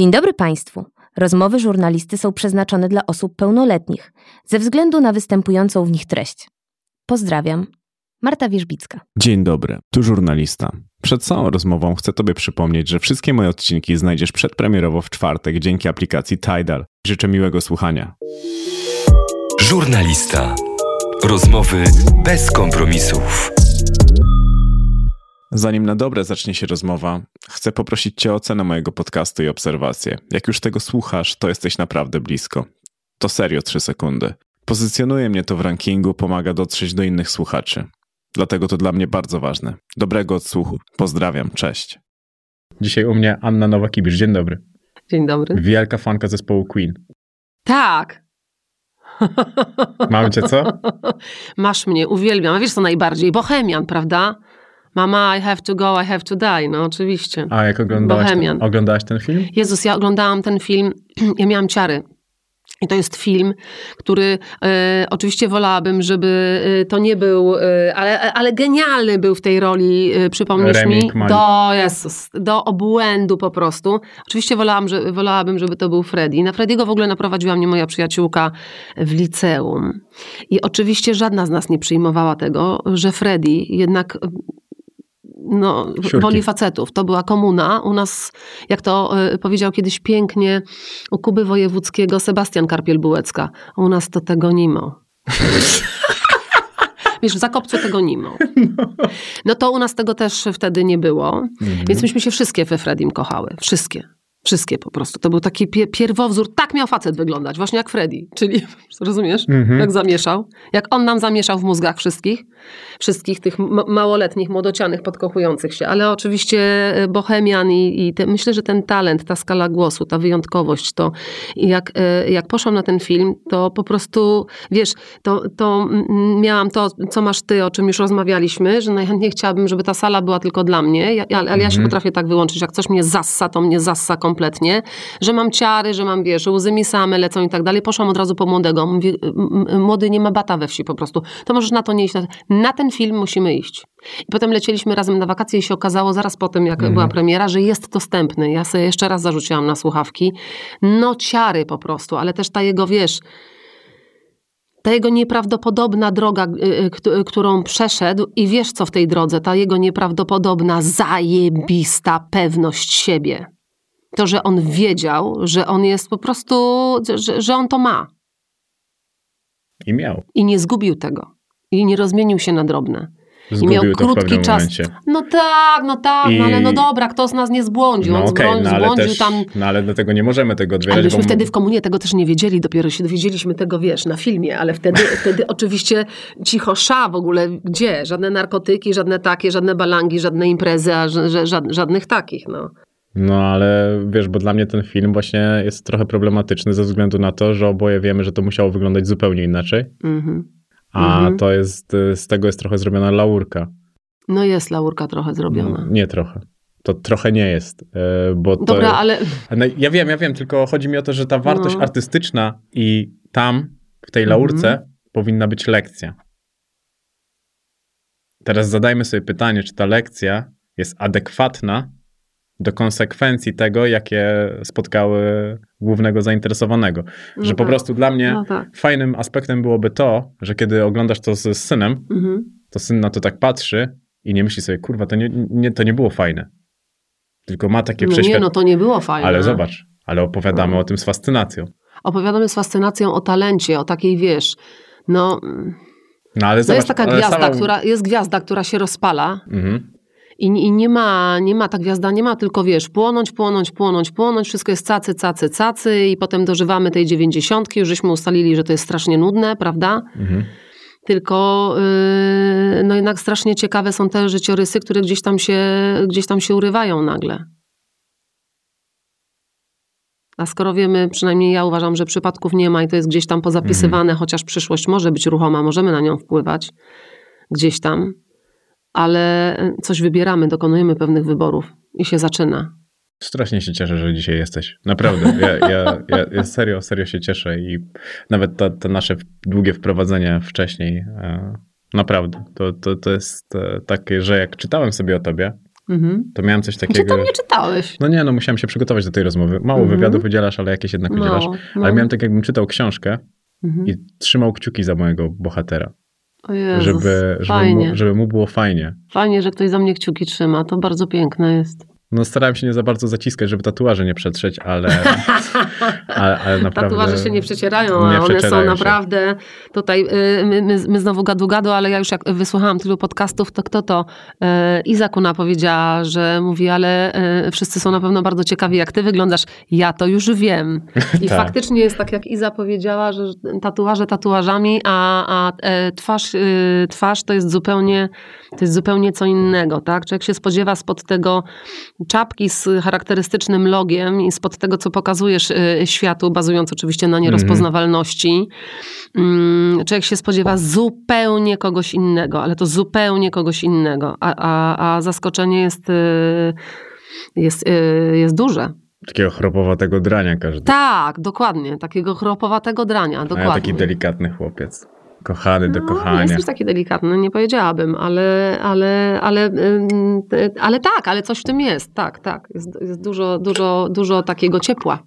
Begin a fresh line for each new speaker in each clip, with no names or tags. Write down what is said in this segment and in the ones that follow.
Dzień dobry Państwu. Rozmowy żurnalisty są przeznaczone dla osób pełnoletnich, ze względu na występującą w nich treść. Pozdrawiam. Marta Wierzbicka.
Dzień dobry, tu żurnalista. Przed całą rozmową chcę Tobie przypomnieć, że wszystkie moje odcinki znajdziesz przedpremierowo w czwartek dzięki aplikacji Tidal. Życzę miłego słuchania.
Żurnalista. Rozmowy bez kompromisów.
Zanim na dobre zacznie się rozmowa, chcę poprosić Cię o ocenę mojego podcastu i obserwację. Jak już tego słuchasz, to jesteś naprawdę blisko. To serio 3 sekundy. Pozycjonuje mnie to w rankingu, pomaga dotrzeć do innych słuchaczy. Dlatego to dla mnie bardzo ważne. Dobrego odsłuchu. Pozdrawiam, cześć. Dzisiaj u mnie Anna Nowakibicz. Dzień dobry.
Dzień dobry.
Wielka fanka zespołu Queen.
Tak.
Mam cię co?
Masz mnie, uwielbiam. A wiesz co najbardziej? Bohemian, prawda? Mama, I have to go, I have to die. No oczywiście.
A jak oglądałaś
Bohemian.
ten, oglądałaś ten film?
Jezus, ja oglądałam ten film, ja miałam ciary. I to jest film, który e, oczywiście wolałabym, żeby e, to nie był, e, ale, ale genialny był w tej roli, e, przypomnisz
Rami
mi?
Malek.
Do, Jezus, do obłędu po prostu. Oczywiście wolałam, że, wolałabym, żeby to był Freddy. Na Frediego w ogóle naprowadziła mnie moja przyjaciółka w liceum. I oczywiście żadna z nas nie przyjmowała tego, że Freddy jednak no,
Siurki.
woli facetów. To była komuna. U nas, jak to y, powiedział kiedyś pięknie u Kuby Wojewódzkiego Sebastian Karpiel-Bułecka, u nas to tego nimo. Wiesz, w Zakopcu tego nimo. No to u nas tego też wtedy nie było. Więc myśmy się wszystkie we Fredim kochały. Wszystkie. Wszystkie po prostu. To był taki pie- pierwowzór. Tak miał facet wyglądać, właśnie jak Freddy. Czyli, rozumiesz?
Mhm.
Jak zamieszał. Jak on nam zamieszał w mózgach wszystkich. Wszystkich tych ma- małoletnich, młodocianych, podkochujących się. Ale oczywiście e, Bohemian i, i te, myślę, że ten talent, ta skala głosu, ta wyjątkowość, to jak, e, jak poszłam na ten film, to po prostu, wiesz, to, to miałam to, co masz ty, o czym już rozmawialiśmy, że najchętniej chciałabym, żeby ta sala była tylko dla mnie, ja, ale, ale ja się potrafię tak wyłączyć, jak coś mnie zassa, to mnie zassa kompletnie, że mam ciary, że mam, wiesz, łzy mi same lecą i tak dalej. Poszłam od razu po młodego. Mówię, "M- m- młody nie ma bata we wsi po prostu. To możesz na to nie iść. Na, ten film musimy iść. I potem lecieliśmy razem na wakacje i się okazało zaraz po tym, jak była premiera, że jest dostępny. Ja sobie jeszcze raz zarzuciłam na słuchawki. No ciary po prostu, ale też ta jego, wiesz, ta jego nieprawdopodobna droga, y, y, kt- którą przeszedł i wiesz co w tej drodze, ta jego nieprawdopodobna, zajebista pewność siebie. To, że on wiedział, że on jest po prostu, że, że on to ma
I miał.
i nie zgubił tego. I nie rozmienił się na drobne. I
Zgubił
miał
to w
krótki czas.
momencie.
No tak, no tak,
I-
no ale no dobra, kto z nas nie zbłądził?
No
on
okej,
zbłą-
no ale
zbłądził
też,
tam.
no ale dlatego nie możemy tego odbierać,
Ale myśmy
bo
wtedy w komunie tego też nie wiedzieli, dopiero się dowiedzieliśmy tego, wiesz, na filmie, ale wtedy, wtedy oczywiście cicho sza w ogóle, gdzie? Żadne narkotyki, żadne takie, żadne balangi, żadne imprezy, a żadnych takich, no.
No ale wiesz, bo dla mnie ten film właśnie jest trochę problematyczny ze względu na to, że oboje wiemy, że to musiało wyglądać zupełnie inaczej,
Mhm.
a
Mhm.
to jest, y, z tego jest trochę zrobiona laurka.
No jest laurka trochę zrobiona.
Nie trochę. To trochę nie jest, y, bo to...
Dobra, ale
No, ja wiem, ja wiem, tylko chodzi mi o to, że ta wartość
No.
artystyczna i tam, w tej laurce, powinna być lekcja. Teraz zadajmy sobie pytanie, czy ta lekcja jest adekwatna do konsekwencji tego, jakie spotkały głównego zainteresowanego.
No
że po
tak.
prostu dla mnie
no tak.
fajnym aspektem byłoby to, że kiedy oglądasz to z synem,
Mhm.
to syn na to tak patrzy i nie myśli sobie, kurwa, to nie, nie, to nie było fajne. Tylko ma takie
No nie,
przeświadczenie.
no to nie było fajne.
Ale zobacz, ale opowiadamy
No.
o tym z fascynacją.
Opowiadamy z fascynacją o talencie, o takiej, wiesz, no...
No ale
To
zobacz,
jest taka gwiazda,
sama-
która, jest gwiazda, która się rozpala
Mhm.
I, i nie, ma, nie ma, ta gwiazda nie ma tylko, wiesz, płonąć, płonąć, płonąć, płonąć, wszystko jest cacy, cacy, cacy i potem dożywamy tej dziewięćdziesiątki, już żeśmy ustalili, że to jest strasznie nudne, prawda?
Mhm.
Tylko yy, no jednak strasznie ciekawe są te życiorysy, które gdzieś tam się, gdzieś tam się urywają nagle. A skoro wiemy, przynajmniej ja uważam, że przypadków nie ma i to jest gdzieś tam pozapisywane, chociaż przyszłość może być ruchoma, możemy na nią wpływać gdzieś tam, ale coś wybieramy, dokonujemy pewnych wyborów i się zaczyna.
Strasznie się cieszę, że dzisiaj jesteś. Naprawdę. Ja, ja, ja, ja serio, serio się cieszę i nawet to, to nasze długie wprowadzenie wcześniej, e, naprawdę, to, to, to jest e, takie, że jak czytałem sobie o tobie,
Mhm.
To miałem coś
Gdzie
takiego...
tam nie czytałeś?
No nie, no musiałem się przygotować do tej rozmowy. Mało
Mhm.
wywiadów udzielasz, ale jakieś jednak udzielasz.
No, no.
Ale miałem tak, jakbym czytał książkę
Mhm.
i trzymał kciuki za mojego bohatera,
Jezus,
żeby, żeby, mu, żeby mu było fajnie.
Fajnie, że ktoś za mnie kciuki trzyma. To bardzo piękne jest.
No starałem się nie za bardzo zaciskać, żeby tatuaże nie przetrzeć, ale, ale, ale naprawdę...
Tatuaże się nie przecierają,
nie
a one są
się.
naprawdę tutaj, y, my, my, my znowu gadu gadu, ale ja już jak wysłuchałam tylu podcastów, to kto to? Y, Iza Kuna powiedziała, że mówi, ale y, wszyscy są na pewno bardzo ciekawi, jak ty wyglądasz. Ja to już wiem. I
Tak.
faktycznie jest tak, jak Iza powiedziała, że tatuaże tatuażami, a, a e, twarz, twarz to jest zupełnie, to jest zupełnie co innego, tak? Człowiek się spodziewa spod tego czapki z charakterystycznym logiem i spod tego, co pokazujesz y, światu, bazując oczywiście na nierozpoznawalności, mm, człowiek się spodziewa zupełnie kogoś innego, ale to zupełnie kogoś innego, a, a, a zaskoczenie jest, y, jest, y, jest duże.
Takiego chropowatego drania każdy.
Tak, dokładnie, takiego chropowatego drania,
A
dokładnie.
ja taki delikatny chłopiec. Kochany do
No,
kochania.
jesteś taki delikatny, nie powiedziałabym, ale, ale, ale, ale tak, ale coś w tym jest, tak, tak. Jest, jest dużo, dużo, dużo takiego ciepła.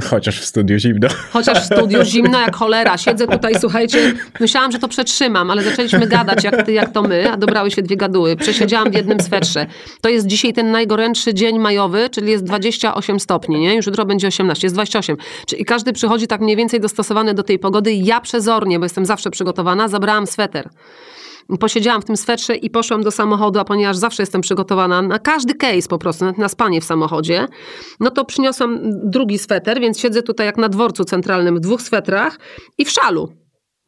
Chociaż w studiu zimno.
Chociaż w studiu zimno jak cholera. Siedzę tutaj, słuchajcie, myślałam, że to przetrzymam, ale zaczęliśmy gadać jak ty, jak to my, a dobrały się dwie gaduły. Przesiedziałam w jednym swetrze. To jest dzisiaj ten najgorętszy dzień majowy, czyli jest 28 stopni, nie? Już jutro będzie 18, jest 28. Czyli każdy przychodzi tak mniej więcej dostosowany do tej pogody. Ja przezornie, bo jestem zawsze przygotowana, zabrałam sweter. Posiedziałam w tym swetrze i poszłam do samochodu, a ponieważ zawsze jestem przygotowana na każdy case po prostu, na- spanie w samochodzie, no to przyniosłam drugi sweter, więc siedzę tutaj jak na dworcu centralnym w dwóch swetrach i w szalu.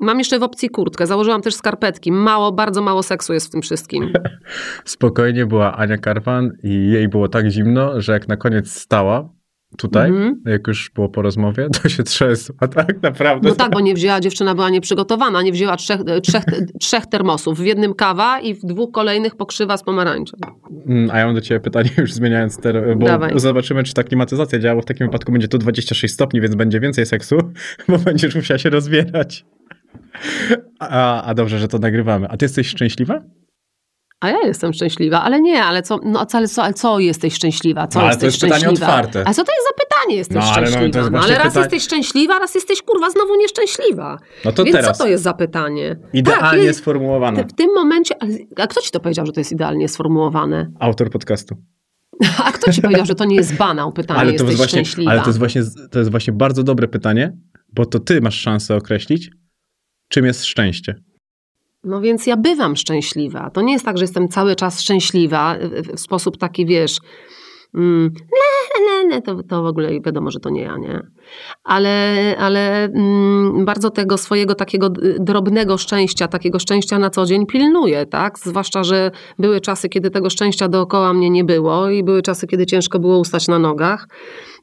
Mam jeszcze w opcji kurtkę, założyłam też skarpetki. Mało, bardzo mało seksu jest w tym wszystkim.
Spokojnie była Ania Karwan i jej było tak zimno, że jak na koniec stała tutaj,
Mhm.
jak już było po rozmowie, to się trzęsła, tak naprawdę.
No tak, bo nie wzięła, dziewczyna była nieprzygotowana, nie wzięła trzech, trzech, trzech termosów. W jednym kawa i w dwóch kolejnych pokrzywa z pomarańczem.
Mm, A ja mam do ciebie pytanie, już zmieniając ter, bo
Dawaj.
zobaczymy, czy ta klimatyzacja działa. W takim wypadku będzie to 26 stopni, więc będzie więcej seksu, bo będziesz musiała się rozbierać. A, a dobrze, że to nagrywamy. A ty jesteś szczęśliwa?
A ja jestem szczęśliwa, ale nie, ale co, no, ale co, ale co jesteś szczęśliwa? Co
No, ale
jesteś
to jest pytanie
szczęśliwa?
otwarte.
A co to jest za pytanie, jesteś
No, ale no,
szczęśliwa?
jest
No,
właśnie
ale raz
pytanie-
jesteś szczęśliwa, raz jesteś kurwa znowu nieszczęśliwa.
No to
Więc
teraz.
co to jest za pytanie?
Idealnie
tak,
sformułowane.
w tym momencie, a kto ci to powiedział, że to jest idealnie sformułowane?
Autor podcastu.
A kto ci powiedział, że to nie jest banał pytanie,
Ale to,
jesteś
jest właśnie,
szczęśliwa?
ale to jest właśnie to jest właśnie bardzo dobre pytanie, bo to ty masz szansę określić, czym jest szczęście.
No więc ja bywam szczęśliwa. To nie jest tak, że jestem cały czas szczęśliwa w, w sposób taki, wiesz, mm, le, le, to, to w ogóle wiadomo, że to nie ja, nie? Ale, ale mm, bardzo tego swojego takiego drobnego szczęścia, takiego szczęścia na co dzień pilnuję, tak? Zwłaszcza, że były czasy, kiedy tego szczęścia dookoła mnie nie było i były czasy, kiedy ciężko było ustać na nogach.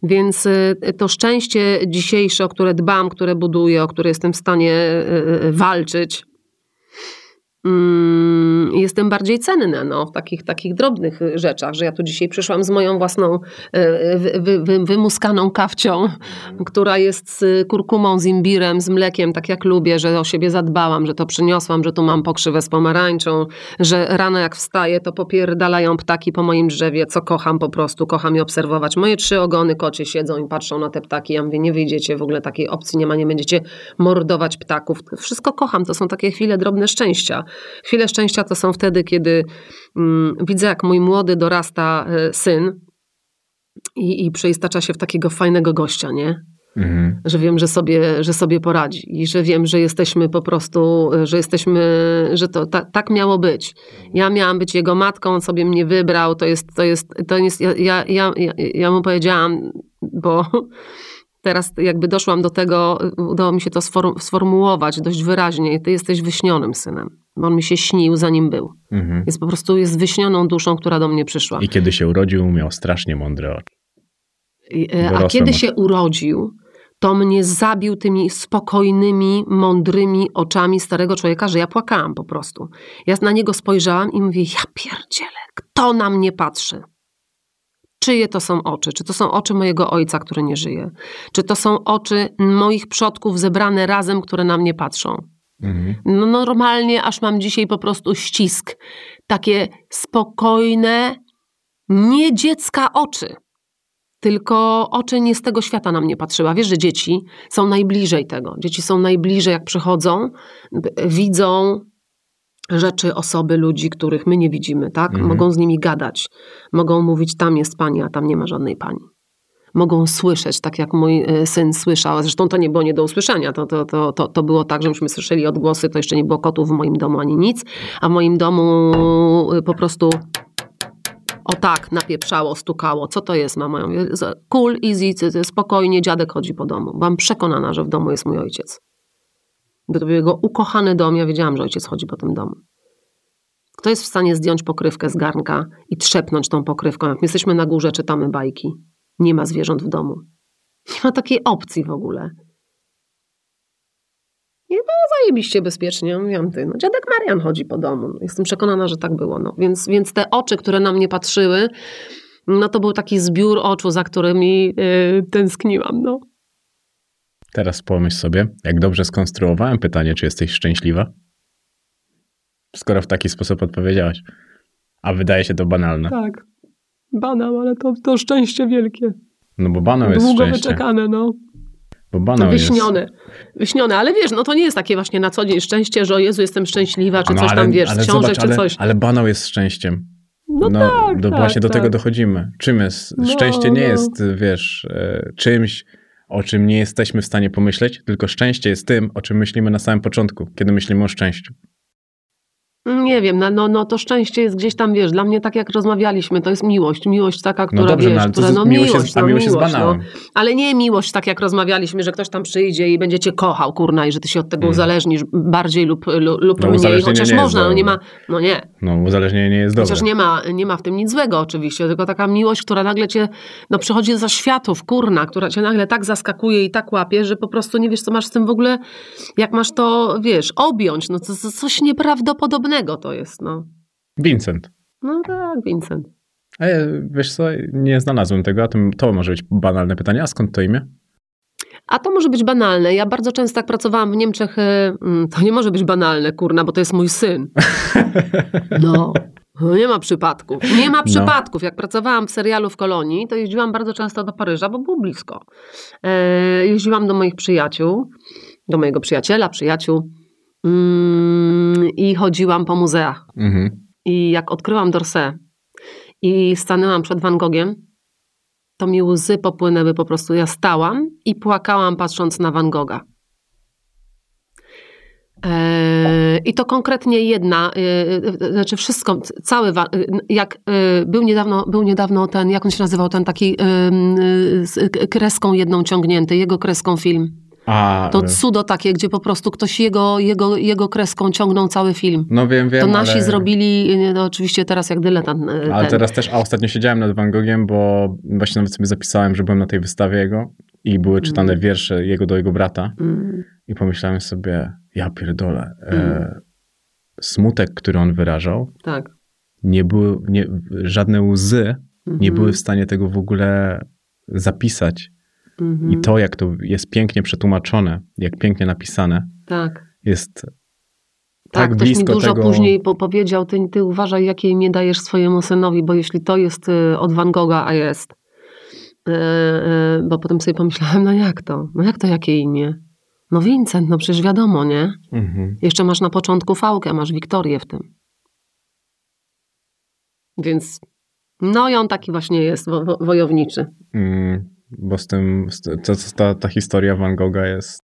Więc y, to szczęście dzisiejsze, o które dbam, które buduję, o które jestem w stanie walczyć, jestem bardziej cenna no, w takich, takich drobnych rzeczach, że ja tu dzisiaj przyszłam z moją własną e, wy, wy, wy, wymuskaną kawcią, która jest z kurkumą, z imbirem, z mlekiem, tak jak lubię, że o siebie zadbałam, że to przyniosłam, że tu mam pokrzywę z pomarańczą, że rano jak wstaję, to popierdalają ptaki po moim drzewie, co kocham po prostu, kocham je obserwować. Moje trzy ogony kocie siedzą i patrzą na te ptaki, ja mówię, nie wyjdziecie, w ogóle takiej opcji nie ma, nie będziecie mordować ptaków. Wszystko kocham, to są takie chwile drobne szczęścia. Chwile szczęścia to są wtedy, kiedy mm, widzę, jak mój młody dorasta e, syn i, i przeistacza się w takiego fajnego gościa, nie?
Mhm.
Że wiem, że sobie, że sobie poradzi i że wiem, że jesteśmy po prostu, e, że jesteśmy, że to ta, tak miało być. Ja miałam być jego matką, on sobie mnie wybrał, to jest, to jest, to jest ja, ja, ja, ja, mu powiedziałam, bo teraz jakby doszłam do tego, udało mi się to sform- sformułować dość wyraźnie. Ty jesteś wyśnionym synem. Bo on mi się śnił, zanim był.
Mhm.
Jest po prostu jest wyśnioną duszą, która do mnie przyszła.
I kiedy się urodził, miał strasznie mądre oczy.
E, A kiedy się urodził, to mnie zabił tymi spokojnymi, mądrymi oczami starego człowieka, że ja płakałam po prostu. Ja na niego spojrzałam i mówię, ja pierdzielę, kto na mnie patrzy? Czyje to są oczy? Czy to są oczy mojego ojca, który nie żyje? Czy to są oczy moich przodków zebrane razem, które na mnie patrzą?
Mhm.
No normalnie, aż mam dzisiaj po prostu ścisk. Takie spokojne, nie dziecka oczy, tylko oczy nie z tego świata na mnie patrzyła. Wiesz, że dzieci są najbliżej tego. Dzieci są najbliżej, jak przychodzą, widzą rzeczy, osoby, ludzi, których my nie widzimy, tak?
Mhm.
Mogą z nimi gadać. Mogą mówić, tam jest pani, a tam nie ma żadnej pani. Mogą słyszeć, tak jak mój y, syn słyszał. Zresztą to nie było nie do usłyszenia. To, to, to, to, to było tak, że myśmy słyszeli odgłosy, to jeszcze nie było kotów w moim domu ani nic, a w moim domu y, po prostu o tak napieprzało, stukało. Co to jest, mama? Ja mówię, "Z- Cool, easy, spokojnie, dziadek chodzi po domu. Byłam przekonana, że w domu jest mój ojciec. Bo to był jego ukochany dom, ja wiedziałam, że ojciec chodzi po tym domu. Kto jest w stanie zdjąć pokrywkę z garnka i trzepnąć tą pokrywką? Jak my jesteśmy na górze, czytamy bajki. Nie ma zwierząt w domu. Nie ma takiej opcji w ogóle. I było zajebiście bezpiecznie. Mówiłam, ty, no dziadek Marian chodzi po domu. Jestem przekonana, że tak było. No. Więc, więc te oczy, które na mnie patrzyły, no to był taki zbiór oczu, za którymi yy, tęskniłam. No.
Teraz pomyśl sobie, jak dobrze skonstruowałem pytanie, czy jesteś szczęśliwa? Skoro w taki sposób odpowiedziałaś. A wydaje się to banalne.
Tak. Banał, ale to, to szczęście wielkie.
No bo banał jest
Długo wyczekane, no.
Bo banał jest...
Wyśnione. Wyśnione, ale wiesz, no to nie jest takie właśnie na co dzień szczęście, że o Jezu, jestem szczęśliwa, czy
No,
coś
ale,
tam, wiesz,
ale
książek,
zobacz,
czy
ale,
coś.
ale banał jest szczęściem.
No, tak,
do,
tak,
Właśnie do
tak.
tego dochodzimy. Czym jest?
No,
szczęście nie
no.
jest, wiesz, e, czymś, o czym nie jesteśmy w stanie pomyśleć, tylko szczęście jest tym, o czym myślimy na samym początku, kiedy myślimy o szczęściu.
Nie wiem, no, no, no to szczęście jest gdzieś tam, wiesz, dla mnie tak jak rozmawialiśmy, to jest miłość. Miłość taka, która,
No dobrze,
wiesz,
no,
która,
z-
no
miłość
miłość,
jest,
no,
miłość.
No. Ale nie miłość tak jak rozmawialiśmy, że ktoś tam przyjdzie i będzie cię kochał, kurna, i że ty się od tego
Mm.
uzależnisz bardziej lub, lub,
No,
mniej, chociaż można, no nie ma, no nie,
No, uzależnienie nie jest dobre.
Chociaż nie ma, nie ma w tym nic złego oczywiście, tylko taka miłość, która nagle cię, no przychodzi za światów, kurna, która cię nagle tak zaskakuje i tak łapie, że po prostu nie wiesz, co masz z tym w ogóle, jak masz to, wiesz, objąć, no to, to coś nieprawdopodobnego to jest, no.
Vincent.
No tak, Vincent.
A ja, wiesz co, nie znalazłem tego, a to, może być banalne pytanie. A skąd to imię?
A to może być banalne. Ja bardzo często jak pracowałam w Niemczech, e, mm, to nie może być banalne, kurna, bo to jest mój syn. No. No Nie ma przypadków. Nie ma przypadków. Jak pracowałam w serialu w Kolonii, to jeździłam bardzo często do Paryża, bo było blisko. E, jeździłam do moich przyjaciół, do mojego przyjaciela, przyjaciół i chodziłam po muzeach.
Mhm.
I jak odkryłam Dorset i stanęłam przed Van Gogiem, to mi łzy popłynęły po prostu. Ja stałam i płakałam patrząc na Van Gogha. Eee, I to konkretnie jedna, yy, znaczy wszystko, cały, jak był niedawno, był niedawno ten, jak on się nazywał, ten taki z kreską jedną ciągnięty, jego kreską film.
A,
To
e,
cudo takie, gdzie po prostu ktoś jego, jego, jego kreską ciągnął cały film.
no wiem, wiem,
To nasi
ale...
zrobili, no oczywiście teraz jak dyletant. e,
Ale
ten.
teraz też, a ostatnio siedziałem nad Van Gogiem, bo właśnie nawet sobie zapisałem, że byłem na tej wystawie jego i były czytane wiersze jego do jego brata
Mm,
i pomyślałem sobie, ja pierdolę, e,
Mm.
smutek, który on wyrażał,
tak.
nie były, nie, żadne łzy nie
Mhm,
były w stanie tego w ogóle zapisać.
Mhm,
I to, jak to jest pięknie przetłumaczone, jak pięknie napisane,
Tak.
jest
Tak,
tak
ktoś mi dużo
tego...
później po powiedział, ty, ty uważaj, jakie imię dajesz swojemu synowi, bo jeśli to jest y, od Van Gogha, a jest, y, y, bo potem sobie pomyślałem, no jak to? No jak to, jakie imię? No Vincent, no przecież wiadomo, nie?
Mhm.
Jeszcze masz na początku fałkę, masz Wiktorię w tym. Więc, no i on taki właśnie jest, wo, wojowniczy.
Mm, bo z tym, to, ta, ta historia Van Gogha jest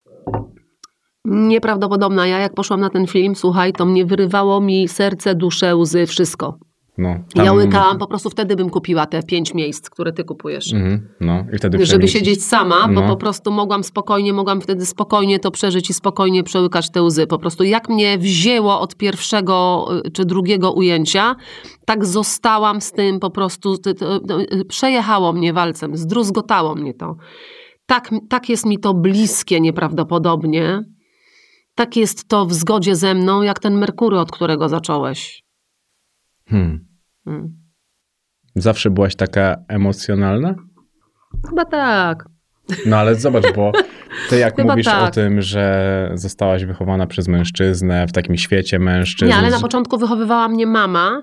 Nieprawdopodobna. Ja jak poszłam na ten film, słuchaj, to mnie wyrywało mi serce, duszę, łzy, wszystko.
No,
Ja łykałam, po prostu wtedy bym kupiła te pięć miejsc, które ty kupujesz.
Mhm, no, i wtedy
Żeby siedzieć sama, bo
No.
po prostu mogłam spokojnie, mogłam wtedy spokojnie to przeżyć i spokojnie przełykać te łzy. Po prostu jak mnie wzięło od pierwszego y, czy drugiego ujęcia, tak zostałam z tym po prostu, y, przejechało mnie walcem, zdruzgotało mnie to. Tak, tak jest mi to bliskie nieprawdopodobnie. Tak jest to w zgodzie ze mną, jak ten Merkury, od którego zacząłeś.
Hmm.
Mm.
Zawsze byłaś taka emocjonalna?
Chyba tak.
No ale zobacz, bo To jak
Chyba
mówisz
tak.
o tym, że zostałaś wychowana przez mężczyznę w takim świecie mężczyzn?
Nie, ale na początku wychowywała mnie mama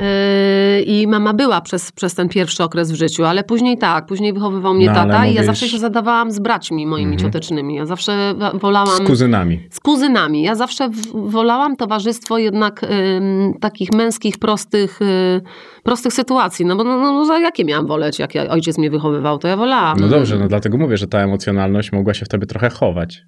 yy, i mama była przez, przez ten pierwszy okres w życiu, ale później tak, później wychowywał mnie
No,
tata i ja
mówisz-
zawsze się zadawałam z braćmi moimi
Mhm.
ciotecznymi. Ja zawsze wolałam...
Z kuzynami.
z kuzynami. Ja zawsze wolałam towarzystwo jednak ym, takich męskich, prostych, y, prostych sytuacji. No bo no, no, za jakie miałam woleć, jak ja, ojciec mnie wychowywał, to ja wolałam.
No dobrze, no dlatego mówię, że ta emocjonalność mogła się w tobie trochę chować.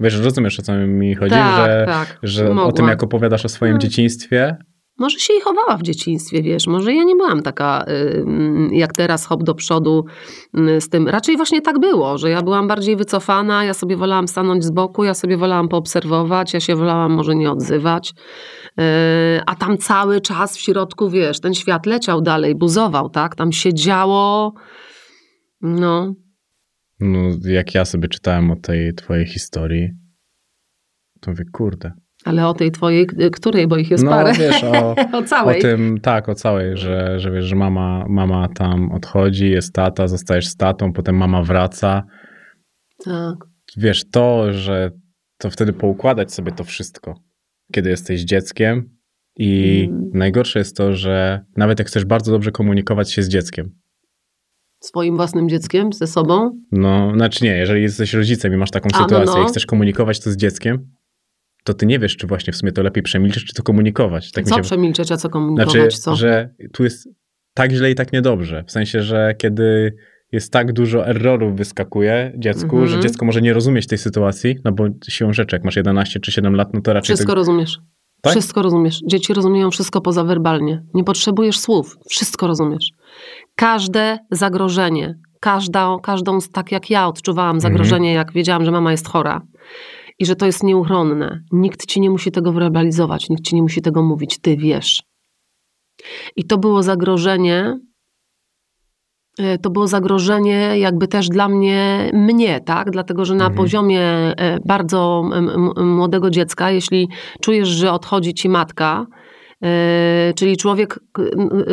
Wiesz, rozumiesz o co mi chodzi?
tak,
że
tak.
że o tym, jak opowiadasz o swoim
No.
dzieciństwie,
Może się i chowała w dzieciństwie, wiesz. Może ja nie byłam taka, jak teraz, hop do przodu z tym. Raczej właśnie tak było, że ja byłam bardziej wycofana, ja sobie wolałam stanąć z boku, ja sobie wolałam poobserwować, ja się wolałam może nie odzywać. Y, A tam cały czas w środku, wiesz, ten świat leciał dalej, buzował, tak? Tam się działo, no,
no jak ja sobie czytałem o tej twojej historii, to mówię, kurde.
ale o tej twojej, której, bo ich jest
no
parę.
wiesz, o,
o
o
całej.
tym, tak, o całej, że, że wiesz, że mama, mama tam odchodzi, jest tata, zostajesz z tatą, potem mama wraca.
Tak.
Wiesz, to, że to wtedy poukładać sobie to wszystko, kiedy jesteś dzieckiem i
Mm.
najgorsze jest to, że nawet jak chcesz bardzo dobrze komunikować się z dzieckiem,
Swoim własnym dzieckiem, ze sobą.
no, znaczy nie, jeżeli jesteś rodzicem i masz taką
A, no,
sytuację
no.
i chcesz komunikować to z dzieckiem, to ty nie wiesz, czy właśnie w sumie to lepiej przemilczysz, czy to komunikować. Tak
co
się
przemilczeć, a co komunikować,
Znaczy,
co?
że tu jest tak źle i tak niedobrze. W sensie, że kiedy jest tak dużo errorów wyskakuje dziecku,
Mhm.
że dziecko może nie rozumieć tej sytuacji, no bo siłą rzeczy, jak masz 11 czy 7 lat, no to raczej...
Wszystko
tego-
rozumiesz.
Tak?
Wszystko rozumiesz. Dzieci rozumieją wszystko poza werbalnie. Nie potrzebujesz słów. Wszystko rozumiesz. Każde zagrożenie, każdą, każdą tak jak ja odczuwałam
Mhm.
zagrożenie, jak wiedziałam, że mama jest chora i że to jest nieuchronne. Nikt ci nie musi tego werbalizować, nikt ci nie musi tego mówić. Ty wiesz. I to było zagrożenie, to było zagrożenie jakby też dla mnie, mnie, tak? Dlatego, że na
Mhm.
poziomie e, bardzo młodego dziecka, jeśli czujesz, że odchodzi ci matka, e, czyli człowiek,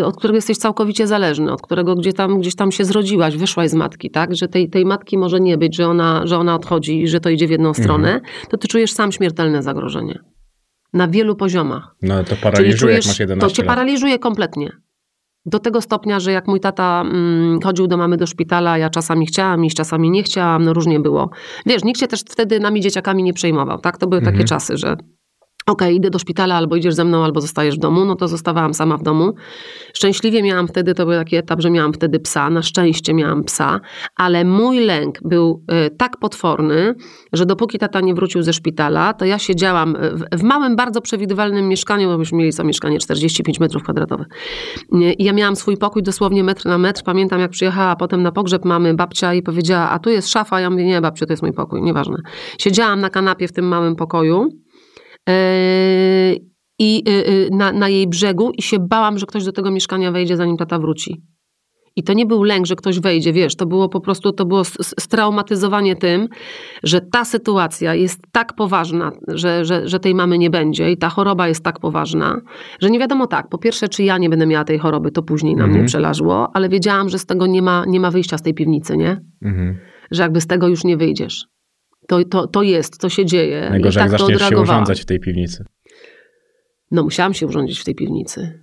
od którego jesteś całkowicie zależny, od którego gdzie tam, gdzieś tam się zrodziłaś, wyszłaś z matki, tak? Że tej, tej matki może nie być, że ona, że ona odchodzi i że to idzie w jedną stronę, to ty czujesz sam śmiertelne zagrożenie. Na wielu poziomach.
No to paraliżuje, jak
czujesz,
masz
to
11
cię
lat.
paraliżuje kompletnie. Do tego stopnia, że jak mój tata mm, chodził do mamy do szpitala, ja czasami chciałam iść, czasami nie chciałam, no różnie było. Wiesz, nikt się też wtedy nami dzieciakami nie przejmował, tak? To były
Mhm.
takie czasy, że okej, idę do szpitala, albo idziesz ze mną, albo zostajesz w domu, no to zostawałam sama w domu. Szczęśliwie miałam wtedy, to był taki etap, że miałam wtedy psa, na szczęście miałam psa, ale mój lęk był y, tak potworny, że dopóki tata nie wrócił ze szpitala, to ja siedziałam w, w małym, bardzo przewidywalnym mieszkaniu, bo myśmy mieli co mieszkanie 45 metrów kwadratowych. Nie, I ja miałam swój pokój dosłownie metr na metr. Pamiętam, jak przyjechała potem na pogrzeb mamy babcia i powiedziała, a tu jest szafa. Ja mówię, nie babciu, to jest mój pokój, nieważne. Siedziałam na kanapie w tym małym pokoju i yy, na, na jej brzegu i się bałam, że ktoś do tego mieszkania wejdzie, zanim tata wróci. I to nie był lęk, że ktoś wejdzie, wiesz, to było po prostu, to było straumatyzowanie tym, że ta sytuacja jest tak poważna, że, że, że tej mamy nie będzie i ta choroba jest tak poważna, że nie wiadomo tak, po pierwsze, czy ja nie będę miała tej choroby, to później na
Mhm.
mnie przelażło, ale wiedziałam, że z tego nie ma, nie ma wyjścia z tej piwnicy, nie?
Mhm.
Że jakby z tego już nie wyjdziesz. To, to, to jest, to się dzieje.
Najgorzej,
tak
jak
to
zaczniesz się urządzać w tej piwnicy.
No musiałam się urządzić w tej piwnicy.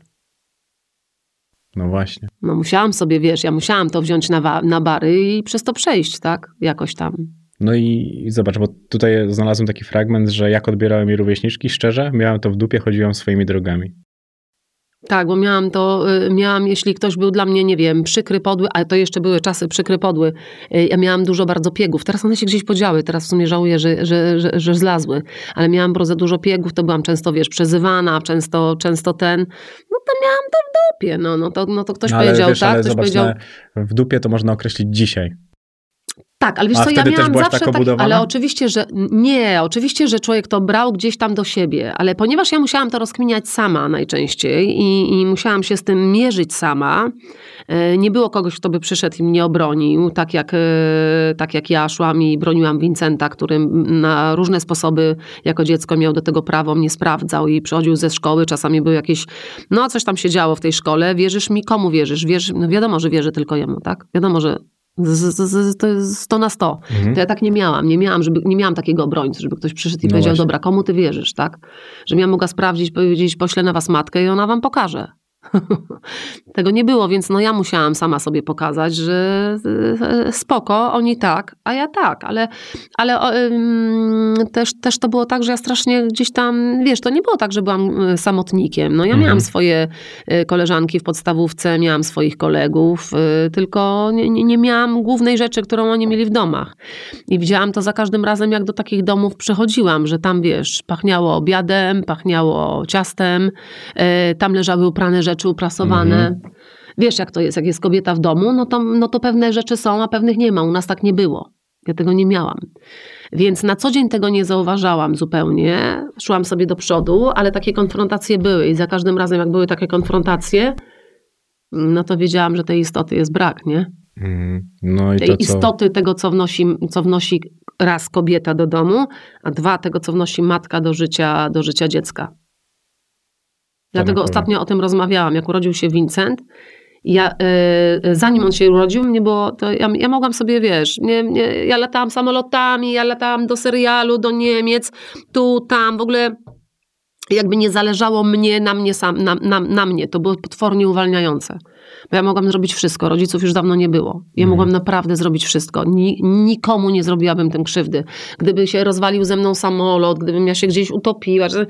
No właśnie.
No musiałam sobie, wiesz, ja musiałam to wziąć na, na bary i przez to przejść, tak? Jakoś tam.
No i, i zobacz, bo tutaj znalazłem taki fragment, że jak odbierałem mi rówieśniczki, szczerze, miałem to w dupie, chodziłem swoimi drogami.
Tak, bo miałam to, y, miałam, jeśli ktoś był dla mnie, nie wiem, przykry, podły, ale to jeszcze były czasy przykry, podły, y, ja miałam dużo bardzo piegów. Teraz one się gdzieś podziały, teraz w sumie żałuję, że, że, że, że zlazły, ale miałam bardzo dużo piegów, to byłam często, wiesz, przezywana, często, często ten, no to miałam to w dupie, no, no, to, no to ktoś
No,
powiedział
wiesz,
tak,
ale
ktoś
zobacz,
powiedział...
na- w dupie to można określić dzisiaj.
Tak, ale wiesz
A
co, ja miałam zawsze
tak obudowana?
ale oczywiście, że nie, oczywiście, że człowiek to brał gdzieś tam do siebie, ale ponieważ ja musiałam to rozkminiać sama najczęściej i, i musiałam się z tym mierzyć sama, e, nie było kogoś, kto by przyszedł i mnie obronił, tak jak, e, tak jak ja szłam i broniłam Vincenta, który na różne sposoby jako dziecko miał do tego prawo, mnie sprawdzał i przychodził ze szkoły, czasami były jakieś, no coś tam się działo w tej szkole, wierzysz mi, komu wierzysz? Wierzysz, no wiadomo, że wierzę tylko jemu, tak? Wiadomo, że Z, z, z, to jest 100 na 100.
Mhm.
To ja tak nie miałam. Nie miałam, żeby, nie miałam takiego obrońcy, żeby ktoś przyszedł i
No
powiedział,
właśnie.
dobra, komu ty wierzysz, tak? Żebym ja mogła sprawdzić, powiedzieć, poślę na was matkę i ona wam pokaże. Tego nie było, więc no ja musiałam sama sobie pokazać, że e, spoko, oni tak, a ja tak, ale, ale też, też to było tak, że ja strasznie gdzieś tam, wiesz, to nie było tak, że byłam y, samotnikiem. No ja
Mhm.
miałam swoje y, koleżanki w podstawówce, miałam swoich kolegów, tylko nie, nie, miałam głównej rzeczy, którą oni mieli w domach. I widziałam to za każdym razem, jak do takich domów przychodziłam, że tam, wiesz, pachniało obiadem, pachniało ciastem, tam leżały uprane rzeczy, uprasowane. Wiesz, jak to jest, jak jest kobieta w domu, no to, no to pewne rzeczy są, a pewnych nie ma. U nas tak nie było. Ja tego nie miałam. Więc na co dzień tego nie zauważałam zupełnie. Szłam sobie do przodu, ale takie konfrontacje były i za każdym razem, jak były takie konfrontacje, no to wiedziałam, że tej istoty jest brak, nie?
Mhm. No i
Tej
to co...
istoty tego, co wnosi, co wnosi raz kobieta do domu, a dwa tego, co wnosi matka do życia, do życia dziecka. Dlatego
pewno.
ostatnio o tym rozmawiałam, jak urodził się Vincent. Ja, y, zanim on się urodził, mnie było, to ja, ja mogłam sobie, wiesz, nie, nie, ja latałam samolotami, ja latałam do serialu, do Niemiec, tu, tam, w ogóle jakby nie zależało mnie na mnie sam, na, na, na mnie. To było potwornie uwalniające. Bo ja mogłam zrobić wszystko. Rodziców już dawno nie było. Ja
Mhm.
mogłam naprawdę zrobić wszystko. Ni, nikomu nie zrobiłabym tym krzywdy. Gdyby się rozwalił ze mną samolot, gdybym ja się gdzieś utopiła, że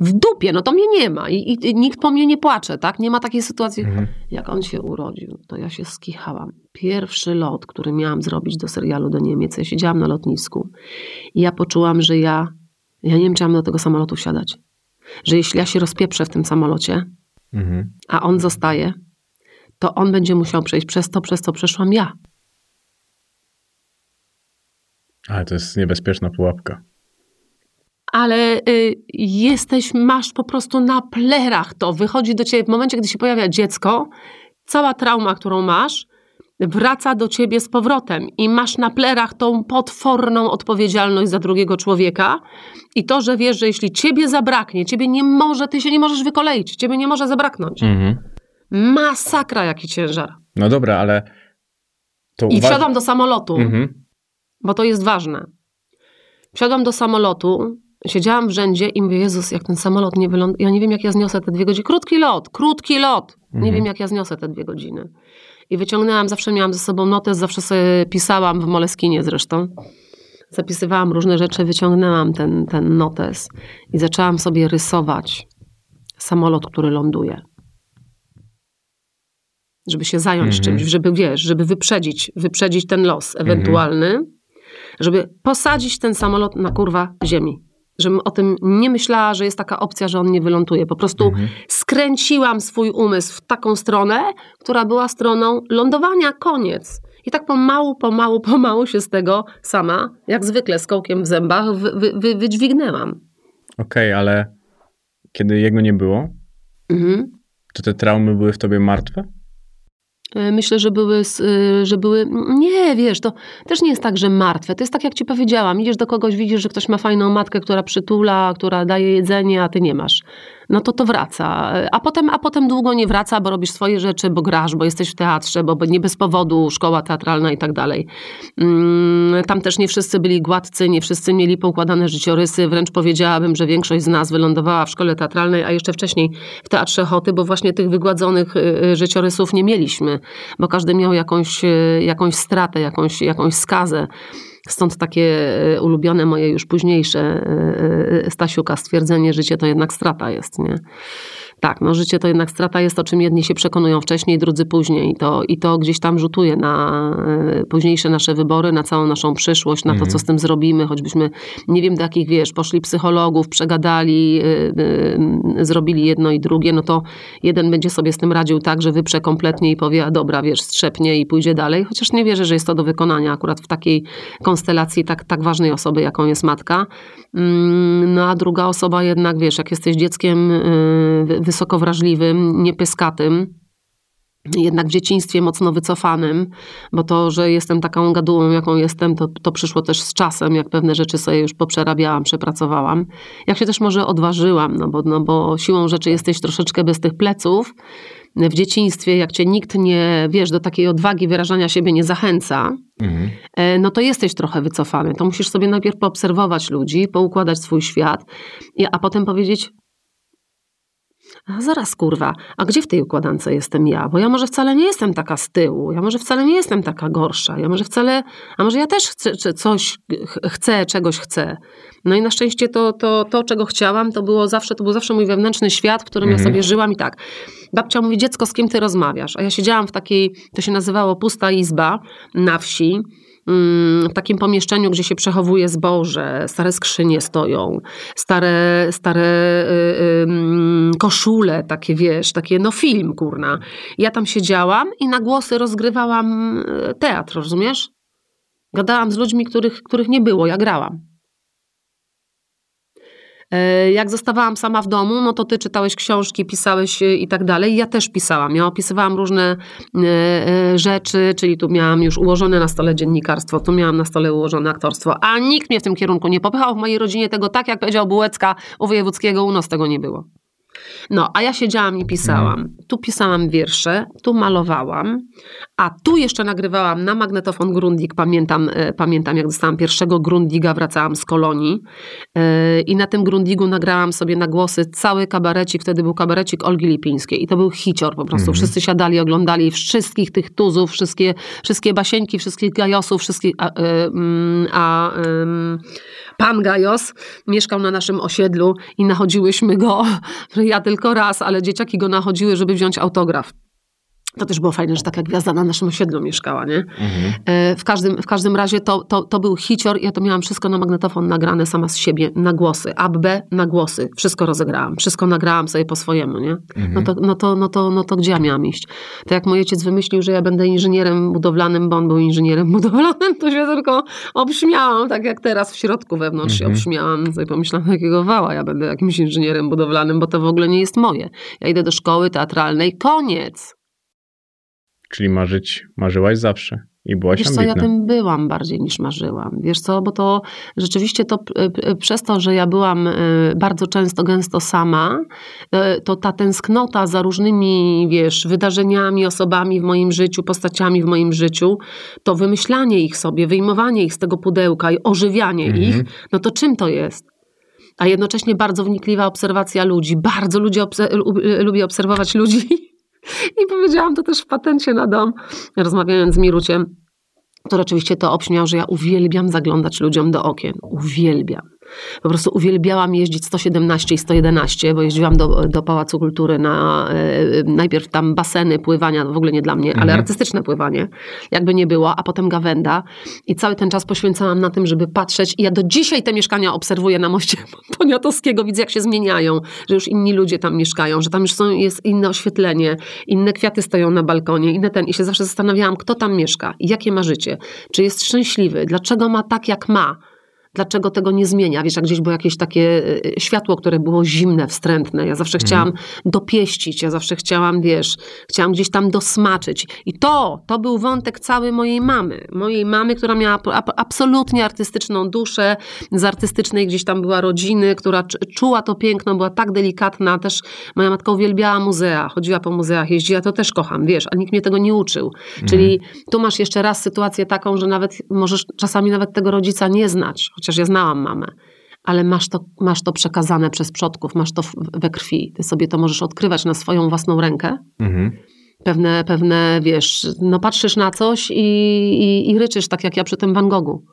w dupie, no to mnie nie ma. I, i, i nikt po mnie nie płacze, tak? Nie ma takiej sytuacji.
Mhm.
Jak on się urodził, to ja się skichałam. Pierwszy lot, który miałam zrobić do serialu do Niemiec, ja siedziałam na lotnisku i ja poczułam, że ja, ja nie wiem, czy mam do tego samolotu wsiadać. Że jeśli ja się rozpieprzę w tym samolocie,
Mhm.
a on zostaje, to on będzie musiał przejść przez to, przez co przeszłam ja.
Ale to jest niebezpieczna pułapka.
ale y, jesteś, masz po prostu na plerach to. Wychodzi do ciebie w momencie, gdy się pojawia dziecko, cała trauma, którą masz, wraca do ciebie z powrotem i masz na plerach tą potworną odpowiedzialność za drugiego człowieka i to, że wiesz, że jeśli ciebie zabraknie, ciebie nie może, ty się nie możesz wykoleić, ciebie nie może zabraknąć.
Mhm.
Masakra, jaki ciężar.
No dobra, ale to
I wsiadłam do samolotu.
Mhm.
bo to jest ważne. Wsiadłam do samolotu, siedziałam w rzędzie i mówię, Jezus, jak ten samolot nie wyląduje, ja nie wiem, jak ja zniosę te dwie godziny. Krótki lot, krótki lot. Nie
Mhm.
wiem, jak ja zniosę te dwie godziny. I wyciągnęłam, zawsze miałam ze sobą notes, zawsze sobie pisałam w Moleskinie zresztą. Zapisywałam różne rzeczy, wyciągnęłam ten, ten notes i zaczęłam sobie rysować samolot, który ląduje. Żeby się zająć
Mhm.
czymś, żeby wiesz, żeby wyprzedzić, wyprzedzić ten los ewentualny, żeby posadzić ten samolot na kurwa ziemi. Żebym o tym nie myślała, że jest taka opcja, że on nie wyląduje. Po prostu
Mhm.
skręciłam swój umysł w taką stronę, która była stroną lądowania, koniec. I tak pomału, pomału, pomału się z tego sama, jak zwykle z kołkiem w zębach, wy, wy, wy, wydźwignęłam.
Okej, ale kiedy jego nie było,
Mhm.
to te traumy były w tobie martwe?
E, Myślę, że były, y, że były. Nie, wiesz, to też nie jest tak, że martwe. To jest tak, jak ci powiedziałam. Idziesz do kogoś, widzisz, że ktoś ma fajną matkę, która przytula, która daje jedzenie, a ty nie masz. No to to wraca. A potem, a potem długo nie wraca, bo robisz swoje rzeczy, bo grasz, bo jesteś w teatrze, bo nie bez powodu szkoła teatralna i tak dalej. Mm, Tam też nie wszyscy byli gładcy, nie wszyscy mieli poukładane życiorysy. Wręcz powiedziałabym, że większość z nas wylądowała w szkole teatralnej, a jeszcze wcześniej w Teatrze Choty, bo właśnie tych wygładzonych y, y, życiorysów nie mieliśmy, bo każdy miał jakąś, y, jakąś stratę, jakąś, jakąś skazę. Stąd takie y, ulubione moje już późniejsze y, y, Stasiuka stwierdzenie, życie to jednak strata jest, nie? Tak, no życie to jednak strata jest, o czym jedni się przekonują wcześniej, drudzy później. I to, i to gdzieś tam rzutuje na y, późniejsze nasze wybory, na całą naszą przyszłość, na to,
Mhm.
co z tym zrobimy, choćbyśmy nie wiem do jakich, wiesz, poszli psychologów, przegadali, y, y, zrobili jedno i drugie, no to jeden będzie sobie z tym radził tak, że wyprze kompletnie i powie, a dobra, wiesz, strzepnie i pójdzie dalej, chociaż nie wierzę, że jest to do wykonania akurat w takiej konstelacji tak, tak ważnej osoby, jaką jest matka. Mm, No a druga osoba jednak, wiesz, jak jesteś dzieckiem wysoko wrażliwym, niepyskatym, jednak w dzieciństwie mocno wycofanym, bo to, że jestem taką gadułą, jaką jestem, to, to przyszło też z czasem, jak pewne rzeczy sobie już poprzerabiałam, przepracowałam. Jak się też może odważyłam, no bo, no bo siłą rzeczy jesteś troszeczkę bez tych pleców, w dzieciństwie, jak cię nikt nie, wiesz, do takiej odwagi wyrażania siebie nie zachęca,
Mhm.
e, no to jesteś trochę wycofany. To musisz sobie najpierw poobserwować ludzi, poukładać swój świat, a potem powiedzieć, a zaraz kurwa, a gdzie w tej układance jestem ja? Bo ja może wcale nie jestem taka z tyłu, ja może wcale nie jestem taka gorsza, ja może wcale, a może ja też chcę, czy coś ch- chcę, czegoś chcę. No i na szczęście to, to, to, czego chciałam, to było zawsze, to był zawsze mój wewnętrzny świat, w którym ja
Mhm.
sobie żyłam i tak. Babcia mówi, dziecko, z kim ty rozmawiasz? A ja siedziałam w takiej, to się nazywało pusta izba na wsi, w takim pomieszczeniu, gdzie się przechowuje zboże, stare skrzynie stoją, stare, stare y, mm, koszule, takie wiesz, takie no film, kurna. Ja tam siedziałam i na głosy rozgrywałam y, teatr, rozumiesz? Gadałam z ludźmi, których, których nie było, ja grałam. E, Jak zostawałam sama w domu, no to ty czytałeś książki, pisałeś e, i tak dalej. Ja też pisałam. Ja opisywałam różne e, rzeczy, czyli tu miałam już ułożone na stole dziennikarstwo, tu miałam na stole ułożone aktorstwo, a nikt mnie w tym kierunku nie popychał. W mojej rodzinie tego tak, jak powiedział Bułecka u Wojewódzkiego, u nas tego nie było. No, a ja siedziałam i pisałam. Tu pisałam wiersze, tu malowałam, a tu jeszcze nagrywałam na magnetofon Grundig. Pamiętam, e, pamiętam jak dostałam pierwszego Grundiga, wracałam z kolonii e, i na tym Grundigu nagrałam sobie na głosy cały kabarecik, wtedy był kabarecik Olgi Lipińskiej i to był hicior po prostu. Wszyscy siadali, oglądali wszystkich tych tuzów, wszystkie, wszystkie basieńki, wszystkich gajosów, wszystkich, a, e, mm, a em, pan Gajos mieszkał na naszym osiedlu i nachodziłyśmy go, ja tylko raz, ale dzieciaki go nachodziły, żeby wziąć autograf. To też było fajne, że taka gwiazda na naszym osiedlu mieszkała, nie?
Mhm.
E, W każdym, w każdym razie to, to, to był hicior. Ja to miałam wszystko na magnetofon nagrane sama z siebie, na głosy. A, B, na głosy. Wszystko rozegrałam. Wszystko nagrałam sobie po swojemu, nie? No, to, no, to, no, to, no to gdzie ja miałam iść? To jak mój ojciec wymyślił, że ja będę inżynierem budowlanym, bo on był inżynierem budowlanym, to się tylko obśmiałam, tak jak teraz w środku wewnątrz się
Mhm.
obśmiałam. Sobie pomyślałam, jakiego wała ja będę jakimś inżynierem budowlanym, bo to w ogóle nie jest moje. Ja idę do szkoły teatralnej, koniec.
Czyli marzyć, marzyłaś zawsze i byłaś
Wiesz co,
ambitna.
ja tym byłam bardziej niż marzyłam. Wiesz co, bo to rzeczywiście to przez to, że ja byłam y, bardzo często, gęsto sama, y, to ta tęsknota za różnymi, wiesz, wydarzeniami, osobami w moim życiu, postaciami w moim życiu, to wymyślanie ich sobie, wyjmowanie ich z tego pudełka i ożywianie
Mhm.
ich, no to czym to jest? A jednocześnie bardzo wnikliwa obserwacja ludzi. Bardzo lu- lubię obserwować ludzi. I powiedziałam to też w patencie na dom, rozmawiając z Miruciem, który oczywiście to obśmiał, że ja uwielbiam zaglądać ludziom do okien. Uwielbiam. Po prostu uwielbiałam jeździć 117 i 111, bo jeździłam do, do Pałacu Kultury na e, najpierw tam baseny, pływania, w ogóle nie dla mnie, ale
Mhm.
artystyczne pływanie, jakby nie było, a potem gawenda. I cały ten czas poświęcałam na tym, żeby patrzeć. I ja do dzisiaj te mieszkania obserwuję na moście Poniatowskiego, widzę jak się zmieniają, że już inni ludzie tam mieszkają, że tam już są, jest inne oświetlenie, inne kwiaty stoją na balkonie, inne ten. I się zawsze zastanawiałam, kto tam mieszka i jakie ma życie. Czy jest szczęśliwy? Dlaczego ma tak, jak ma? Dlaczego tego nie zmienia? Wiesz, jak gdzieś było jakieś takie y, światło, które było zimne, wstrętne. Ja zawsze chciałam dopieścić, ja zawsze chciałam, wiesz, chciałam gdzieś tam dosmaczyć. I to, to był wątek cały mojej mamy. Mojej mamy, która miała absolutnie artystyczną duszę, z artystycznej gdzieś tam była rodziny, która cz- czuła to piękno, była tak delikatna. Też moja matka uwielbiała muzea, chodziła po muzeach, jeździła, to też kocham, wiesz, a nikt mnie tego nie uczył. Czyli tu masz jeszcze raz sytuację taką, że nawet możesz czasami nawet tego rodzica nie znać, chociaż ja znałam mamę. Ale masz to, masz to przekazane przez przodków, masz to we krwi. Ty sobie to możesz odkrywać na swoją własną rękę.
Mhm.
Pewne, pewne wiesz, no patrzysz na coś i, i, i ryczysz, tak jak ja przy tym Van Goghu.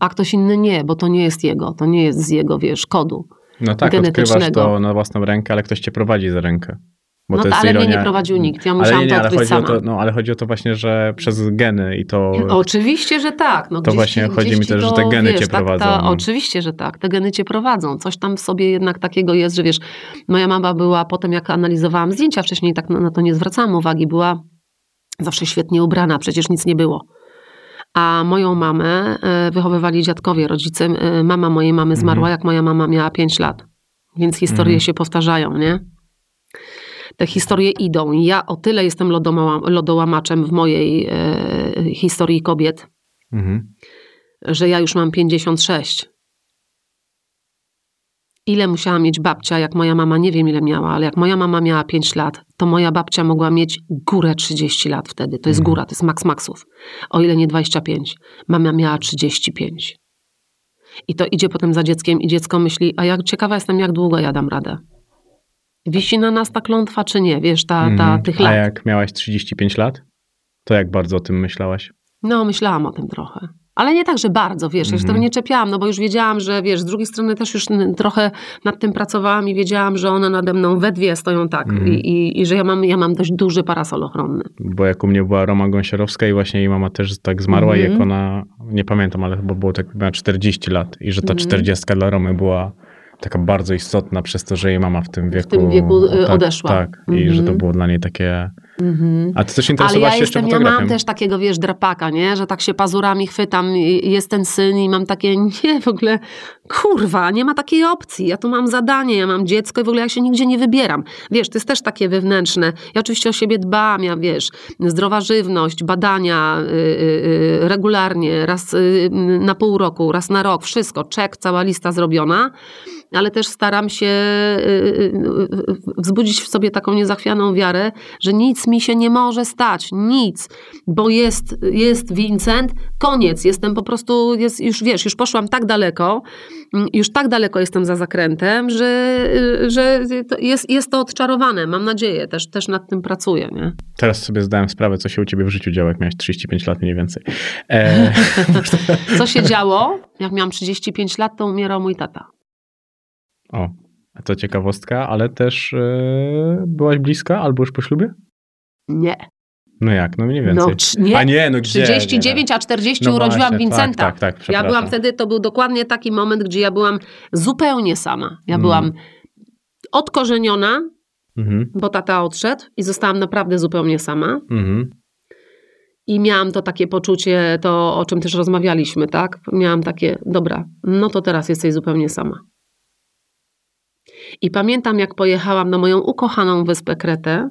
A ktoś inny nie, bo to nie jest jego, to nie jest z jego, wiesz, kodu.
No tak, odkrywasz to na własną rękę, ale ktoś cię prowadzi za rękę. Bo
No
to
ale mnie
ironia...
nie prowadził nikt, ja
ale
musiałam
nie,
to
nie, ale chodzi, o
sama.
to, no, ale chodzi o to właśnie, że przez geny i to...
Oczywiście, że tak. No,
To właśnie
ci-
chodzi mi też, że
to,
te geny
wiesz,
cię
tak,
prowadzą,
Ta,
no.
Oczywiście, że tak. Te geny cię prowadzą. Coś tam w sobie jednak takiego jest, że wiesz, moja mama była, potem jak analizowałam zdjęcia wcześniej, tak na, na to nie zwracałam uwagi, była zawsze świetnie ubrana, przecież nic nie było. A moją mamę e, wychowywali dziadkowie, rodzice. E, Mama mojej mamy zmarła, jak moja mama miała 5 lat. Więc historie
Mhm.
się powtarzają, nie? Te historie idą. Ja o tyle jestem lodołamaczem w mojej e, historii kobiet,
Mhm.
że ja już mam 56. ile musiała mieć babcia, jak moja mama, nie wiem ile miała, ale jak moja mama miała 5 lat, to moja babcia mogła mieć górę 30 lat wtedy. To jest
Mhm.
góra, to jest maks maksów. O ile nie 25. Mama miała 35. I to idzie potem za dzieckiem i dziecko myśli, a jak ciekawa jestem, jak długo ja dam radę. Wisi na nas ta klątwa, czy nie? Wiesz, ta, ta,
Mhm.
tych
A
lat.
jak miałaś 35 lat, to jak bardzo o tym myślałaś?
No, myślałam o tym trochę. Ale nie tak, że bardzo, wiesz, ja się
Mhm.
tego nie czepiałam, no bo już wiedziałam, że wiesz, z drugiej strony też już trochę nad tym pracowałam i wiedziałam, że one nade mną we dwie stoją tak
Mhm.
I, i, i że ja mam, ja mam dość duży parasol ochronny.
Bo jak u mnie była Roma Gąsiorowska i właśnie jej mama też tak zmarła i
Mhm.
jak ona, nie pamiętam, ale chyba było tak, miała 40 lat i że ta
Mhm.
40 dla Romy była taka bardzo istotna przez to, że jej mama w tym wieku...
tym wieku, y,
tak,
odeszła.
Tak, i że to
Mhm.
było dla niej takie...
Mhm.
A ty też
Ale
interesowałaś
ja
się jeszcze
jestem, ja mam też takiego, wiesz, drapaka, nie? Że tak się pazurami chwytam, jest ten syn i mam takie, nie, w ogóle, kurwa, nie ma takiej opcji. Ja tu mam zadanie, ja mam dziecko i w ogóle ja się nigdzie nie wybieram. Wiesz, to jest też takie wewnętrzne. Ja oczywiście o siebie dbam, ja wiesz, zdrowa żywność, badania y, y, y, regularnie, raz y, na pół roku, raz na rok, wszystko, czek, cała lista zrobiona ale też staram się y, y, y, wzbudzić w sobie taką niezachwianą wiarę, że nic mi się nie może stać, nic, bo jest, jest Vincent, koniec, jestem po prostu, jest, już wiesz, już poszłam tak daleko, mm, już tak daleko jestem za zakrętem, że, że jest, jest to odczarowane, mam nadzieję, też, też nad tym pracuję, nie?
Teraz sobie zdałem sprawę, co się u ciebie w życiu działo, jak miałeś 35 lat mniej więcej. E,
Co się działo? Jak miałam 35 lat, to umierał mój tata.
O, to ciekawostka, ale też e, byłaś bliska albo już po ślubie?
Nie.
No jak, no mniej więcej.
No, nie.
A nie, no gdzie?
39, a 40
No
urodziłam
właśnie,
Vincenta.
Tak, tak, tak
Ja byłam wtedy, to był dokładnie taki moment, gdzie ja byłam zupełnie sama. Ja
Mm.
byłam odkorzeniona,
Mhm,
bo tata odszedł i zostałam naprawdę zupełnie sama.
mhm.
I miałam to takie poczucie, to o czym też rozmawialiśmy, tak? Miałam takie, dobra, no to teraz jesteś zupełnie sama. I pamiętam, jak pojechałam na moją ukochaną wyspę Kretę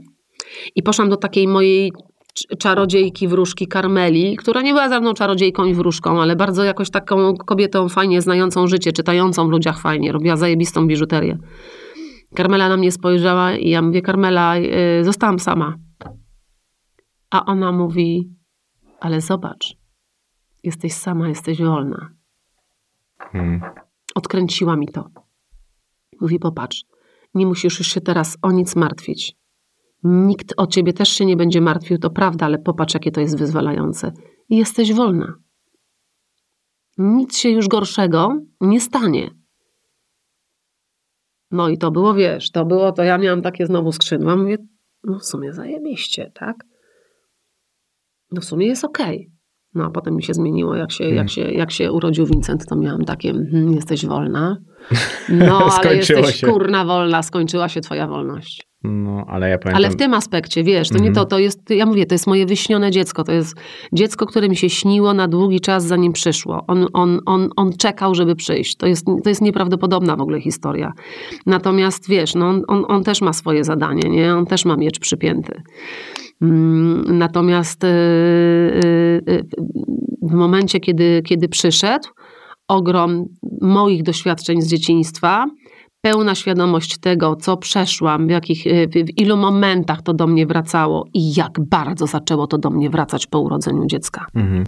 i poszłam do takiej mojej cz- czarodziejki wróżki Karmeli, która nie była za mną czarodziejką i wróżką, ale bardzo jakoś taką kobietą fajnie znającą życie, czytającą w ludziach fajnie, robiła zajebistą biżuterię. Karmela na mnie spojrzała i ja mówię, Karmela, yy, zostałam sama. A ona mówi, ale zobacz, jesteś sama, jesteś wolna.
Mhm.
Odkręciła mi to. Mówi, popatrz, nie musisz już się teraz o nic martwić. Nikt o ciebie też się nie będzie martwił, to prawda, ale popatrz, jakie to jest wyzwalające. I jesteś wolna. Nic się już gorszego nie stanie. No i to było, wiesz, to było, to ja miałam takie znowu skrzydła. Mówię, no w sumie zajebiście, tak? No w sumie jest okej. No a potem mi się zmieniło, jak się, jak się, jak się urodził Vincent, to miałam takie, mhm, jesteś wolna. No ale jesteś
się.
kurna wolna, skończyła się twoja wolność.
No, ale ja pamiętam...
Ale w tym aspekcie, wiesz, to nie
Mhm.
to, to jest, ja mówię, to jest moje wyśnione dziecko, to jest dziecko, które mi się śniło na długi czas, zanim przyszło. On, on, on, on czekał, żeby przyjść. To jest, to jest nieprawdopodobna w ogóle historia. Natomiast, wiesz, no on, on, on też ma swoje zadanie, nie? On też ma miecz przypięty. Mm, Natomiast y, y, y, w momencie, kiedy, kiedy przyszedł, ogrom moich doświadczeń z dzieciństwa, pełna świadomość tego, co przeszłam, w, jakich, y, w, w ilu momentach to do mnie wracało i jak bardzo zaczęło to do mnie wracać po urodzeniu dziecka.
Mhm.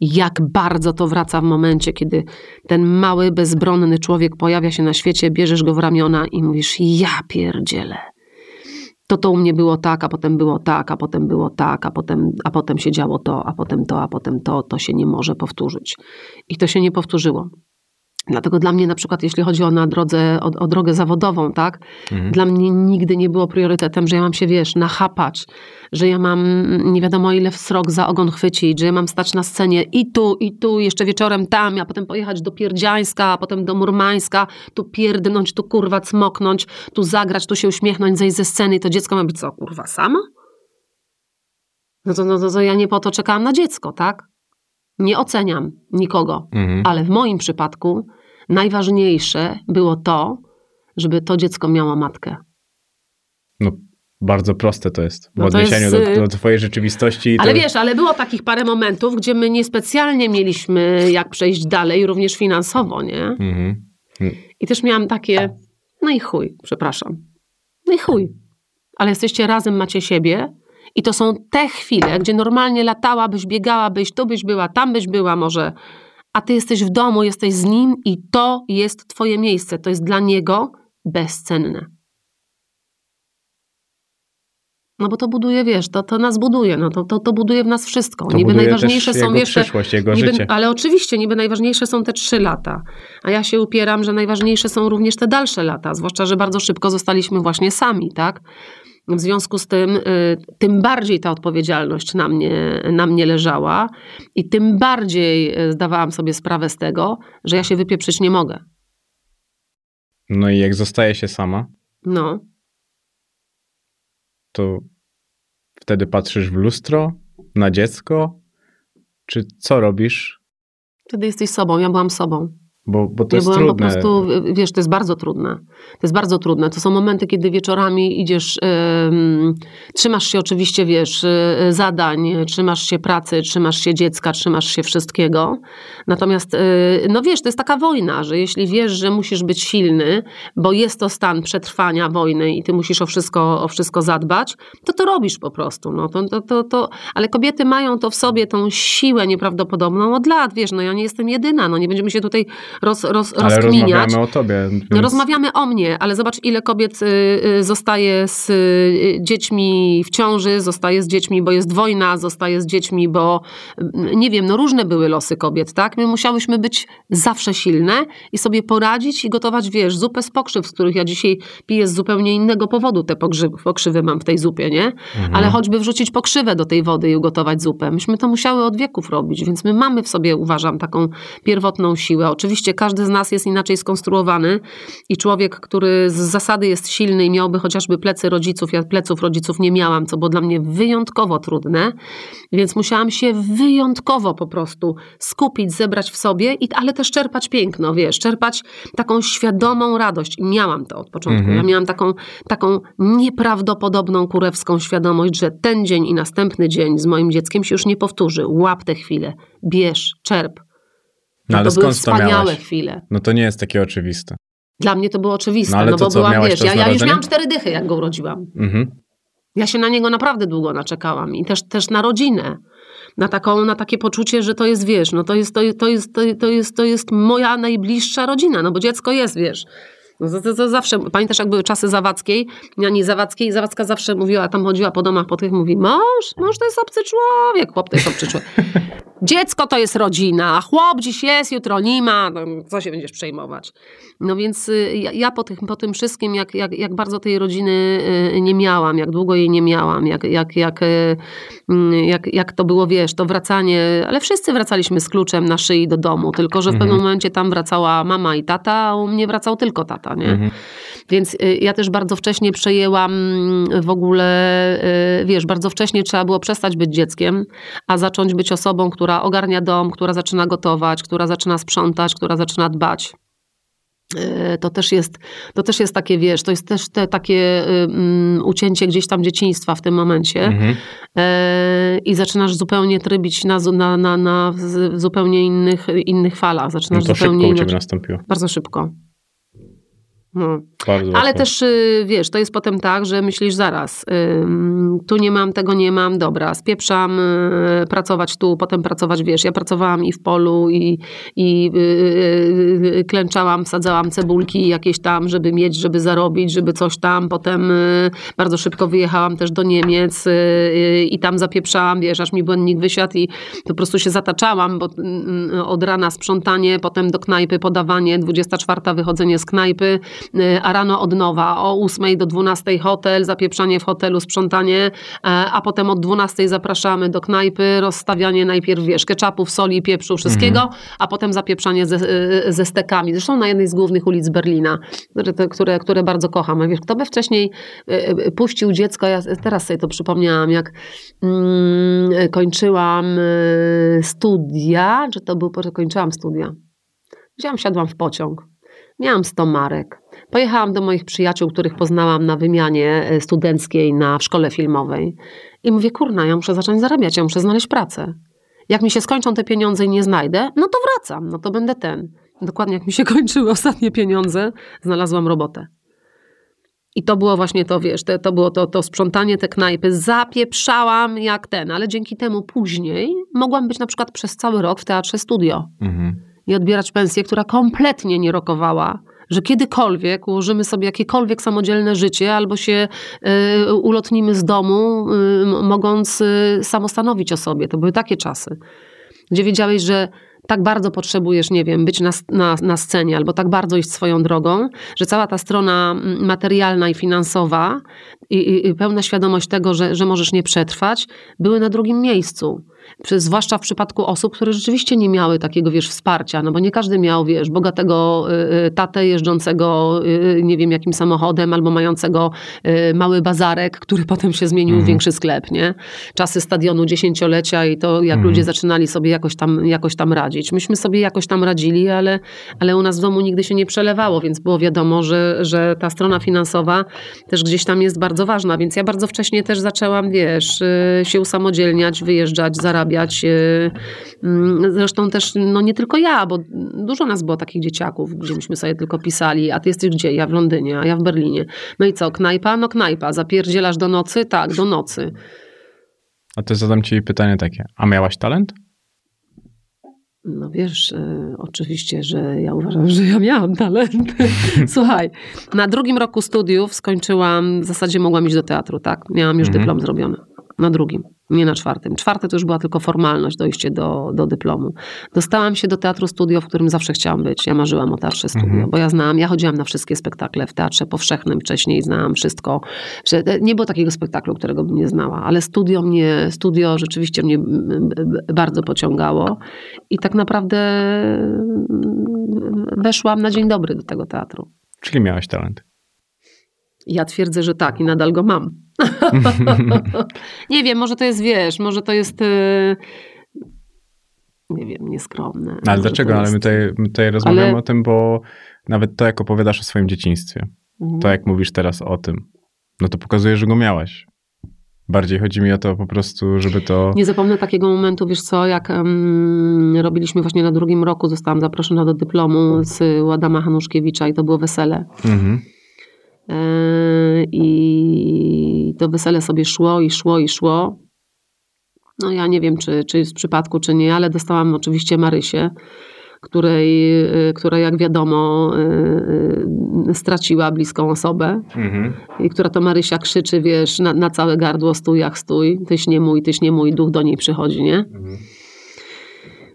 Jak bardzo to wraca w momencie, kiedy ten mały, bezbronny człowiek pojawia się na świecie, bierzesz go w ramiona i mówisz, ja pierdzielę. To to u mnie było tak, a potem było tak, a potem było tak, a potem, a potem się działo to, a potem to, a potem to. To się nie może powtórzyć. I to się nie powtórzyło. Dlatego dla mnie na przykład, jeśli chodzi o, na drodze, o, o drogę zawodową, tak,
Mhm.
dla mnie nigdy nie było priorytetem, że ja mam się, wiesz, nachapać, że ja mam nie wiadomo ile srok za ogon chwycić, że ja mam stać na scenie i tu, i tu, jeszcze wieczorem tam, a potem pojechać do Pierdziańska, a potem do Murmańska, tu pierdnąć, tu kurwa cmoknąć, tu zagrać, tu się uśmiechnąć, zejść ze sceny i to dziecko ma być co, kurwa, samo? No to, no to, to ja nie po to czekałam na dziecko, tak? Nie oceniam nikogo,
Mhm.
ale w moim przypadku najważniejsze było to, żeby to dziecko miało matkę.
No, bardzo proste to jest. W
No
odniesieniu
jest, y-
do, do twojej rzeczywistości.
Ale
to...
wiesz, ale było takich parę momentów, gdzie my niespecjalnie mieliśmy jak przejść dalej, również finansowo, nie?
Mhm.
I też miałam takie, No i chuj, przepraszam. No i chuj. Ale jesteście razem, macie siebie i to są te chwile, gdzie normalnie latałabyś, biegałabyś, tu byś była, tam byś była może, a ty jesteś w domu, jesteś z nim i to jest twoje miejsce. To jest dla niego bezcenne. No bo to buduje, wiesz, to, to nas buduje, no to, to, to buduje w nas wszystko.
To
niby najważniejsze są
jego
jeszcze.
przyszłość, jego
niby,
życie.
Ale oczywiście, niby najważniejsze są te trzy lata. A ja się upieram, że najważniejsze są również te dalsze lata, zwłaszcza, że bardzo szybko zostaliśmy właśnie sami, tak? W związku z tym, y, tym bardziej ta odpowiedzialność na mnie, na mnie leżała i tym bardziej y, zdawałam sobie sprawę z tego, że ja się wypieprzyć nie mogę.
No i jak zostaje się sama,
No,
to wtedy patrzysz w lustro, na dziecko, czy co robisz?
wtedy jesteś sobą, ja byłam sobą.
Bo, bo to
ja
jest
byłam
trudne.
po prostu, wiesz, to jest bardzo trudne. To jest bardzo trudne. To są momenty, kiedy wieczorami idziesz, ym, trzymasz się oczywiście, wiesz, y, zadań, trzymasz się pracy, trzymasz się dziecka, trzymasz się wszystkiego. Natomiast, y, no wiesz, to jest taka wojna, że jeśli wiesz, że musisz być silny, bo jest to stan przetrwania wojny i ty musisz o wszystko, o wszystko zadbać, to to robisz po prostu. No, to, to, to, to, ale kobiety mają to w sobie, tą siłę nieprawdopodobną od lat, wiesz, no ja nie jestem jedyna, no nie będziemy się tutaj roz, roz,
Ale
rozkminiać.
rozmawiamy o tobie.
No
więc-
rozmawiamy o mnie, ale zobacz, ile kobiet y, y, zostaje z y, dziećmi w ciąży, zostaje z dziećmi, bo jest wojna, zostaje z dziećmi, bo nie wiem, no różne były losy kobiet, tak? My musiałyśmy być zawsze silne i sobie poradzić i gotować, wiesz, zupę z pokrzyw, z których ja dzisiaj piję z zupełnie innego powodu te pokrzywy, pokrzywy mam w tej zupie, nie?
Mhm.
Ale choćby wrzucić pokrzywę do tej wody i ugotować zupę. Myśmy to musiały od wieków robić, więc my mamy w sobie, uważam, taką pierwotną siłę. Oczywiście każdy z nas jest inaczej skonstruowany i człowiek, który z zasady jest silny i miałby chociażby plecy rodziców, ja pleców rodziców nie miałam, co było dla mnie wyjątkowo trudne, więc musiałam się wyjątkowo po prostu skupić, zebrać w sobie, i, ale też czerpać piękno, wiesz, czerpać taką świadomą radość. I miałam to od początku.
Mhm.
Ja miałam taką, taką nieprawdopodobną kurewską świadomość, że ten dzień i następny dzień z moim dzieckiem się już nie powtórzy. Łap tę chwilę, bierz, czerp.
No ale
to były
skąd to
wspaniałe
miałaś?
chwile.
No to nie jest takie oczywiste.
Dla mnie to było oczywiste,
No
no, bo
co,
byłam, wiesz, ja, ja już miałam cztery dychy, jak go urodziłam.
Mhm.
Ja się na niego naprawdę długo naczekałam i też, też na rodzinę. Na, taką, na takie poczucie, że to jest, wiesz, no to jest, to, to, jest, to, to, jest, to jest moja najbliższa rodzina, no bo dziecko jest, wiesz. No to, to, to zawsze, pamiętasz jak były czasy Zawadzkiej, Jani Zawadzkiej, Zawadzka zawsze mówiła, tam chodziła po domach, po tych, mówi, mąż, mąż to jest obcy człowiek, chłop to jest obcy człowiek. Dziecko to jest rodzina, a chłop dziś jest, jutro nie ma, no, co się będziesz przejmować. No więc y, ja, ja po, tych, po tym wszystkim, jak, jak, jak bardzo tej rodziny y, nie miałam, jak długo jej nie miałam, jak, jak, jak, y, mm, jak, jak to było, wiesz, to wracanie, ale wszyscy wracaliśmy z kluczem na szyi do domu, tylko że w
Mhm.
pewnym momencie tam wracała mama i tata, a u mnie wracał tylko tata, nie?
Mhm.
Więc y, ja też bardzo wcześnie przejęłam mm, w ogóle, y, wiesz, bardzo wcześnie trzeba było przestać być dzieckiem, a zacząć być osobą, która ogarnia dom, która zaczyna gotować, która zaczyna sprzątać, która zaczyna dbać. Y, To też, jest, to też jest takie, wiesz, to jest też te takie mm, ucięcie gdzieś tam dzieciństwa w tym momencie
Mhm.
E, i zaczynasz zupełnie trybić na, na, na, na zupełnie innych, innych falach.
No
Zaczynasz
to
zupełnie
szybko u ciebie
inaczej.
nastąpiło.
Bardzo szybko. No.
Bardzo
Ale też, y, wiesz, to jest potem tak, że myślisz zaraz, tu nie mam, tego nie mam, dobra, spieprzam y, pracować tu, potem pracować, wiesz, ja pracowałam i w polu i, i y, klęczałam, sadzałam cebulki jakieś tam, żeby mieć, żeby zarobić, żeby coś tam, potem bardzo szybko wyjechałam też do Niemiec i tam zapieprzałam, wiesz, aż mi błędnik wysiadł i po prostu się zataczałam, bo y, y, od rana sprzątanie, potem do knajpy podawanie, 24 wychodzenie z knajpy, a rano od nowa, o 8 do 12 hotel, zapieprzanie w hotelu, sprzątanie, e, a potem od 12 zapraszamy do knajpy, rozstawianie najpierw, wiesz, ketchupów, soli, pieprzu, wszystkiego, a potem zapieprzanie ze, y, ze stekami. Zresztą na jednej z głównych ulic Berlina, które, które, bardzo kocham. Wiesz, kto by wcześniej y, y, puścił dziecko, ja teraz sobie to przypomniałam, jak mm, kończyłam y, studia, czy to był, kończyłam studia. Wziąłam, siadłam w pociąg. Miałam 100 marek. Pojechałam do moich przyjaciół, których poznałam na wymianie e, studenckiej na w szkole filmowej. I mówię, kurna, ja muszę zacząć zarabiać, ja muszę znaleźć pracę. Jak mi się skończą te pieniądze i nie znajdę, no to wracam, no to będę ten. Dokładnie jak mi się kończyły ostatnie pieniądze, znalazłam robotę. I to było właśnie to, wiesz, te, to było to, to sprzątanie te knajpy. Zapieprzałam jak ten, ale dzięki temu później mogłam być na przykład przez cały rok w teatrze studio
Mhm.
i odbierać pensję, która kompletnie nie rokowała, że kiedykolwiek ułożymy sobie jakiekolwiek samodzielne życie albo się y, ulotnimy z domu, y, mogąc y, samostanowić o sobie. To były takie czasy, gdzie wiedziałeś, że tak bardzo potrzebujesz, nie wiem, być na, na, na scenie albo tak bardzo iść swoją drogą, że cała ta strona materialna i finansowa i, i, i pełna świadomość tego, że, że możesz nie przetrwać, były na drugim miejscu. Zwłaszcza w przypadku osób, które rzeczywiście nie miały takiego, wiesz, wsparcia, no bo nie każdy miał, wiesz, bogatego y, y, tatę jeżdżącego, y, nie wiem, jakim samochodem, albo mającego mały bazarek, który potem się zmienił w
Mhm.
większy sklep, nie? Czasy stadionu dziesięciolecia i to, jak
Mhm.
ludzie zaczynali sobie jakoś tam, jakoś tam radzić. Myśmy sobie jakoś tam radzili, ale, ale u nas w domu nigdy się nie przelewało, więc było wiadomo, że, że ta strona finansowa też gdzieś tam jest bardzo ważna, więc ja bardzo wcześnie też zaczęłam, wiesz, się usamodzielniać, wyjeżdżać, zarabiać. Y, mm, Zresztą też, no nie tylko ja, bo dużo nas było takich dzieciaków, gdzie myśmy sobie tylko pisali, a ty jesteś gdzie? Ja w Londynie, a ja w Berlinie. No i co, knajpa? No knajpa. Zapierdzielasz do nocy? Tak, do nocy.
A to zadam ci pytanie takie. A miałaś talent?
No wiesz, y, oczywiście, że ja uważam, że ja miałam talent. Słuchaj, na drugim roku studiów skończyłam, w zasadzie mogłam iść do teatru, tak? Miałam już
Mhm.
dyplom zrobiony. Na drugim, nie na czwartym. Czwarte to już była tylko formalność, dojście do, do dyplomu. Dostałam się do teatru studio, w którym zawsze chciałam być. Ja marzyłam o teatrze studio,
Mhm.
bo ja znałam, ja chodziłam na wszystkie spektakle w teatrze powszechnym wcześniej, znałam wszystko. Że- Nie było takiego spektaklu, którego bym nie znała, ale studio mnie, studio rzeczywiście mnie bardzo pociągało. I tak naprawdę mm, weszłam na dzień dobry do tego teatru.
Czyli miałaś talent.
Ja twierdzę, że tak i nadal go mam. nie wiem, może to jest, wiesz, może to jest, e, nie wiem, nieskromne.
Ale dlaczego?
to
Ale my
jest-
tutaj, my tutaj rozmawiamy
Ale-
o tym, bo nawet to, jak opowiadasz o swoim dzieciństwie,
Mhm.
to jak mówisz teraz o tym, no to pokazuje, że go miałaś. Bardziej chodzi mi o to po prostu, żeby to...
Nie zapomnę takiego momentu, wiesz co, jak em, robiliśmy właśnie na drugim roku, zostałam zaproszona do dyplomu z Ładama Hanuszkiewicza i to było wesele.
Mhm.
E, I to wesele sobie szło i szło i szło. No ja nie wiem, czy, czy z przypadku, czy nie, ale dostałam oczywiście Marysię, której, e, która jak wiadomo e, straciła bliską osobę
Mhm.
i która to Marysia krzyczy, wiesz, na, na całe gardło stój jak stój, tyś nie mój, tyś nie mój, duch do niej przychodzi, nie?
Mhm.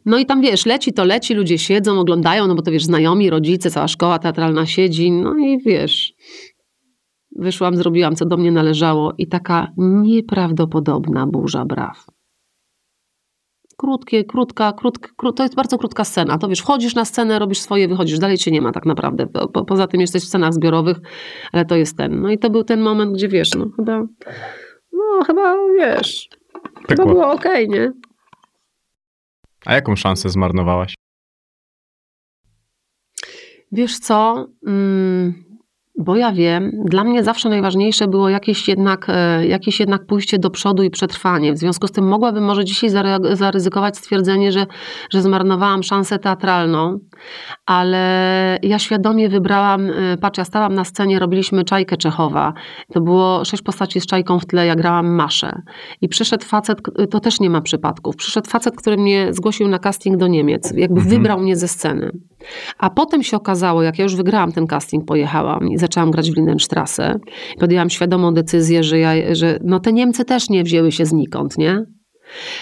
No i tam wiesz, leci to leci, ludzie siedzą, oglądają, no bo to wiesz, znajomi, rodzice, cała szkoła teatralna siedzi, no i wiesz, wyszłam, zrobiłam, co do mnie należało i taka nieprawdopodobna burza braw. Krótkie, krótka, krótka, kró- to jest bardzo krótka scena. To wiesz, wchodzisz na scenę, robisz swoje, wychodzisz, dalej cię nie ma tak naprawdę. Po, po, poza tym jesteś w scenach zbiorowych, ale to jest ten. No i to był ten moment, gdzie wiesz, no chyba, no chyba wiesz,
Pykło.
było okej, nie?
A jaką szansę zmarnowałaś?
Wiesz co? Bo ja wiem, dla mnie zawsze najważniejsze było jakieś jednak, e, jakieś jednak pójście do przodu i przetrwanie. W związku z tym mogłabym może dzisiaj zaryzykować stwierdzenie, że, że zmarnowałam szansę teatralną, ale ja świadomie wybrałam, e, patrz, ja stałam na scenie, robiliśmy Czajkę Czechowa. To było sześć postaci z Czajką w tle, ja grałam Maszę. I przyszedł facet, to też nie ma przypadków, przyszedł facet, który mnie zgłosił na casting do Niemiec, jakby
Mhm.
wybrał mnie ze sceny. A potem się okazało, jak ja już wygrałam ten casting, pojechałam i zaczęłam grać w Lindenstrasse. Podjęłam świadomą decyzję, że, ja, że no te Niemcy też nie wzięły się znikąd, nie?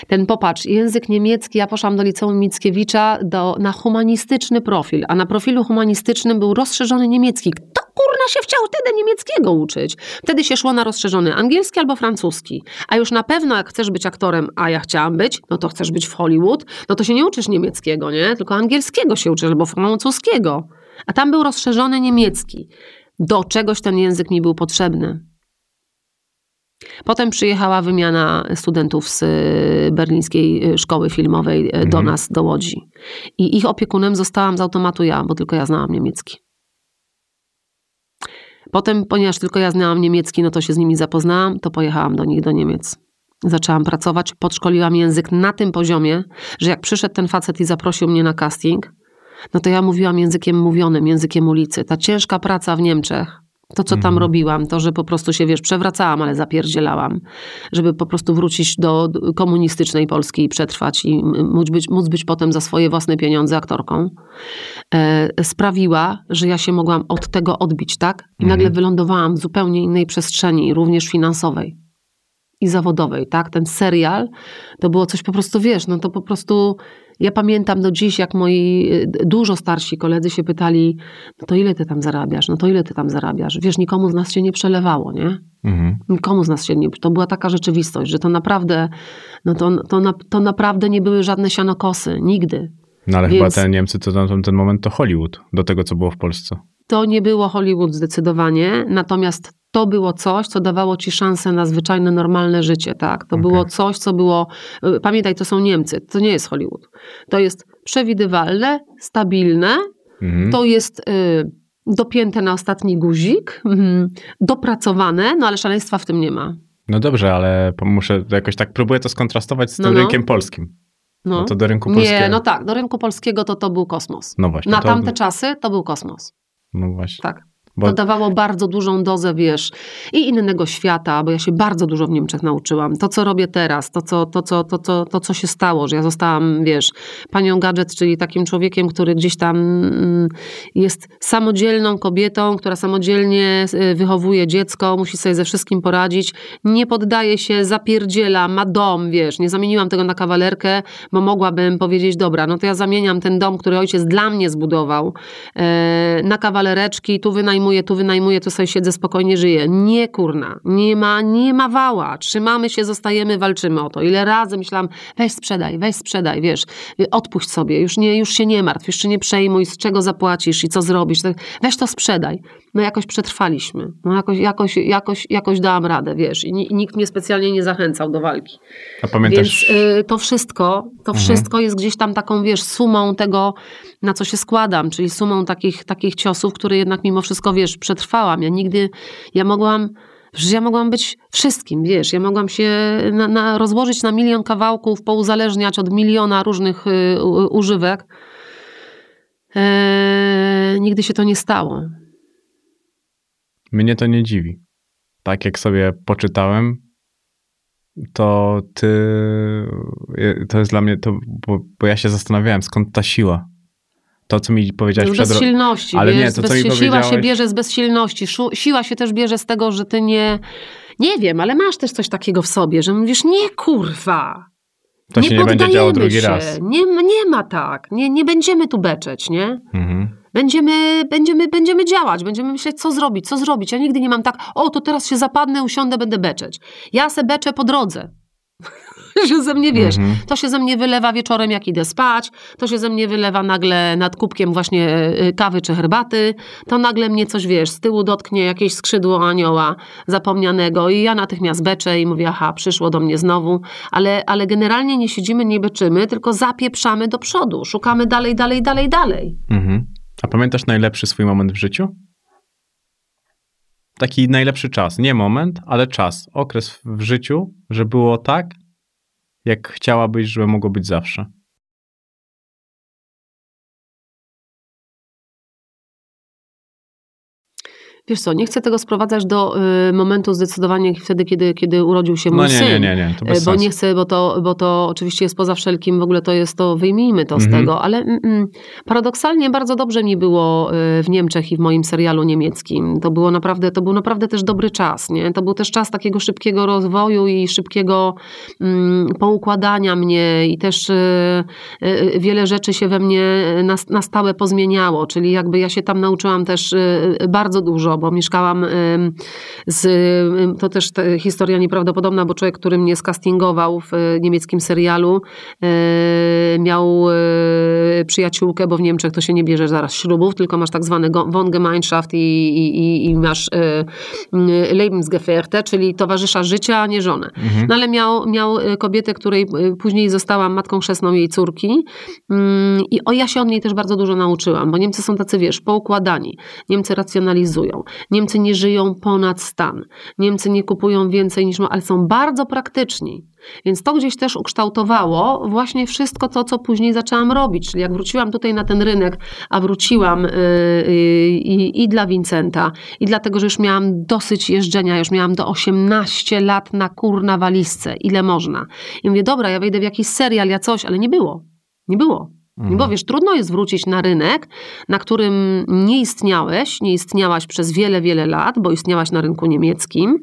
Ten popatrz, język niemiecki, ja poszłam do liceum Mickiewicza do, na humanistyczny profil, a na profilu humanistycznym był rozszerzony niemiecki. Kto kurna się chciał wtedy niemieckiego uczyć? Wtedy się szło na rozszerzony angielski albo francuski. A już na pewno jak chcesz być aktorem, a ja chciałam być, no to chcesz być w Hollywood, no to się nie uczysz niemieckiego, nie? Tylko angielskiego się uczysz albo francuskiego. A tam był rozszerzony niemiecki. Do czegoś ten język mi był potrzebny. Potem przyjechała wymiana studentów z y, berlińskiej y, szkoły filmowej y, do
Mhm.
nas, do Łodzi. I ich opiekunem zostałam z automatu ja, bo tylko ja znałam niemiecki. Potem, ponieważ tylko ja znałam niemiecki, no to się z nimi zapoznałam, to pojechałam do nich do Niemiec. Zaczęłam pracować, podszkoliłam język na tym poziomie, że jak przyszedł ten facet i zaprosił mnie na casting, no to ja mówiłam językiem mówionym, językiem ulicy. Ta ciężka praca w Niemczech, To, co tam
Mhm.
robiłam, to, że po prostu się, wiesz, przewracałam, ale zapierdzielałam, żeby po prostu wrócić do komunistycznej Polski i przetrwać i móc być, móc być potem za swoje własne pieniądze aktorką, e, sprawiła, że ja się mogłam od tego odbić, tak? I
Mhm.
nagle wylądowałam w zupełnie innej przestrzeni, również finansowej i zawodowej, tak? Ten serial to było coś po prostu, wiesz, no to po prostu ja pamiętam do dziś, jak moi y, dużo starsi koledzy się pytali, no to ile ty tam zarabiasz, no to ile ty tam zarabiasz? Wiesz, nikomu z nas się nie przelewało, nie?
Mhm.
Nikomu z nas się nie... To była taka rzeczywistość, że to naprawdę, no to, to, na, to naprawdę nie były żadne sianokosy, nigdy.
No ale
Więc-
chyba te Niemcy to na ten- ten moment to Hollywood do tego, co było w Polsce.
To nie było Hollywood zdecydowanie, natomiast to było coś, co dawało ci szansę na zwyczajne, normalne życie, tak? To
Okej.
było coś, co było... y, Pamiętaj, to są Niemcy, to nie jest Hollywood. To jest przewidywalne, stabilne,
Mhm.
to jest y, dopięte na ostatni guzik, mhm, dopracowane, no ale szaleństwa w tym nie ma.
No dobrze, ale muszę jakoś tak próbuję to skontrastować z tym
No, no.
rynkiem polskim.
No.
No to do rynku polskiego.
Nie, no tak, do rynku polskiego to to był kosmos.
No właśnie.
Na
to,
tamte czasy to był kosmos.
No właśnie.
Tak.
Bo,
To dawało bardzo dużą dozę, wiesz, i innego świata, bo ja się bardzo dużo w Niemczech nauczyłam. To, co robię teraz, to, co, to, co, to, co, to, co się stało, że ja zostałam, wiesz, panią gadżet, czyli takim człowiekiem, który gdzieś tam mm, jest samodzielną kobietą, która samodzielnie y, wychowuje dziecko, musi sobie ze wszystkim poradzić, nie poddaje się, zapierdziela, ma dom, wiesz, nie zamieniłam tego na kawalerkę, bo mogłabym powiedzieć, dobra, no to ja zamieniam ten dom, który ojciec dla mnie zbudował, e, na kawalereczki, tu wynajmuję, tu wynajmuję, tu sobie siedzę, spokojnie żyję. Nie, kurna, nie ma, nie ma wała. Trzymamy się, zostajemy, walczymy o to. Ile razy myślałam, weź sprzedaj, weź sprzedaj, wiesz, odpuść sobie, już, nie, już się nie martw, się nie przejmuj, z czego zapłacisz i co zrobisz. Weź to sprzedaj. No jakoś przetrwaliśmy. No jakoś, jakoś, jakoś, jakoś dałam radę, wiesz. I ni- nikt mnie specjalnie nie zachęcał do walki.
a pamiętasz,
Więc y, to wszystko, to wszystko jest gdzieś tam taką, wiesz, sumą tego, na co się składam, czyli sumą takich, takich ciosów, które jednak mimo wszystko, wiesz, przetrwałam. Ja nigdy, ja mogłam, przecież ja mogłam być wszystkim, wiesz, ja mogłam się na, na, rozłożyć na milion kawałków, pouzależniać od miliona różnych y, używek. E, nigdy się to nie stało.
Mnie to nie dziwi. Tak jak sobie poczytałem, to ty, to jest dla mnie, to, bo, bo ja się zastanawiałem, skąd ta siła. To, co mi powiedziałeś
Z
przed...
bezsilności,
Ale
wiesz,
nie, to, co mi
bezsi- Siła się
powiedziałeś-
bierze z bezsilności. Siła się też bierze z tego, że ty nie... Nie wiem, ale masz też coś takiego w sobie, że mówisz, nie kurwa.
To się nie będzie działo drugi
się.
raz.
Nie, nie ma tak. Nie, nie będziemy tu beczeć, nie?
Mhm.
Będziemy, będziemy, będziemy działać, będziemy myśleć, co zrobić, co zrobić. Ja nigdy nie mam tak, o, to teraz się zapadnę, usiądę, będę beczeć. Ja se beczę po drodze. że ze mnie, wiesz,
Mhm.
to się ze mnie wylewa wieczorem, jak idę spać, to się ze mnie wylewa nagle nad kubkiem właśnie y, kawy czy herbaty, to nagle mnie coś, wiesz, z tyłu dotknie jakieś skrzydło anioła zapomnianego i ja natychmiast beczę i mówię, aha, przyszło do mnie znowu, ale, ale generalnie nie siedzimy, nie beczymy, tylko zapieprzamy do przodu, szukamy dalej, dalej, dalej, dalej.
Mhm. A pamiętasz najlepszy swój moment w życiu? Taki najlepszy czas. Nie moment, ale czas. Okres w życiu, że było tak, jak chciałabyś, żeby mogło być zawsze.
Wiesz co, nie chcę tego sprowadzać do y, momentu zdecydowanie wtedy, kiedy, kiedy urodził się mój
No nie,
syn.
nie, nie, nie. To
E,
bez
bo
sensu.
nie chcę, bo to, bo to oczywiście jest poza wszelkim, w ogóle to jest to, wyjmijmy to z
Mhm.
tego, ale mm, mm, paradoksalnie bardzo dobrze mi było y, w Niemczech i w moim serialu niemieckim. To było naprawdę, to był naprawdę też dobry czas, nie? To był też czas takiego szybkiego rozwoju i szybkiego mm, poukładania mnie i też y, y, wiele rzeczy się we mnie na, na stałe pozmieniało, czyli jakby ja się tam nauczyłam też y, bardzo dużo, bo mieszkałam z, to też historia nieprawdopodobna, bo człowiek, który mnie skastingował w y, niemieckim serialu, y, miał y, przyjaciółkę, bo w Niemczech to się nie bierze zaraz ślubów, tylko masz tak zwane Wohngemeinschaft i, i, i, masz Lebensgefährte, czyli towarzysza życia, a nie żonę.
Mhm.
No ale miał, miał kobietę, której później została matką chrzestną jej córki Mm, i o, ja się od niej też bardzo dużo nauczyłam, bo Niemcy są tacy, wiesz, poukładani. Niemcy racjonalizują. Niemcy nie żyją ponad stan. Niemcy nie kupują więcej niż ma, ale są bardzo praktyczni. Więc to gdzieś też ukształtowało właśnie wszystko to, co później zaczęłam robić. Czyli jak wróciłam tutaj na ten rynek, a wróciłam yy, yy, i dla Vincenta, i dlatego, że już miałam dosyć jeżdżenia, już miałam do 18 lat na kur na walizce, ile można. I mówię, dobra, ja wejdę w jakiś serial, ja coś, ale nie było. Nie było. Mhm. Bo wiesz, trudno jest wrócić na rynek, na którym nie istniałeś, nie istniałaś przez wiele, wiele lat, bo istniałaś na rynku niemieckim,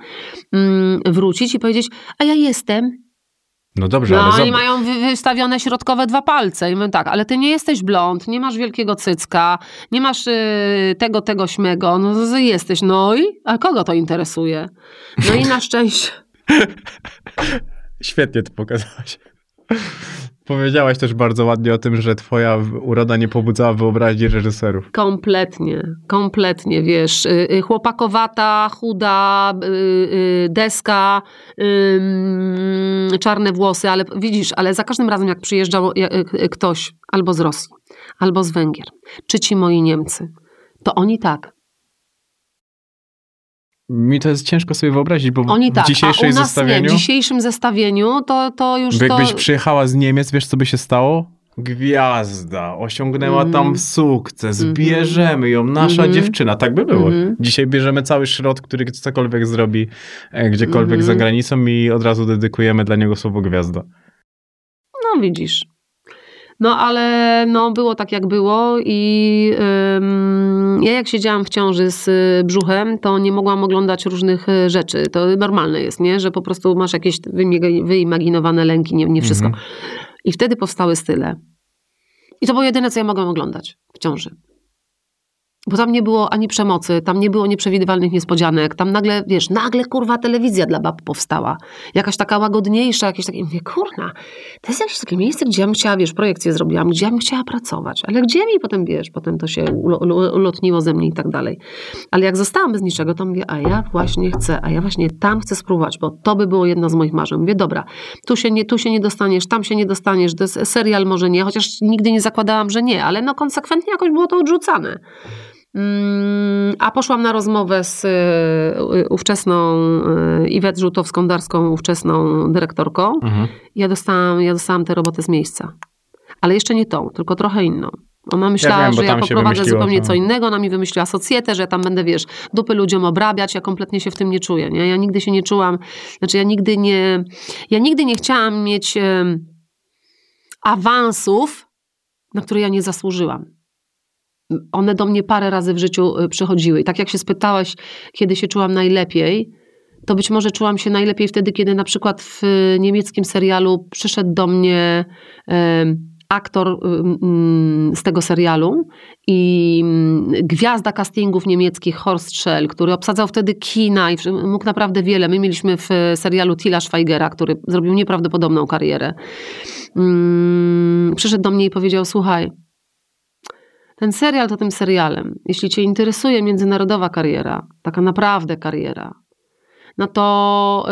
mm, wrócić i powiedzieć, a ja jestem,
no dobrze,
no,
ale
oni mają wystawione środkowe dwa palce. I mówię tak, ale ty nie jesteś blond, nie masz wielkiego cycka, nie masz y, tego, tego, śmego. No jesteś, no i? A kogo to interesuje? No i na szczęście...
Świetnie to pokazałaś. Powiedziałaś też bardzo ładnie o tym, że twoja uroda nie pobudzała wyobraźni reżyserów.
Kompletnie, kompletnie, wiesz, y, y, chłopakowata, chuda, y, deska, czarne włosy, ale widzisz, ale za każdym razem jak przyjeżdżał ktoś albo z Rosji, albo z Węgier, czy ci moi Niemcy, to oni tak,
mi to jest ciężko sobie wyobrazić, bo
Oni tak,
w dzisiejszym zestawieniu...
Nie, w dzisiejszym zestawieniu to, to już
Jakbyś
to...
przyjechała z Niemiec, wiesz co by się stało? Gwiazda, osiągnęła mm. tam sukces, mm -hmm. bierzemy ją, nasza mm -hmm. dziewczyna, tak by było. Mm -hmm. Dzisiaj bierzemy cały środ, który cokolwiek zrobi e, gdziekolwiek za mhm. granicą i od razu dedykujemy dla niego słowo gwiazda.
No widzisz. No ale no, było tak jak było i ym, ja jak siedziałam w ciąży z y, brzuchem, to nie mogłam oglądać różnych y, rzeczy. To normalne jest, nie? że po prostu masz jakieś wyimaginowane lęki, nie, nie wszystko. Mhm. I wtedy powstały style. I to było jedyne, co ja mogłam oglądać w ciąży. Bo tam nie było ani przemocy, tam nie było nieprzewidywalnych niespodzianek, tam nagle, wiesz, nagle kurwa telewizja dla bab powstała. Jakaś taka łagodniejsza, jakieś takie, mówię, kurna, to jest jakieś takie miejsce, gdzie ja bym chciała, wiesz, projekcję zrobiłam, gdzie ja bym chciała pracować, ale gdzie mi potem, wiesz, potem to się ulotniło ze mnie i tak dalej. Ale jak zostałam bez niczego, to mówię, a ja właśnie chcę, a ja właśnie tam chcę spróbować, bo to by było jedno z moich marzeń. Mówię, dobra, tu się nie, tu się nie dostaniesz, tam się nie dostaniesz, serial może nie, chociaż nigdy nie zakładałam, że nie, ale no konsekwentnie jakoś było to odrzucane. Mm, a poszłam na rozmowę z y, ówczesną y, Iwet Żółtowską-Darską, ówczesną dyrektorką. Mhm. Ja, dostałam, ja dostałam tę robotę z miejsca. Ale jeszcze nie tą, tylko trochę inną. Ona myślała, ja wiem, że ja poprowadzę zupełnie co innego. Ona mi wymyśliła socjetę, że ja tam będę, wiesz, dupy ludziom obrabiać. Ja kompletnie się w tym nie czuję. Nie? Ja nigdy się nie czułam, znaczy ja nigdy nie, ja nigdy nie chciałam mieć awansów, na które ja nie zasłużyłam one do mnie parę razy w życiu y, przychodziły. I tak jak się spytałeś, kiedy się czułam najlepiej, to być może czułam się najlepiej wtedy, kiedy na przykład w niemieckim serialu przyszedł do mnie aktor y, mm, z tego serialu i mm, gwiazda castingów niemieckich Horst Schell, który obsadzał wtedy kina i mógł naprawdę wiele. My mieliśmy w serialu Tila Schweigera, który zrobił nieprawdopodobną karierę. Mm, przyszedł do mnie i powiedział, słuchaj, ten serial to tym serialem. Jeśli Cię interesuje międzynarodowa kariera, taka naprawdę kariera, no to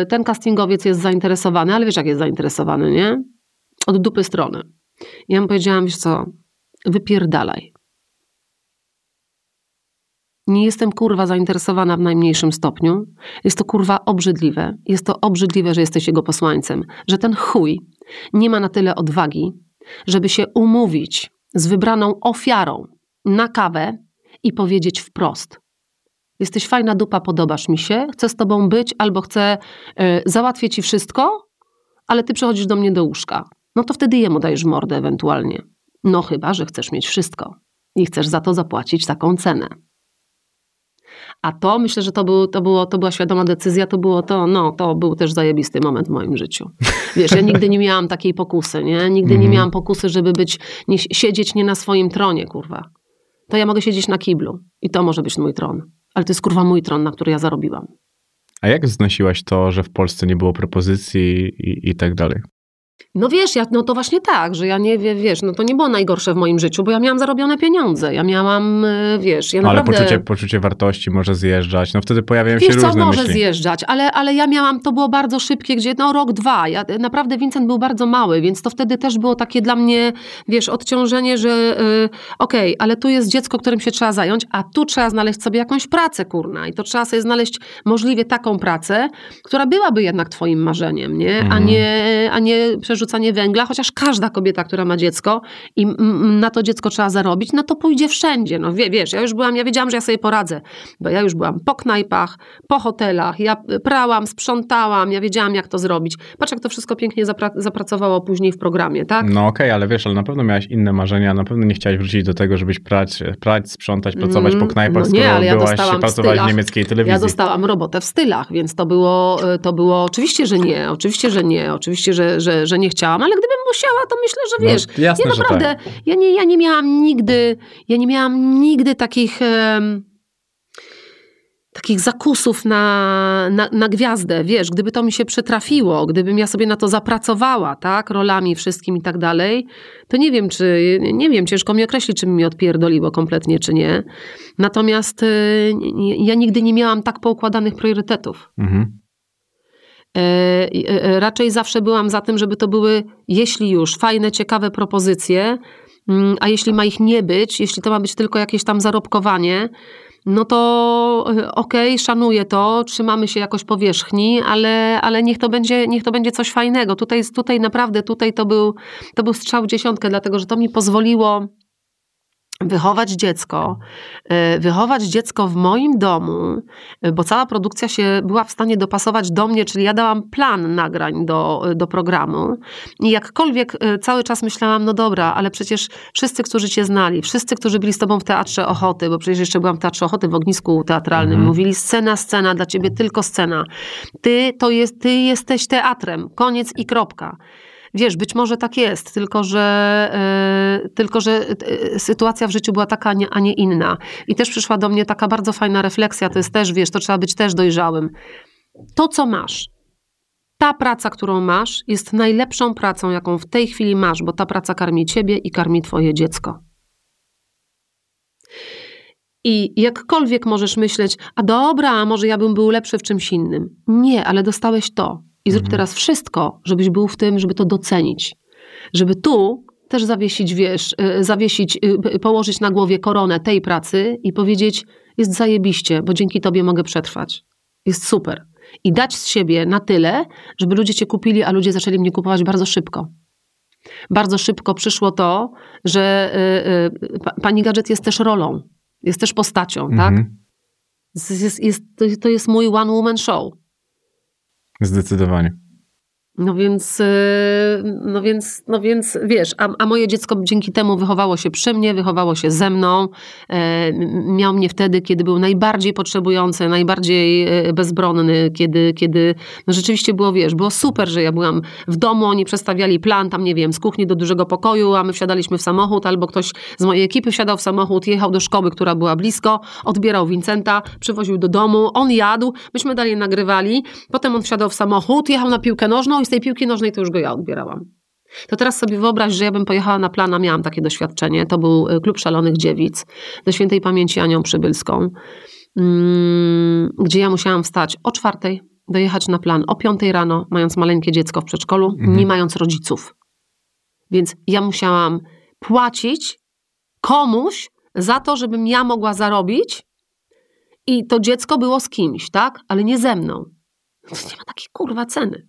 yy, ten castingowiec jest zainteresowany, ale wiesz, jak jest zainteresowany, nie? Od dupy strony. Ja mu powiedziałam, wiesz co, wypierdalaj. Nie jestem kurwa zainteresowana w najmniejszym stopniu. Jest to kurwa obrzydliwe. Jest to obrzydliwe, że jesteś jego posłańcem. Że ten chuj nie ma na tyle odwagi, żeby się umówić z wybraną ofiarą na kawę i powiedzieć wprost: Jesteś fajna dupa, podobasz mi się, chcę z tobą być albo chcę y, załatwię ci wszystko, ale ty przychodzisz do mnie do łóżka. No to wtedy jemu dajesz mordę ewentualnie. No chyba, że chcesz mieć wszystko i chcesz za to zapłacić taką cenę. A to myślę, że to, był, to, było, to była świadoma decyzja, to było to, no, to był też zajebisty moment w moim życiu. Wiesz, ja nigdy nie miałam takiej pokusy, nie? Nigdy nie mhm. miałam pokusy, żeby być, nie, siedzieć nie na swoim tronie, kurwa. To ja mogę siedzieć na kiblu i to może być mój tron. Ale to jest kurwa mój tron, na który ja zarobiłam.
A jak znosiłaś to, że w Polsce nie było propozycji i, i tak dalej?
No wiesz, ja, no to właśnie tak, że ja nie wie, wiesz, no to nie było najgorsze w moim życiu, bo ja miałam zarobione pieniądze. Ja miałam, y, wiesz, ja
No, ale
naprawdę...
poczucie, poczucie wartości może zjeżdżać. No wtedy pojawiają
Wiesz
się
co,
różne
może
myśli.
zjeżdżać, ale, ale ja miałam, to było bardzo szybkie, gdzie no rok, dwa. Ja, naprawdę Vincent był bardzo mały, więc to wtedy też było takie dla mnie, wiesz, odciążenie, że y, okej, ale tu jest dziecko, którym się trzeba zająć, a tu trzeba znaleźć sobie jakąś pracę, kurna. I to trzeba sobie znaleźć możliwie taką pracę, która byłaby jednak twoim marzeniem, nie? A,
Mhm.
nie a nie przerzucanie węgla, chociaż każda kobieta, która ma dziecko i na to dziecko trzeba zarobić, no to pójdzie wszędzie. No wie, wiesz, ja już byłam, ja wiedziałam, że ja sobie poradzę, bo ja już byłam po knajpach, po hotelach, ja prałam, sprzątałam, ja wiedziałam, jak to zrobić. Patrz, jak to wszystko pięknie zapra- zapracowało później w programie, tak?
No okej, ale wiesz, ale na pewno miałaś inne marzenia, na pewno nie chciałaś wrócić do tego, żebyś prać, prać sprzątać, pracować po
Mm,
knajpach,
no nie,
skoro
ale ja
byłaś
dostałam w
pracować w
stylach.
niemieckiej telewizji.
Ja dostałam robotę w stylach, więc to było, y, to było oczywiście, że nie, oczywiście, że nie, oczywiście, że, że, że nie chciałam, ale gdybym musiała, to myślę, że
No,
wiesz,
jasne,
ja naprawdę,
tak.
ja, nie, ja nie miałam nigdy, ja nie miałam nigdy takich... em, Takich zakusów na, na, na gwiazdę, wiesz, gdyby to mi się przytrafiło, gdybym ja sobie na to zapracowała, tak, rolami wszystkim i tak dalej, to nie wiem, czy, nie wiem, ciężko mi określić, czy mi odpierdoliło kompletnie, czy nie. Natomiast y, ja nigdy nie miałam tak poukładanych priorytetów.
Mhm.
E, e, Raczej zawsze byłam za tym, żeby to były, jeśli już, fajne, ciekawe propozycje, mm, a jeśli ma ich nie być, jeśli to ma być tylko jakieś tam zarobkowanie, no to e, okej, szanuję to, trzymamy się jakoś powierzchni, ale, ale niech, to będzie, niech to będzie coś fajnego. Tutaj, tutaj naprawdę, tutaj to był, to był strzał dziesiątkę, dlatego że to mi pozwoliło wychować dziecko, e, wychować dziecko w moim domu, e, bo cała produkcja się była w stanie dopasować do mnie, czyli ja dałam plan nagrań do, do programu i jakkolwiek e, cały czas myślałam, no dobra, ale przecież wszyscy, którzy cię znali, wszyscy, którzy byli z tobą w Teatrze Ochoty, bo przecież jeszcze byłam w Teatrze Ochoty w ognisku teatralnym,
Mhm.
mówili scena, scena, dla ciebie tylko scena. Ty, to jest, ty jesteś teatrem, koniec i kropka. Wiesz, być może tak jest, tylko że, e, tylko że e, sytuacja w życiu była taka, a nie, inna. I też przyszła do mnie taka bardzo fajna refleksja, to jest też, wiesz, to trzeba być też dojrzałym. To, co masz, ta praca, którą masz, jest najlepszą pracą, jaką w tej chwili masz, bo ta praca karmi ciebie i karmi twoje dziecko. I jakkolwiek możesz myśleć, a dobra, może ja bym był lepszy w czymś innym. Nie, ale dostałeś to. I zrób
Mhm.
teraz wszystko, żebyś był w tym, żeby to docenić. Żeby tu też zawiesić, wiesz, y, zawiesić, y, położyć na głowie koronę tej pracy i powiedzieć, jest zajebiście, bo dzięki tobie mogę przetrwać. Jest super. I dać z siebie na tyle, żeby ludzie cię kupili, a ludzie zaczęli mnie kupować bardzo szybko. Bardzo szybko przyszło to, że y, y, pa- pani Gadżet jest też rolą, jest też postacią, tak?
Mhm.
Jest, jest, jest, to- to jest mój one woman show.
Zdecydowanie.
No więc, yy, no więc, no więc wiesz, a, a moje dziecko dzięki temu wychowało się przy mnie, wychowało się ze mną. E, miał mnie wtedy, kiedy był najbardziej potrzebujący, najbardziej e, bezbronny, kiedy, kiedy no rzeczywiście było, wiesz, było super, że ja byłam w domu, oni przestawiali plan tam, nie wiem, z kuchni do dużego pokoju, a my wsiadaliśmy w samochód, albo ktoś z mojej ekipy wsiadał w samochód, jechał do szkoły, która była blisko, odbierał Vincenta, przywoził do domu, on jadł, myśmy dalej nagrywali, potem on wsiadał w samochód, jechał na piłkę nożną i z tej piłki nożnej to już go ja odbierałam. To teraz sobie wyobraź, że ja bym pojechała na plana, miałam takie doświadczenie. To był y, Klub Szalonych Dziewic ze świętej pamięci Anią Przybylską, mm, gdzie ja musiałam wstać o czwartej, dojechać na plan o piątej rano, mając maleńkie dziecko w przedszkolu,
Mhm.
nie mając rodziców. Więc ja musiałam płacić komuś za to, żebym ja mogła zarobić i to dziecko było z kimś, tak? Ale nie ze mną. To nie ma takiej kurwa ceny.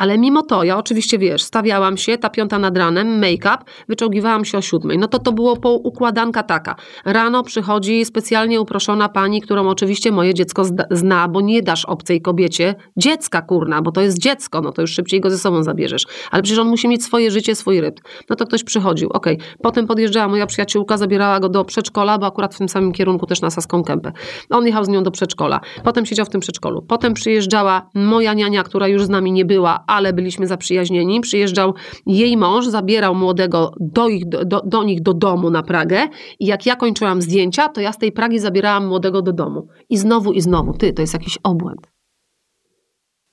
Ale mimo to, ja oczywiście, wiesz, stawiałam się, ta piąta nad ranem, make-up, wyczołgiwałam się o siódmej. No to to było po układanka taka. Rano przychodzi specjalnie uproszona pani, którą oczywiście moje dziecko zna, bo nie dasz obcej kobiecie dziecka, kurna, bo to jest dziecko, no to już szybciej go ze sobą zabierzesz. Ale przecież on musi mieć swoje życie, swój rytm. No to ktoś przychodził, okej. Potem podjeżdżała moja przyjaciółka, zabierała go do przedszkola, bo akurat w tym samym kierunku też na Saską Kępę. On jechał z nią do przedszkola. Potem siedział w tym przedszkolu. Potem przyjeżdżała moja niania, która już z nami nie była, ale byliśmy zaprzyjaźnieni. Przyjeżdżał jej mąż, zabierał młodego do, ich, do, do, nich do domu na Pragę i jak ja kończyłam zdjęcia, to ja z tej Pragi zabierałam młodego do domu. I znowu, i znowu. Ty, to jest jakiś obłęd.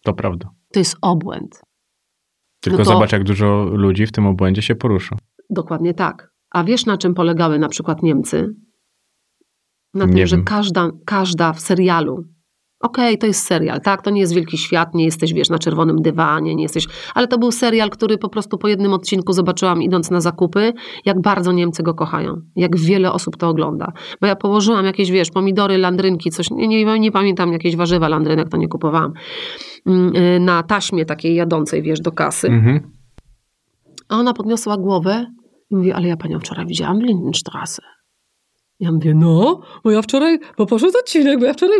To prawda.
To jest obłęd.
Tylko
No to-
zobacz, jak dużo ludzi w tym obłędzie się porusza.
Dokładnie tak. A wiesz, na czym polegały na przykład Niemcy? Na tym, że każda, każda w serialu. Okej, to jest serial, tak? To nie jest wielki świat, nie jesteś, wiesz, na czerwonym dywanie, nie jesteś. Ale to był serial, który po prostu po jednym odcinku zobaczyłam, idąc na zakupy, jak bardzo Niemcy go kochają. Jak wiele osób to ogląda. Bo ja położyłam jakieś, wiesz, pomidory, landrynki, coś, nie, nie, nie pamiętam, jakieś warzywa landrynek, to nie kupowałam. Mm, y, Na taśmie takiej jadącej, wiesz, do kasy.
Mhm.
A ona podniosła głowę i mówi, ale ja panią wczoraj widziałam w Lindenstraße. Ja mówię, no, bo ja wczoraj, bo poszedł odcinek, bo ja wczoraj,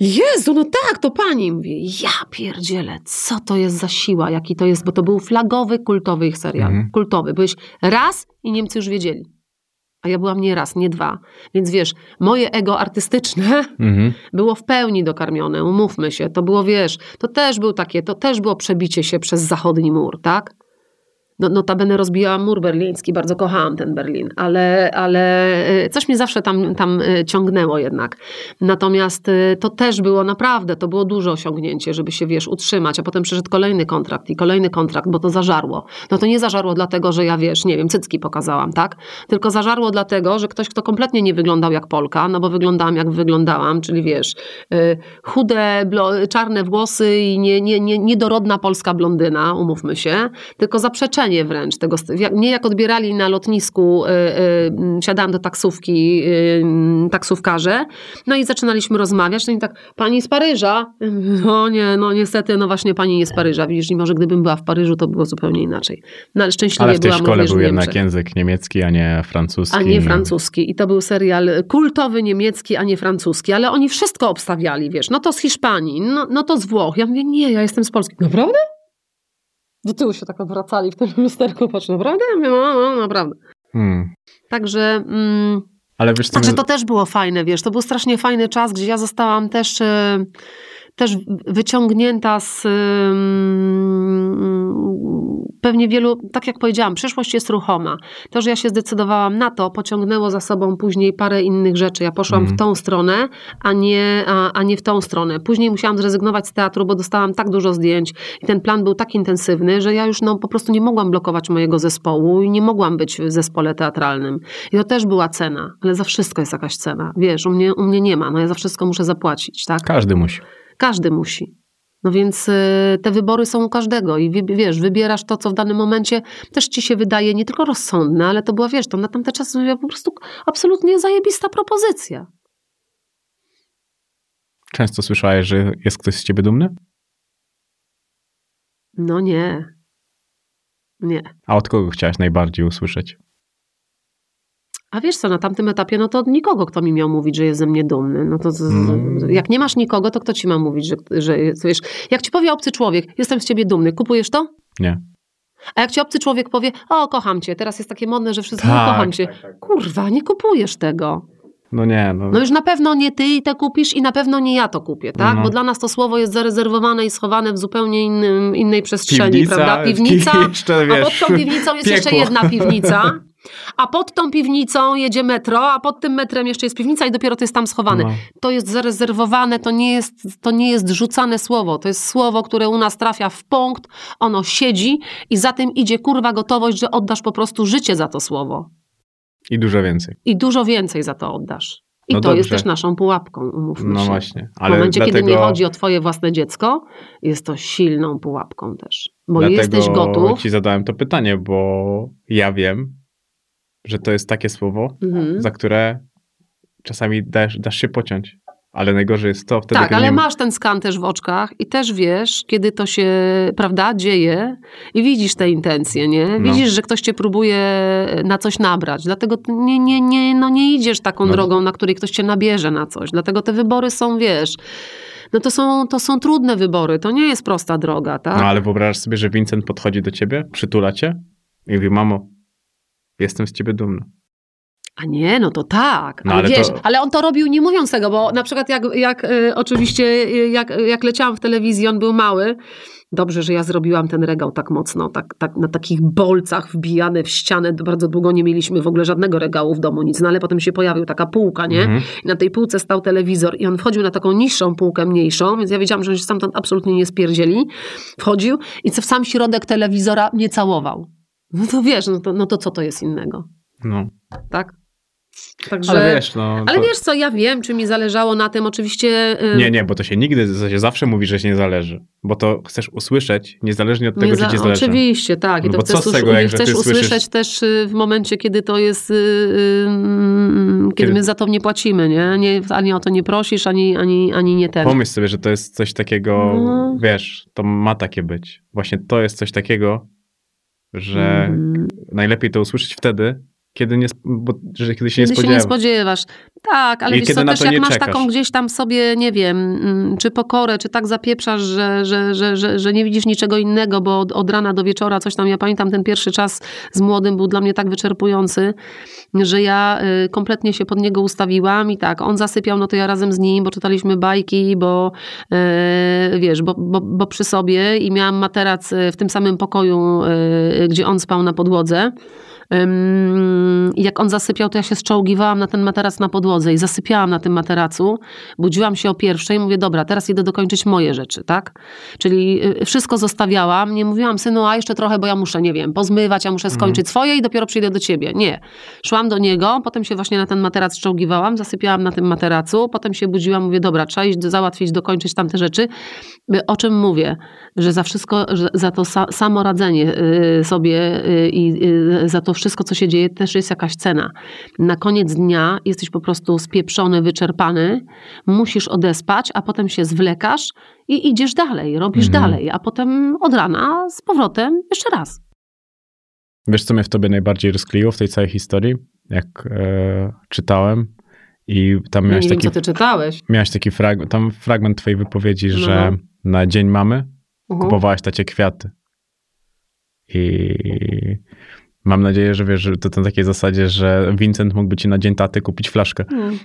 Jezu, no tak, to pani. Mówię, ja pierdzielę, co to jest za siła, jaki to jest, bo to był flagowy, kultowy ich serial.
Mhm.
Kultowy. Byłeś raz i Niemcy już wiedzieli. A ja byłam nie raz, nie dwa. Więc wiesz, moje ego artystyczne
Mhm.
było w pełni dokarmione, umówmy się. To było, wiesz, to też był takie, to też było przebicie się przez zachodni mur, tak? No, notabene rozbijałam mur berliński, bardzo kochałam ten Berlin, ale, ale y, coś mnie zawsze tam, tam y, ciągnęło jednak. Natomiast y, to też było naprawdę, to było duże osiągnięcie, żeby się, wiesz, utrzymać, a potem przyszedł kolejny kontrakt i kolejny kontrakt, bo to zażarło. No to nie zażarło dlatego, że ja, wiesz, nie wiem, cycki pokazałam, tak? Tylko zażarło dlatego, że ktoś, kto kompletnie nie wyglądał jak Polka, no bo wyglądałam jak wyglądałam, czyli wiesz, chude, czarne włosy i nie, nie, nie, niedorodna polska blondyna, umówmy się, tylko zaprzeczenie wręcz tego. Mnie jak odbierali na lotnisku, y, y, siadałam do taksówki, y, taksówkarze, no i zaczynaliśmy rozmawiać, no i tak, pani z Paryża? No nie, no niestety, no właśnie pani nie z Paryża, widzisz, i może gdybym była w Paryżu, to było zupełnie inaczej. No ale szczęśliwie
Ale w tej
byłam
szkole był jednak język niemiecki, a nie francuski.
A nie francuski. I to był serial kultowy niemiecki, a nie francuski. Ale oni wszystko obstawiali, wiesz. No to z Hiszpanii, no, no to z Włoch. Ja mówię, nie, ja jestem z Polski. Naprawdę? Do tyłu się tak odwracali w tym lusterku. Patrz, naprawdę? Ja mówię, no, no, naprawdę.
Hmm.
Także... Mm,
Ale wiesz
Także to też było fajne, wiesz, to był strasznie fajny czas, gdzie ja zostałam też, e, też wyciągnięta z pewnie wielu, tak jak powiedziałam, przyszłość jest ruchoma. To, że ja się zdecydowałam na to, pociągnęło za sobą później parę innych rzeczy. Ja poszłam
Mhm.
w tą stronę, a nie, a, a nie w tą stronę. Później musiałam zrezygnować z teatru, bo dostałam tak dużo zdjęć i ten plan był tak intensywny, że ja już no, po prostu nie mogłam blokować mojego zespołu i nie mogłam być w zespole teatralnym. I to też była cena, ale za wszystko jest jakaś cena. Wiesz, u mnie, u mnie nie ma, no ja za wszystko muszę zapłacić, tak?
Każdy musi.
Każdy musi. No więc y, te wybory są u każdego i wi- wiesz, wybierasz to, co w danym momencie też ci się wydaje nie tylko rozsądne, ale to była, wiesz, to na tamte czasy była po prostu absolutnie zajebista propozycja.
Często słyszałeś, że jest ktoś z ciebie dumny?
No nie. Nie.
A od kogo chciałaś najbardziej usłyszeć?
A wiesz co, na tamtym etapie, no to od nikogo, kto mi miał mówić, że jest ze mnie dumny. No to z,
Mm.
jak nie masz nikogo, to kto ci ma mówić, że, że wiesz, jak ci powie obcy człowiek, jestem z ciebie dumny, kupujesz to?
Nie.
A jak ci obcy człowiek powie, o, kocham cię, teraz jest takie modne, że wszyscy,
Tak,
no, kocham cię.
tak, tak.
Kurwa, nie kupujesz tego.
No nie, no.
No już na pewno nie ty to kupisz i na pewno nie ja to kupię, tak?
No.
Bo dla nas to słowo jest zarezerwowane i schowane w zupełnie innym, innej przestrzeni,
Piwnica,
prawda? Piwnica,
jeszcze,
a pod
wiesz,
tą piwnicą jest jeszcze
piekło.
jedna piwnica. A pod tą piwnicą jedzie metro, a pod tym metrem jeszcze jest piwnica i dopiero to jest tam schowane.
No.
To jest zarezerwowane, to nie jest, to nie jest rzucane słowo. To jest słowo, które u nas trafia w punkt, ono siedzi i za tym idzie kurwa gotowość, że oddasz po prostu życie za to słowo.
I dużo więcej.
I dużo więcej za to oddasz. I
No
to jest
dobrze.
też naszą pułapką, umówmy
No
się.
właśnie.
W
Ale
momencie,
dlatego,
kiedy nie chodzi o twoje własne dziecko, jest to silną pułapką też. Bo
dlatego
jesteś gotów.
ci zadałem to pytanie, bo ja wiem, że to jest takie słowo,
Mhm.
za które czasami dasz, dasz się pociąć. Ale najgorzej jest to wtedy,
Tak, ale
nie...
masz ten skan też w oczkach i też wiesz, kiedy to się, prawda, dzieje i widzisz te intencje, nie?
No.
Widzisz, że ktoś cię próbuje na coś nabrać. Dlatego nie, nie, nie, no nie idziesz taką
No.
drogą, na której ktoś cię nabierze na coś. Dlatego te wybory są, wiesz, no to są, to są trudne wybory. To nie jest prosta droga, tak?
No ale wyobrażasz sobie, że Vincent podchodzi do ciebie, przytula cię i mówi, mamo, jestem z ciebie dumny.
A nie, no to tak.
No
ale,
ale
wiesz,
to-
ale on to robił nie mówiąc tego, bo na przykład jak, jak y, oczywiście y, jak, jak leciałam w telewizji, on był mały. Dobrze, że ja zrobiłam ten regał tak mocno, tak, tak na takich bolcach wbijane w ścianę. Bardzo długo nie mieliśmy w ogóle żadnego regału w domu, nic. No ale potem się pojawił taka półka, nie?
Mhm.
I na tej półce stał telewizor i on wchodził na taką niższą półkę, mniejszą, więc ja wiedziałam, że on się stamtąd absolutnie nie spierdzieli. Wchodził i co w sam środek telewizora mnie całował. No to wiesz, no to, no to co to jest innego,
No.
tak? Także...
Ale wiesz, no.
Ale
to...
wiesz co, ja wiem, czy mi zależało na tym. Oczywiście. y,
Nie, nie, bo to się nigdy, to się zawsze mówi, że się nie zależy. Bo to chcesz usłyszeć, niezależnie od tego,
nie
czy
za-
ci zależy.
Oczywiście, tak. I
No
to
bo co
chcesz,
z tego, jak,
chcesz usłyszeć
słyszysz-
też y, w momencie, kiedy to jest. y, y, mm, kiedy,
Kiedy-
my za to nie płacimy, nie? nie? Ani o to nie prosisz, ani, ani, ani nie ten.
Pomyśl sobie, że to jest coś takiego,
No.
wiesz, to ma takie być. Właśnie to jest coś takiego, że
Mm.
najlepiej to usłyszeć wtedy, kiedy, nie, bo, że kiedy się
Kiedy
nie
się
spodziewasz.
nie spodziewasz. Tak, ale
I
wiesz co, też jak masz
czekasz.
taką gdzieś tam sobie, nie wiem, mm, czy pokorę, czy tak zapieprzasz, że, że, że, że, że nie widzisz niczego innego, bo od, od rana do wieczora coś tam, ja pamiętam ten pierwszy czas z młodym był dla mnie tak wyczerpujący, że ja y, kompletnie się pod niego ustawiłam i tak, on zasypiał, no to ja razem z nim, bo czytaliśmy bajki, bo y, wiesz, bo, bo, bo przy sobie i miałam materac y, w tym samym pokoju, gdzie on spał na podłodze. Jak on zasypiał, to ja się zczołgiwałam na ten materac na podłodze i zasypiałam na tym materacu. Budziłam się o pierwszej i mówię, dobra, teraz idę dokończyć moje rzeczy, tak? Czyli y, wszystko zostawiałam. Nie mówiłam, synu, a jeszcze trochę, bo ja muszę, nie wiem, pozmywać, ja muszę skończyć swoje i dopiero przyjdę do ciebie. Nie. Szłam do niego, potem się właśnie na ten materac zczołgiwałam, zasypiałam na tym materacu, potem się budziłam, mówię, dobra, trzeba iść załatwić, dokończyć tamte rzeczy. Y, O czym mówię? Że za wszystko, że za to sa, samo radzenie y, sobie i za to wszystko, co się dzieje, też jest jakaś cena. Na koniec dnia jesteś po prostu spieprzony, wyczerpany, musisz odespać, a potem się zwlekasz i idziesz dalej, robisz
Mhm.
dalej, a potem od rana z powrotem jeszcze raz.
Wiesz, co mnie w tobie najbardziej rozkleiło w tej całej historii? Jak e, czytałem i tam
Ja
miałeś
nie wiem,
taki,
co ty czytałeś.
miałeś taki fragment, tam fragment twojej wypowiedzi,
No.
że na Dzień Mamy
Mhm.
kupowałaś tacie kwiaty. I mam nadzieję, że wiesz, że to na takiej zasadzie, że Vincent mógłby ci na Dzień Taty kupić flaszkę.
Mm.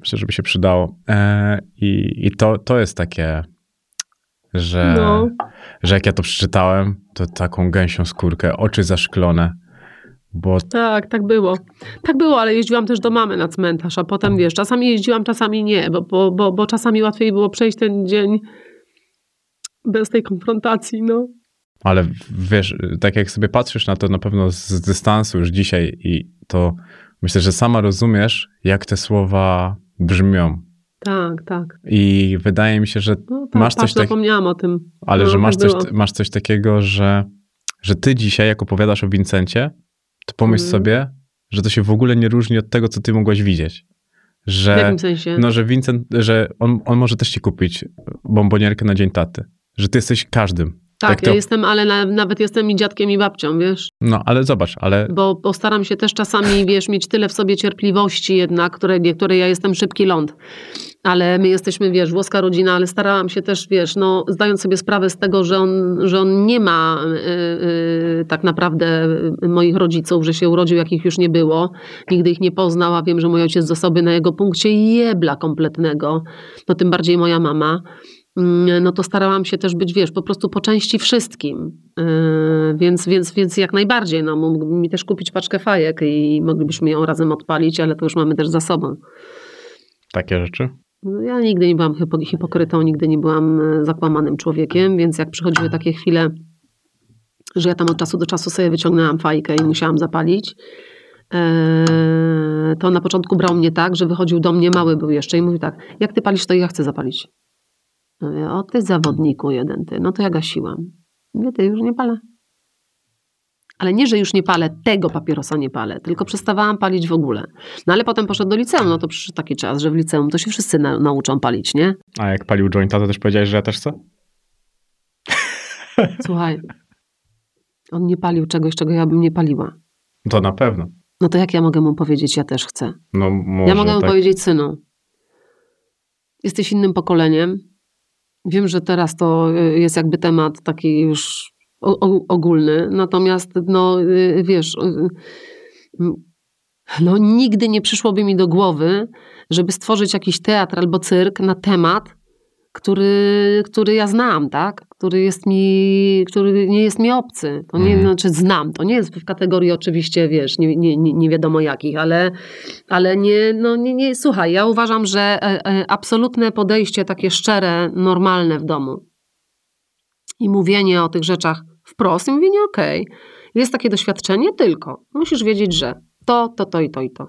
Myślę, żeby się przydało. E, I, i to, to jest takie, że,
No.
że jak ja to przeczytałem, to taką gęsią skórkę, oczy zaszklone, bo
Tak, tak było. Tak było, ale jeździłam też do mamy na cmentarz, a potem wiesz, czasami jeździłam, czasami nie, bo, bo, bo, bo czasami łatwiej było przejść ten dzień bez tej konfrontacji, no.
Ale wiesz, tak jak sobie patrzysz na to na pewno z dystansu już dzisiaj i to myślę, że sama rozumiesz, jak te słowa brzmią.
Tak, tak.
I wydaje mi się, że
No, tak,
masz coś tak,
zapomniałam o tym.
ale
no,
że masz
tak
coś,
było.
masz coś takiego, że, że ty dzisiaj, jak opowiadasz o Vincencie, to pomyśl
Mhm.
sobie, że to się w ogóle nie różni od tego, co ty mogłaś widzieć.
W
Że,
jakim sensie?
no, że Vincent, że on, on może też ci kupić bombonierkę na dzień taty. Że ty jesteś każdym.
Tak, ja
to-
jestem, ale na, nawet jestem i dziadkiem, i babcią, wiesz?
No, ale zobacz, ale
Bo postaram się też czasami, wiesz, mieć tyle w sobie cierpliwości jednak, której, której ja jestem szybki ląd. Ale my jesteśmy, wiesz, włoska rodzina, ale starałam się też, wiesz, no, zdając sobie sprawę z tego, że on, że on nie ma y, y, tak naprawdę moich rodziców, że się urodził, jakich już nie było. Nigdy ich nie poznał, a wiem, że mój ojciec z osoby na jego punkcie jebla kompletnego. No tym bardziej moja mama. Mm, No to starałam się też być, wiesz, po prostu po części wszystkim. Yy, więc, więc, więc jak najbardziej, no mógłby mi też kupić paczkę fajek i moglibyśmy ją razem odpalić, ale to już mamy też za sobą.
takie rzeczy.
No, Ja nigdy nie byłam hipo- hipokrytą, nigdy nie byłam e, zakłamanym człowiekiem, więc jak przychodziły takie chwile, że ja tam od czasu do czasu sobie wyciągnęłam fajkę i musiałam zapalić, e, to na początku brał mnie tak, że wychodził do mnie, mały był jeszcze i mówił tak, jak ty palisz, to ja chcę zapalić. Mówię, o ty zawodniku jeden ty, no to ja gasiłam. Mówię, ty już nie palę. Ale nie, że już nie palę, tego papierosa nie palę, tylko przestawałam palić w ogóle. No ale potem poszedł do liceum, no to przyszedł taki czas, że w liceum to się wszyscy na, nauczą palić, nie?
A jak palił jointa, to też powiedziałeś, że ja też chcę?
Słuchaj, on nie palił czegoś, czego ja bym nie paliła.
To na pewno.
No to jak ja mogę mu powiedzieć, ja też chcę?
No może
ja mogę mu
tak.
powiedzieć, synu, jesteś innym pokoleniem. Wiem, że teraz to y, jest jakby temat taki już ogólny, natomiast no y, wiesz, y, no nigdy nie przyszłoby mi do głowy, żeby stworzyć jakiś teatr albo cyrk na temat, który, który ja znam, tak? Który jest mi, który nie jest mi obcy. To nie,
Mhm.
znaczy znam, to nie jest w kategorii oczywiście, wiesz, nie, nie, nie, wiadomo jakich, ale, ale nie, no nie, nie, słuchaj, ja uważam, że e, e, absolutne podejście takie szczere, normalne w domu i mówienie o tych rzeczach wprost i mówienie okej, jest takie doświadczenie, tylko musisz wiedzieć, że to, to, to i to i to.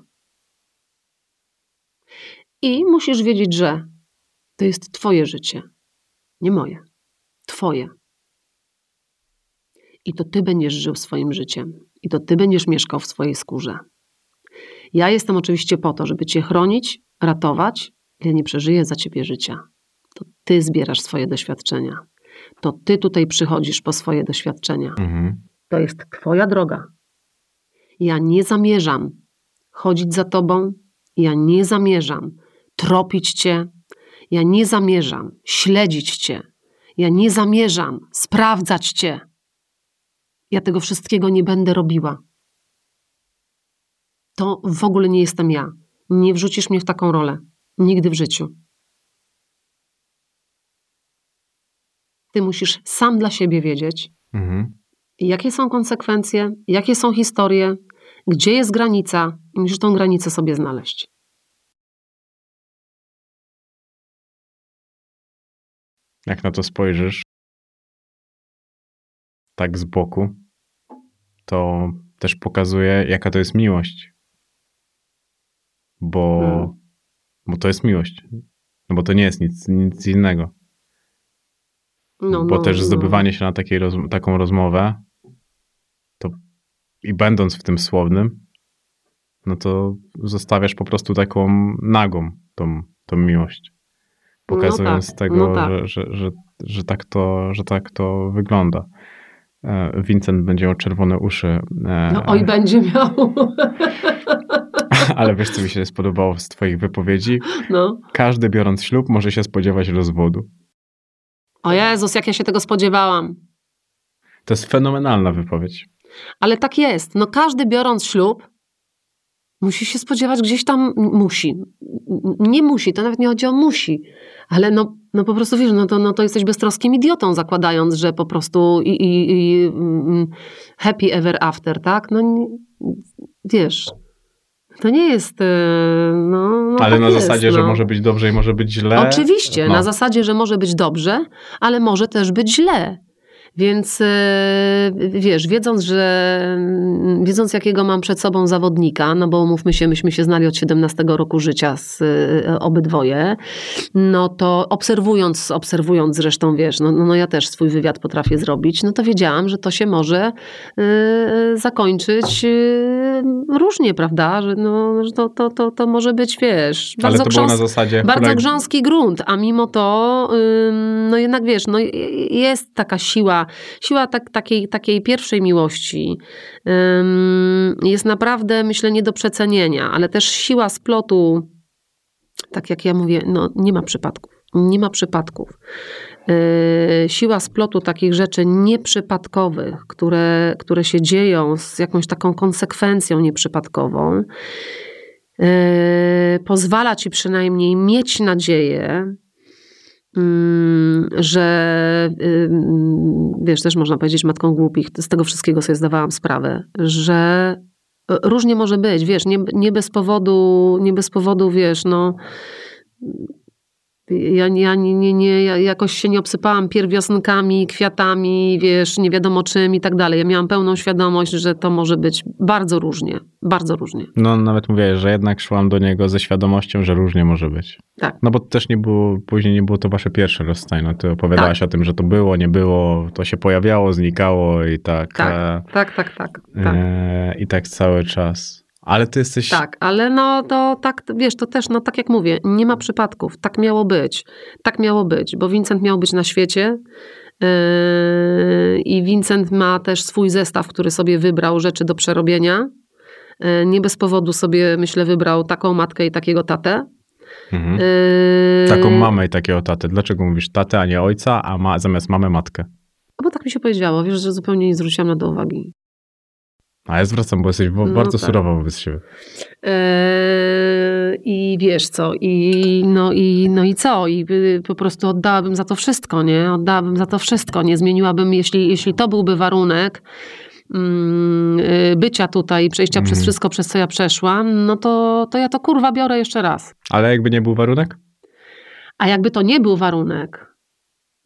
I musisz wiedzieć, że to jest Twoje życie, nie moje. Twoje. I to Ty będziesz żył swoim życiem. I to Ty będziesz mieszkał w swojej skórze. Ja jestem oczywiście po to, żeby Cię chronić, ratować. Ja nie przeżyję za Ciebie życia. To Ty zbierasz swoje doświadczenia. To Ty tutaj przychodzisz po swoje doświadczenia.
Mhm.
To jest Twoja droga. Ja nie zamierzam chodzić za Tobą, ja nie zamierzam tropić Cię, ja nie zamierzam śledzić Cię, ja nie zamierzam sprawdzać Cię. Ja tego wszystkiego nie będę robiła. To w ogóle nie jestem ja. Nie wrzucisz mnie w taką rolę. Nigdy w życiu. Ty musisz sam dla siebie wiedzieć,
Mhm.
jakie są konsekwencje, jakie są historie, gdzie jest granica i musisz tą granicę sobie znaleźć.
Jak na to spojrzysz, tak z boku, to też pokazuje, jaka to jest miłość. Bo,
Hmm.
bo to jest miłość. No bo to nie jest nic, nic innego.
No,
bo
no,
też
no.
zdobywanie się na takiej roz, taką rozmowę, to i będąc w tym słownym, no to zostawiasz po prostu taką nagą tą, tą miłość. Pokazując
tak,
tego,
no tak.
że, że, że, że, tak to, że tak to wygląda. E, Vincent będzie miał czerwone uszy. e,
No, oj, będzie miał.
Ale wiesz, co mi się spodobało z twoich wypowiedzi?
No.
Każdy biorąc ślub może się spodziewać rozwodu.
O Jezus, jak ja się tego spodziewałam.
To jest fenomenalna wypowiedź.
Ale tak jest. No każdy biorąc ślub musi się spodziewać gdzieś tam, musi. Nie musi, to nawet nie chodzi o musi. Ale no, no po prostu wiesz, no to, no to jesteś beztroskim idiotą zakładając, że po prostu i, i, i mm, happy ever after, tak? No nie- wiesz, to nie jest, e, no, no
Ale
tak
na
jest,
zasadzie, że
no.
może być dobrze i może być źle.
Oczywiście,
no.
na zasadzie, że może być dobrze, ale może też być źle. Więc e, wiesz, wiedząc, że wiedząc jakiego mam przed sobą zawodnika, no bo mówmy się, myśmy się znali od 17 roku życia z e, obydwoje, no to obserwując, obserwując zresztą, wiesz, no, no, no ja też swój wywiad potrafię zrobić, no to wiedziałam, że to się może e, zakończyć różnie, prawda? Że, no, że to, to, to, to może być, wiesz,
Ale
bardzo
to było na
grząs-
zasadzie.
bardzo grząski grunt, a mimo to, no jednak wiesz, no jest taka siła, siła tak, takiej, takiej pierwszej miłości. Jest naprawdę, myślę, nie do przecenienia, ale też siła splotu, tak jak ja mówię, no nie ma przypadków. Nie ma przypadków. Yy, Siła splotu takich rzeczy nieprzypadkowych, które, które się dzieją z jakąś taką konsekwencją nieprzypadkową, yy, pozwala ci przynajmniej mieć nadzieję, że ym, wiesz, też można powiedzieć matką głupich, z tego wszystkiego sobie zdawałam sprawę, że różnie może być, wiesz, nie, nie bez powodu, nie bez powodu, wiesz, no ja, ja nie, nie, nie, ja jakoś się nie obsypałam pierwiosnkami, kwiatami, wiesz, nie wiadomo czym i tak dalej. Ja miałam pełną świadomość, że to może być bardzo różnie, bardzo różnie.
No nawet mówię, że jednak szłam do niego ze świadomością, że różnie może być.
Tak.
No bo też nie było, później nie było to wasze pierwsze rozstanie. No ty opowiadałaś
Tak.
o tym, że to było, nie było, to się pojawiało, znikało i tak.
Tak,
e,
tak, tak, tak. tak.
e, I tak cały czas. Ale ty jesteś.
Tak, ale no to tak, wiesz, to też, no tak jak mówię, nie ma przypadków. Tak miało być. Tak miało być, bo Vincent miał być na świecie yy, i Vincent ma też swój zestaw, który sobie wybrał rzeczy do przerobienia. Yy, Nie bez powodu sobie, myślę, wybrał taką matkę i takiego tatę.
Mhm.
Yy,
Taką mamę i takiego tatę. Dlaczego mówisz tatę, a nie ojca, a ma, zamiast mamy matkę?
Bo tak mi się powiedziało, wiesz, że zupełnie nie zwróciłam na to uwagi.
A ja zwracam, bo jesteś
No
bardzo
tak.
surowa wobec siebie.
Eee, I wiesz co, i no i, no i co? I po prostu oddałabym za to wszystko, nie? Oddałabym za to wszystko. Nie zmieniłabym, jeśli, jeśli to byłby warunek mm, y, bycia tutaj, przejścia
Mhm.
przez wszystko, przez co ja przeszłam, no to, to ja to kurwa biorę jeszcze raz.
Ale jakby nie był warunek?
A jakby to nie był warunek,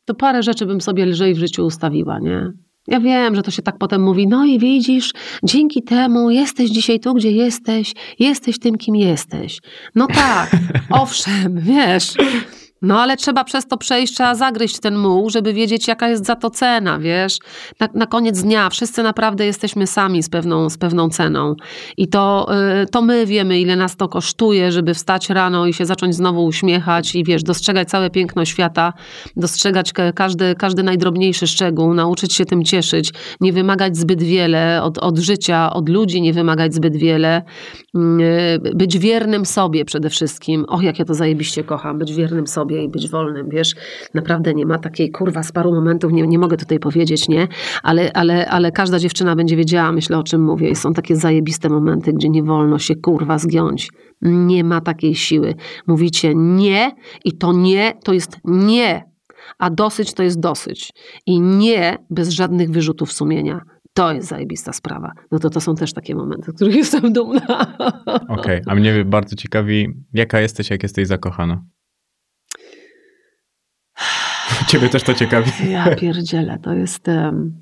to parę rzeczy bym sobie lżej w życiu ustawiła, nie? Ja wiem, że to się tak potem mówi, no i widzisz, dzięki temu jesteś dzisiaj tu, gdzie jesteś, jesteś tym, kim jesteś. No tak, owszem, wiesz. No ale trzeba przez to przejść, trzeba zagryźć ten muł, żeby wiedzieć, jaka jest za to cena, wiesz. Na, na koniec dnia wszyscy naprawdę jesteśmy sami z pewną, z pewną ceną. I to, y, to my wiemy, ile nas to kosztuje, żeby wstać rano i się zacząć znowu uśmiechać i wiesz, dostrzegać całe piękno świata, dostrzegać ka- każdy, każdy najdrobniejszy szczegół, nauczyć się tym cieszyć, nie wymagać zbyt wiele od, od życia, od ludzi, nie wymagać zbyt wiele, Mm, y, być wiernym sobie przede wszystkim. Och, jak ja to zajebiście kocham, być wiernym sobie i być wolnym, wiesz. Naprawdę nie ma takiej, kurwa, z paru momentów, nie, nie mogę tutaj powiedzieć, nie? Ale, ale, ale każda dziewczyna będzie wiedziała, myślę, o czym mówię. I są takie zajebiste momenty, gdzie nie wolno się, kurwa, zgiąć. Nie ma takiej siły. Mówicie nie i to nie, to jest nie. A dosyć to jest dosyć. I nie bez żadnych wyrzutów sumienia. To jest zajebista sprawa. No to to są też takie momenty, których jestem dumna.
Okej, a mnie bardzo ciekawi, jaka jesteś, jak jesteś zakochana? Ciebie też to ciekawi.
Ja pierdzielę, to jest... em,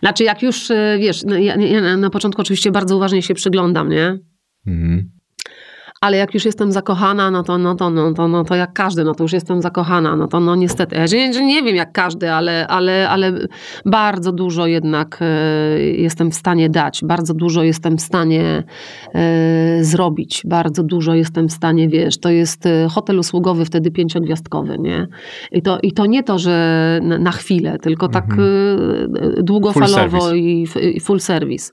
Znaczy jak już, e, wiesz, no ja, ja na początku oczywiście bardzo uważnie się przyglądam, nie?
Mhm.
Ale jak już jestem zakochana, no to, no to, no to, no to jak każdy, no to już jestem zakochana, no to no niestety, ja nie, że nie wiem jak każdy, ale, ale, ale bardzo dużo jednak e, jestem w stanie dać, bardzo dużo jestem w stanie e, zrobić, bardzo dużo jestem w stanie, wiesz, to jest e, hotel usługowy wtedy pięciogwiazdkowy, nie? I to, i to nie to, że na, chwilę, tylko tak
Mhm.
długofalowo
service.
i, i full service.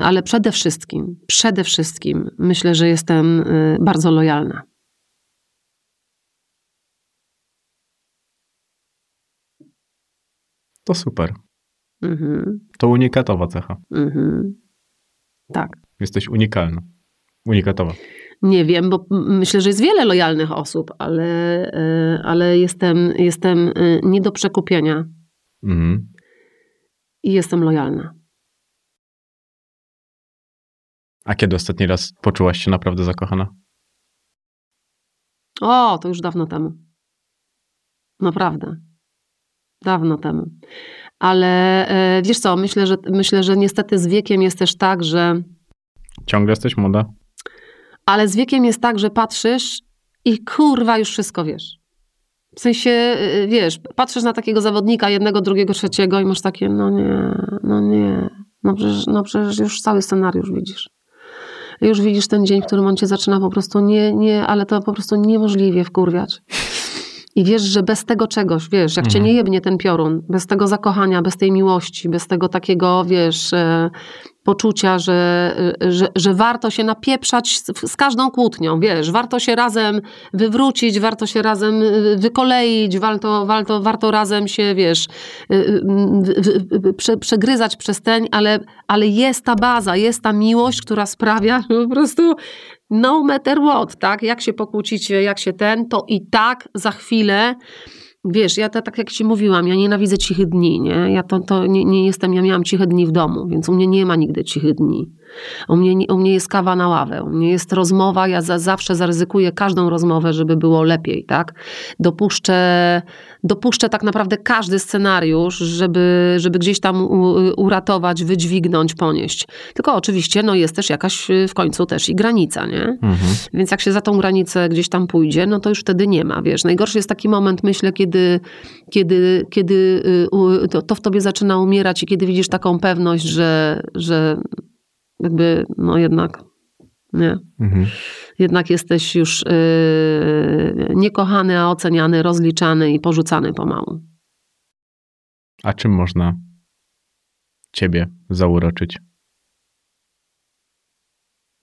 Ale przede wszystkim, przede wszystkim myślę, że jestem y, bardzo lojalna.
To super.
Mhm,
To unikatowa cecha.
mhm. Tak.
Jesteś unikalna. Unikatowa.
Nie wiem, bo myślę, że jest wiele lojalnych osób, ale, y, ale jestem, jestem y, nie do przekupienia
Mhm.
i jestem lojalna.
A kiedy ostatni raz poczułaś się naprawdę zakochana?
O, to już dawno temu. Naprawdę. Dawno temu. Ale e, wiesz co, myślę że, myślę, że niestety z wiekiem jest też tak, że.
Ciągle jesteś młoda?
Ale z wiekiem jest tak, że patrzysz i kurwa już wszystko wiesz. W sensie, y, wiesz, patrzysz na takiego zawodnika jednego, drugiego, trzeciego i masz takie, no nie, no nie. No przecież, no przecież już cały scenariusz widzisz. Już widzisz ten dzień, w którym on cię zaczyna po prostu nie, nie, ale to po prostu niemożliwie wkurwiać. I wiesz, że bez tego czegoś, wiesz, jak cię
Mhm.
nie jebnie ten piorun, bez tego zakochania, bez tej miłości, bez tego takiego, wiesz, e, poczucia, że, że, że warto się napieprzać z, z każdą kłótnią, wiesz, warto się razem wywrócić, warto się razem e, wykoleić, warto, warto, warto razem się, wiesz, w- w- prze, przegryzać przesteń, ale, ale jest ta baza, jest ta miłość, która sprawia, że po prostu no matter what, tak? Jak się pokłócicie, jak się ten, to i tak za chwilę, wiesz, ja to, tak jak ci mówiłam, ja nienawidzę cichych dni, nie? Ja to, to nie, nie jestem, ja miałam ciche dni w domu, więc u mnie nie ma nigdy cichych dni. U mnie, nie- u mnie jest kawa na ławę, u mnie jest rozmowa, ja za, zawsze zaryzykuję każdą rozmowę, żeby było lepiej, tak? Dopuszczę, dopuszczę tak naprawdę każdy scenariusz, żeby, żeby gdzieś tam u, uratować, wydźwignąć, ponieść. Tylko oczywiście, no jest też jakaś y, w końcu też i granica, nie?
Mhm.
Więc jak się za tą granicę gdzieś tam pójdzie, no to już wtedy nie ma, wiesz. Najgorszy jest taki moment, myślę, kiedy, kiedy, kiedy y, to, to w tobie zaczyna umierać i kiedy widzisz taką pewność, że, że jakby, no jednak, nie.
Mhm.
Jednak jesteś już yy, niekochany, a oceniany, rozliczany i porzucany pomału.
A czym można ciebie zauroczyć?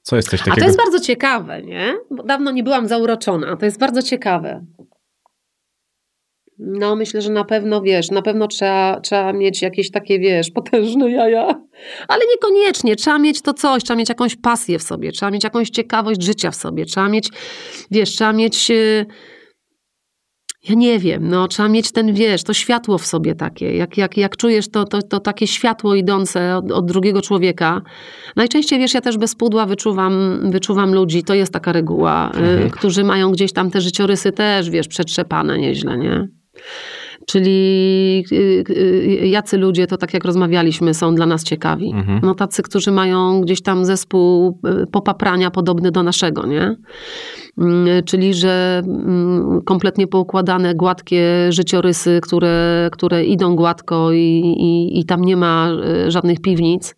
Co jest coś
A
takiego?
to jest bardzo ciekawe, nie? Bo dawno nie byłam zauroczona. To jest bardzo ciekawe. No, myślę, że na pewno wiesz, na pewno trzeba, trzeba mieć jakieś takie, wiesz, potężne jaja, ale niekoniecznie. Trzeba mieć to coś, trzeba mieć jakąś pasję w sobie, trzeba mieć jakąś ciekawość życia w sobie, trzeba mieć, wiesz, trzeba mieć. Yy ja nie wiem, no trzeba mieć ten, wiesz, to światło w sobie takie. Jak, jak, jak czujesz to, to, to takie światło idące od, od drugiego człowieka. Najczęściej, wiesz, ja też bez pudła wyczuwam, wyczuwam ludzi, to jest taka reguła, y,
Mhm.
y, którzy mają gdzieś tam te życiorysy też, wiesz, przetrzepane nieźle, nie? Czyli y, y, jacy ludzie, to tak jak rozmawialiśmy, są dla nas ciekawi.
Mhm.
No tacy, którzy mają gdzieś tam zespół y, popaprania podobny do naszego, nie? Mm, Czyli, że mm, kompletnie poukładane, gładkie życiorysy, które, które idą gładko i, i, i tam nie ma y, żadnych piwnic,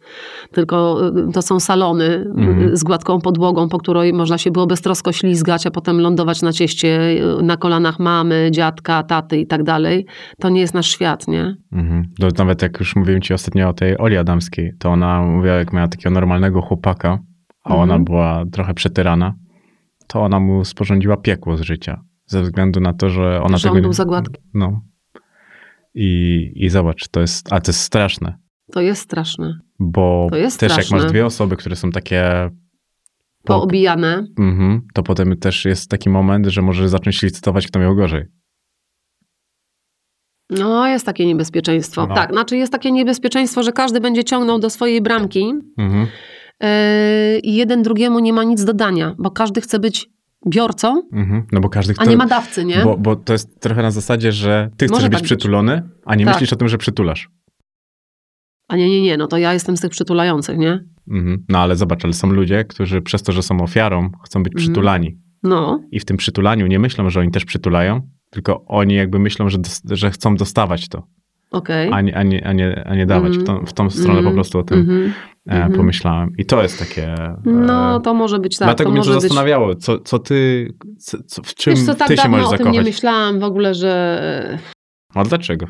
tylko y, to są salony
Mhm.
z gładką podłogą, po której można się było beztrosko ślizgać, a potem lądować na cieście na kolanach mamy, dziadka, taty i tak dalej. To nie jest nasz świat, nie?
Mhm. To nawet jak już mówiłem ci ostatnio o tej Oli Adamskiej, to ona mówiła, jak miała takiego normalnego chłopaka, a
Mhm.
ona była trochę przetyrana, to ona mu sporządziła piekło z życia. Ze względu na to, że ona
on
tego
był za gładki.
No. I, I zobacz, to jest, a to jest straszne,
To jest straszne.
bo
jest
też jak
straszne.
masz dwie osoby, które są takie po,
Poobijane.
mhm, to potem też jest taki moment, że możesz zacząć licytować, kto miał gorzej.
No, jest takie niebezpieczeństwo.
No.
Tak, znaczy jest takie niebezpieczeństwo, że każdy będzie ciągnął do swojej bramki
Mhm.
Yy, i jeden drugiemu nie ma nic do dania, bo każdy chce być biorcą,
Mhm. No bo każdy
a nie ma dawcy, nie?
Bo, bo to jest trochę na zasadzie, że ty chcesz
Może
być
tak być.
przytulony, a nie
Tak.
myślisz o tym, że przytulasz.
A nie, nie, nie, no to ja jestem z tych przytulających, nie?
Mhm. No ale zobacz, ale są ludzie, którzy przez to, że są ofiarą, chcą być
Mhm.
przytulani.
No,
I w tym przytulaniu nie myślą, że oni też przytulają, tylko oni jakby myślą, że, że chcą dostawać to,
okej.
a nie, a nie, a nie, a nie dawać. W, tą, w tą stronę po prostu o tym
Mhm.
e,
mhm.
pomyślałem. I to jest takie... E,
No, to może być tak.
dlatego
to
mnie to
może być...
zastanawiało, co, co ty, co, co, w czym
Wiesz co, tak
ty się
dawno
możesz
o tym nie
zakochać.
myślałam w ogóle, że...
A dlaczego?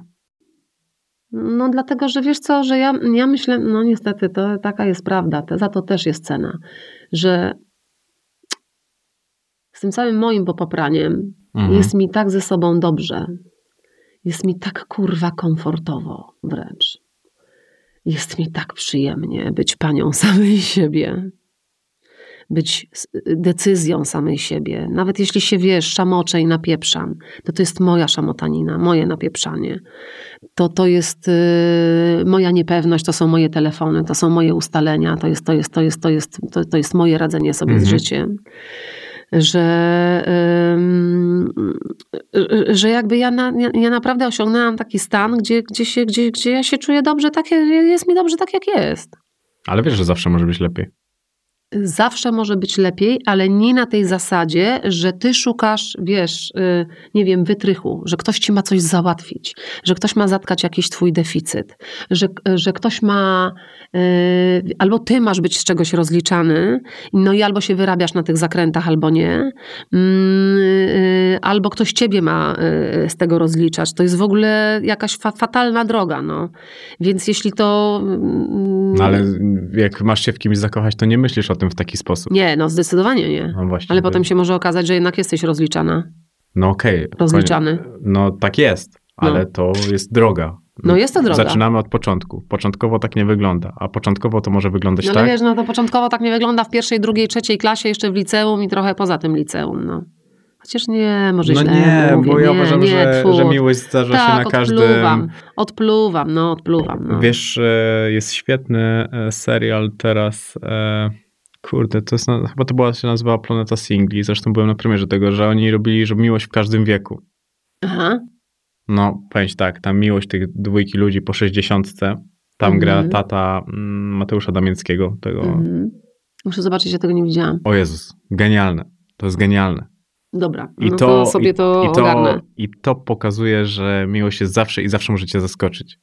No dlatego, że wiesz co, że ja, ja myślę, no niestety, to taka jest prawda, to, za to też jest cena, że z tym całym moim popapraniem
Mhm.
jest mi tak ze sobą dobrze, jest mi tak kurwa komfortowo wręcz. Jest mi tak przyjemnie być panią samej siebie. Być decyzją samej siebie. Nawet jeśli się wiesz, szamoczę i napieprzam, to to jest moja szamotanina, moje napieprzanie. To to jest y, moja niepewność, to są moje telefony, to są moje ustalenia, to jest, to jest, to jest, to jest, to, to jest moje radzenie sobie z
Mhm.
życiem. Że, że jakby ja, na, ja, naprawdę osiągnęłam taki stan, gdzie, gdzie, się, gdzie, gdzie ja się czuję dobrze, tak, jest mi dobrze tak, jak jest.
Ale wiesz, że zawsze może być lepiej.
Zawsze może być lepiej, ale nie na tej zasadzie, że ty szukasz, wiesz, y, nie wiem, wytrychu, że ktoś ci ma coś załatwić, że ktoś ma zatkać jakiś twój deficyt, że, że ktoś ma, y, albo ty masz być z czegoś rozliczany, no i albo się wyrabiasz na tych zakrętach, albo nie, Mm, y, albo ktoś ciebie ma z tego rozliczać. To jest w ogóle jakaś fa- fatalna droga, no. Więc jeśli to... mm,
No ale jak masz się w kimś zakochać, to nie myślisz o tym w taki sposób.
Nie, no zdecydowanie nie.
No właśnie.
Ale
bo-
potem się może okazać, że jednak jesteś rozliczana.
No okej.
Rozliczany.
Konie- No tak jest, ale to jest droga.
No jest to droga.
Zaczynamy od początku. Początkowo tak nie wygląda, a początkowo to może wyglądać
No ale
tak.
wiesz, no to początkowo tak nie wygląda w pierwszej, drugiej, trzeciej klasie, jeszcze w liceum i trochę poza tym liceum, no. Chociaż nie, może
no
źle
nie,
mówię.
bo ja
nie,
uważam,
nie,
że, że miłość zdarza
tak,
się na każdym.
odpluwam, odpluwam, no odpluwam. No.
Wiesz, e, jest świetny e, serial teraz. Kurde, to jest, na- chyba to była, się nazywała Planeta Singli. Zresztą byłem na premierze tego, że oni robili że miłość w każdym wieku.
Aha.
No, ci tak, tam miłość tych dwójki ludzi po 60. Tam
Mhm.
gra tata mm, Mateusza Damięckiego. Tego.
Mhm. Muszę zobaczyć, ja tego nie widziałam.
O Jezus, genialne. To jest genialne.
Dobra,
I
no
to,
to, sobie
i,
to,
i,
ogarnę.
to, I to pokazuje, że miłość jest zawsze i zawsze może cię zaskoczyć.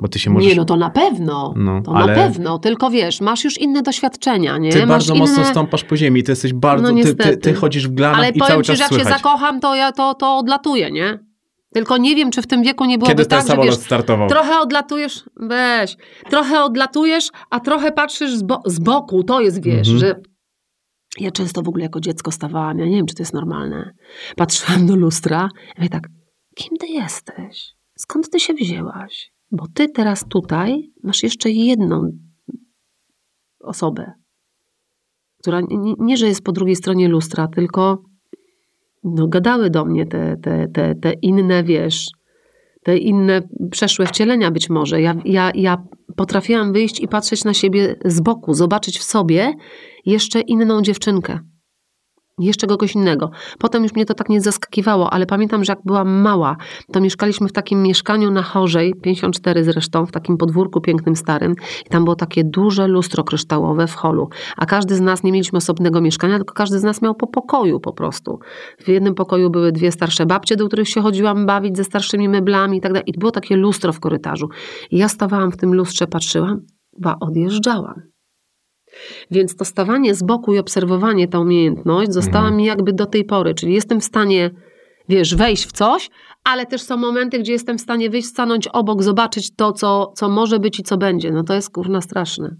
Bo ty się możesz...
Nie, no to na pewno.
No,
to
ale-
na pewno, tylko wiesz, masz już inne doświadczenia, nie?
Ty
masz
bardzo
inne...
mocno stąpasz po ziemi, ty jesteś bardzo,
No
ty, ty, ty chodzisz w glanach
Ale
i
powiem
cały
ci,
czas
że jak się zakocham, to, ja, to, to odlatuję, nie? Tylko nie wiem, czy w tym wieku nie byłoby
Kiedy ten
tak, że
samolot
wiesz,
startował?
trochę odlatujesz, weź, trochę odlatujesz, a trochę patrzysz z, bo, z boku, to jest, wiesz,
Mhm.
że ja często w ogóle jako dziecko stawałam, ja nie wiem, czy to jest normalne, patrzyłam do lustra, ja mówię tak, kim ty jesteś? Skąd ty się wzięłaś? Bo ty teraz tutaj masz jeszcze jedną osobę, która nie, nie że jest po drugiej stronie lustra, tylko no, gadały do mnie te, te, te, te inne, wiesz, te inne przeszłe wcielenia być może. Ja, ja, ja potrafiłam wyjść i patrzeć na siebie z boku, zobaczyć w sobie jeszcze inną dziewczynkę jeszcze kogoś innego. Potem już mnie to tak nie zaskakiwało, ale pamiętam, że jak byłam mała, to mieszkaliśmy w takim mieszkaniu na Chorzej, 54 zresztą, w takim podwórku pięknym, starym i tam było takie duże lustro kryształowe w holu, a każdy z nas, nie mieliśmy osobnego mieszkania, tylko każdy z nas miał po pokoju po prostu. W jednym pokoju były dwie starsze babcie, do których się chodziłam bawić ze starszymi meblami i tak dalej i było takie lustro w korytarzu. I ja stawałam w tym lustrze, patrzyłam, ba odjeżdżałam. Więc to stawanie z boku i obserwowanie, ta umiejętność została mhm. mi jakby do tej pory. Czyli jestem w stanie, wiesz, wejść w coś, ale też są momenty, gdzie jestem w stanie wyjść, stanąć obok, zobaczyć to, co, co może być i co będzie. No to jest kurna straszne.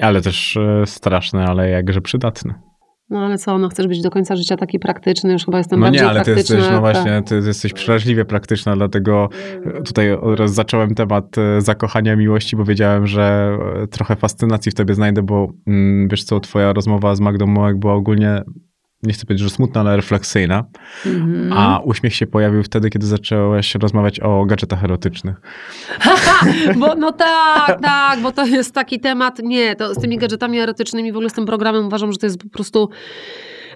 Ale też e, straszne, ale jakże przydatne.
No ale co, no chcesz być do końca życia taki praktyczny, już chyba jestem
no
bardziej
nie, ale ty
praktyczna.
jesteś, no właśnie, ty jesteś przeraźliwie praktyczna, dlatego tutaj oraz zacząłem temat e, zakochania miłości, bo wiedziałem, że e, trochę fascynacji w tobie znajdę, bo mm, wiesz co, twoja rozmowa z Magdą Mołek była ogólnie nie chcę powiedzieć, że smutna, ale refleksyjna. Mm-hmm. A uśmiech się pojawił wtedy, kiedy zaczęłaś rozmawiać o gadżetach erotycznych.
bo, no tak, tak, bo to jest taki temat, nie, to z tymi gadżetami erotycznymi, w ogóle z tym programem uważam, że to jest po prostu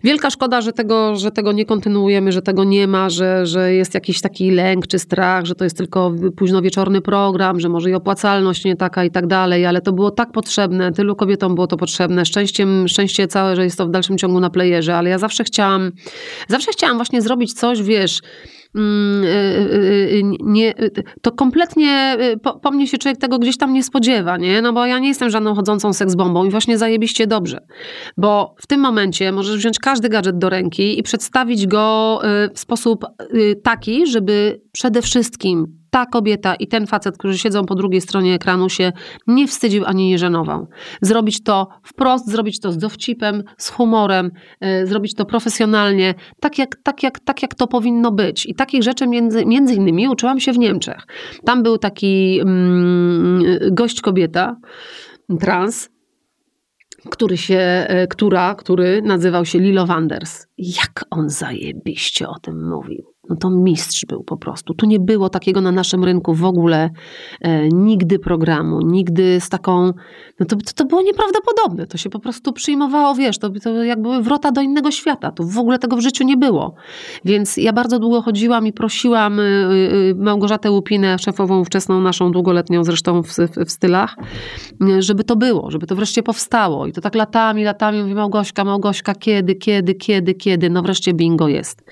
Wielka szkoda, że tego, że tego nie kontynuujemy, że tego nie ma, że, że jest jakiś taki lęk czy strach, że to jest tylko późno wieczorny program, że może i opłacalność nie taka i tak dalej, ale to było tak potrzebne, tylu kobietom było to potrzebne. Szczęściem, szczęście całe, że jest to w dalszym ciągu na playerze, ale ja zawsze chciałam, zawsze chciałam właśnie zrobić coś, wiesz, nie, to kompletnie po, po, mnie się człowiek tego gdzieś tam nie spodziewa, nie? No bo ja nie jestem żadną chodzącą seksbombą i właśnie zajebiście dobrze. Bo w tym momencie możesz wziąć każdy gadżet do ręki i przedstawić go w sposób taki, żeby przede wszystkim ta kobieta i ten facet, którzy siedzą po drugiej stronie ekranu, się nie wstydził ani nie żenował. Zrobić to wprost, zrobić to z dowcipem, z humorem, yy, zrobić to profesjonalnie, tak jak, tak, jak, tak jak to powinno być. I takich rzeczy między, między innymi uczyłam się w Niemczech. Tam był taki yy, gość kobieta, trans, który się, e, która, który nazywał się Lilo Wanders. Jak on zajebiście o tym mówił no to mistrz był po prostu. Tu nie było takiego na naszym rynku w ogóle e, nigdy programu, nigdy z taką, no to, to było nieprawdopodobne. To się po prostu przyjmowało, wiesz, to, to jak były wrota do innego świata. To w ogóle tego w życiu nie było. Więc ja bardzo długo chodziłam i prosiłam y, y, Małgorzatę Łupinę, szefową wczesną naszą, długoletnią zresztą w, w, w stylach, żeby to było, żeby to wreszcie powstało. I to tak latami, latami mówi Małgośka, Małgośka, kiedy, kiedy, kiedy, kiedy, no wreszcie bingo jest.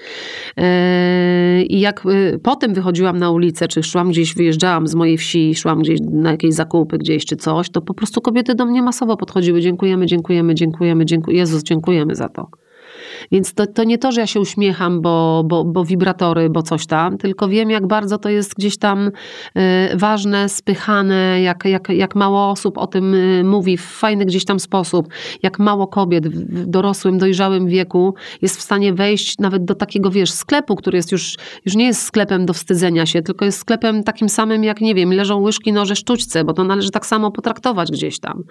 E, i jak y, potem wychodziłam na ulicę, czy szłam gdzieś, wyjeżdżałam z mojej wsi, szłam gdzieś na jakieś zakupy gdzieś czy coś, to po prostu kobiety do mnie masowo podchodziły. Dziękujemy, dziękujemy, dziękujemy, dziękujemy. Jezus, dziękujemy za to. Więc to, to nie to, że ja się uśmiecham, bo, bo, bo wibratory, bo coś tam, tylko wiem, jak bardzo to jest gdzieś tam y, ważne, spychane, jak, jak, jak mało osób o tym y, mówi w fajny gdzieś tam sposób, jak mało kobiet w dorosłym, dojrzałym wieku jest w stanie wejść nawet do takiego, wiesz, sklepu, który jest już, już nie jest sklepem do wstydzenia się, tylko jest sklepem takim samym, jak nie wiem, leżą łyżki, noże, sztućce, bo to należy tak samo potraktować gdzieś tam.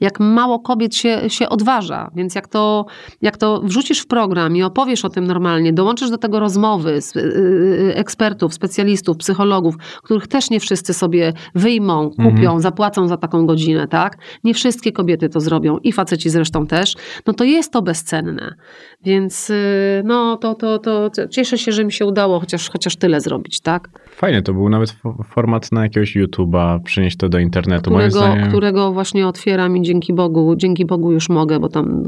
Jak mało kobiet się, się odważa, więc jak to, jak to wrzucisz w program i opowiesz o tym normalnie, dołączysz do tego rozmowy z, y, y, ekspertów, specjalistów, psychologów, których też nie wszyscy sobie wyjmą, kupią, mhm. zapłacą za taką godzinę, tak? Nie wszystkie kobiety to zrobią i faceci zresztą też, no to jest to bezcenne. Więc y, no to, to, to cieszę się, że mi się udało chociaż, chociaż tyle zrobić, tak?
Fajnie, to był nawet format na jakiegoś YouTube'a, przynieść to do internetu.
Którego, zdaniem... którego właśnie otwieram i dzięki Bogu, dzięki Bogu już mogę, bo tam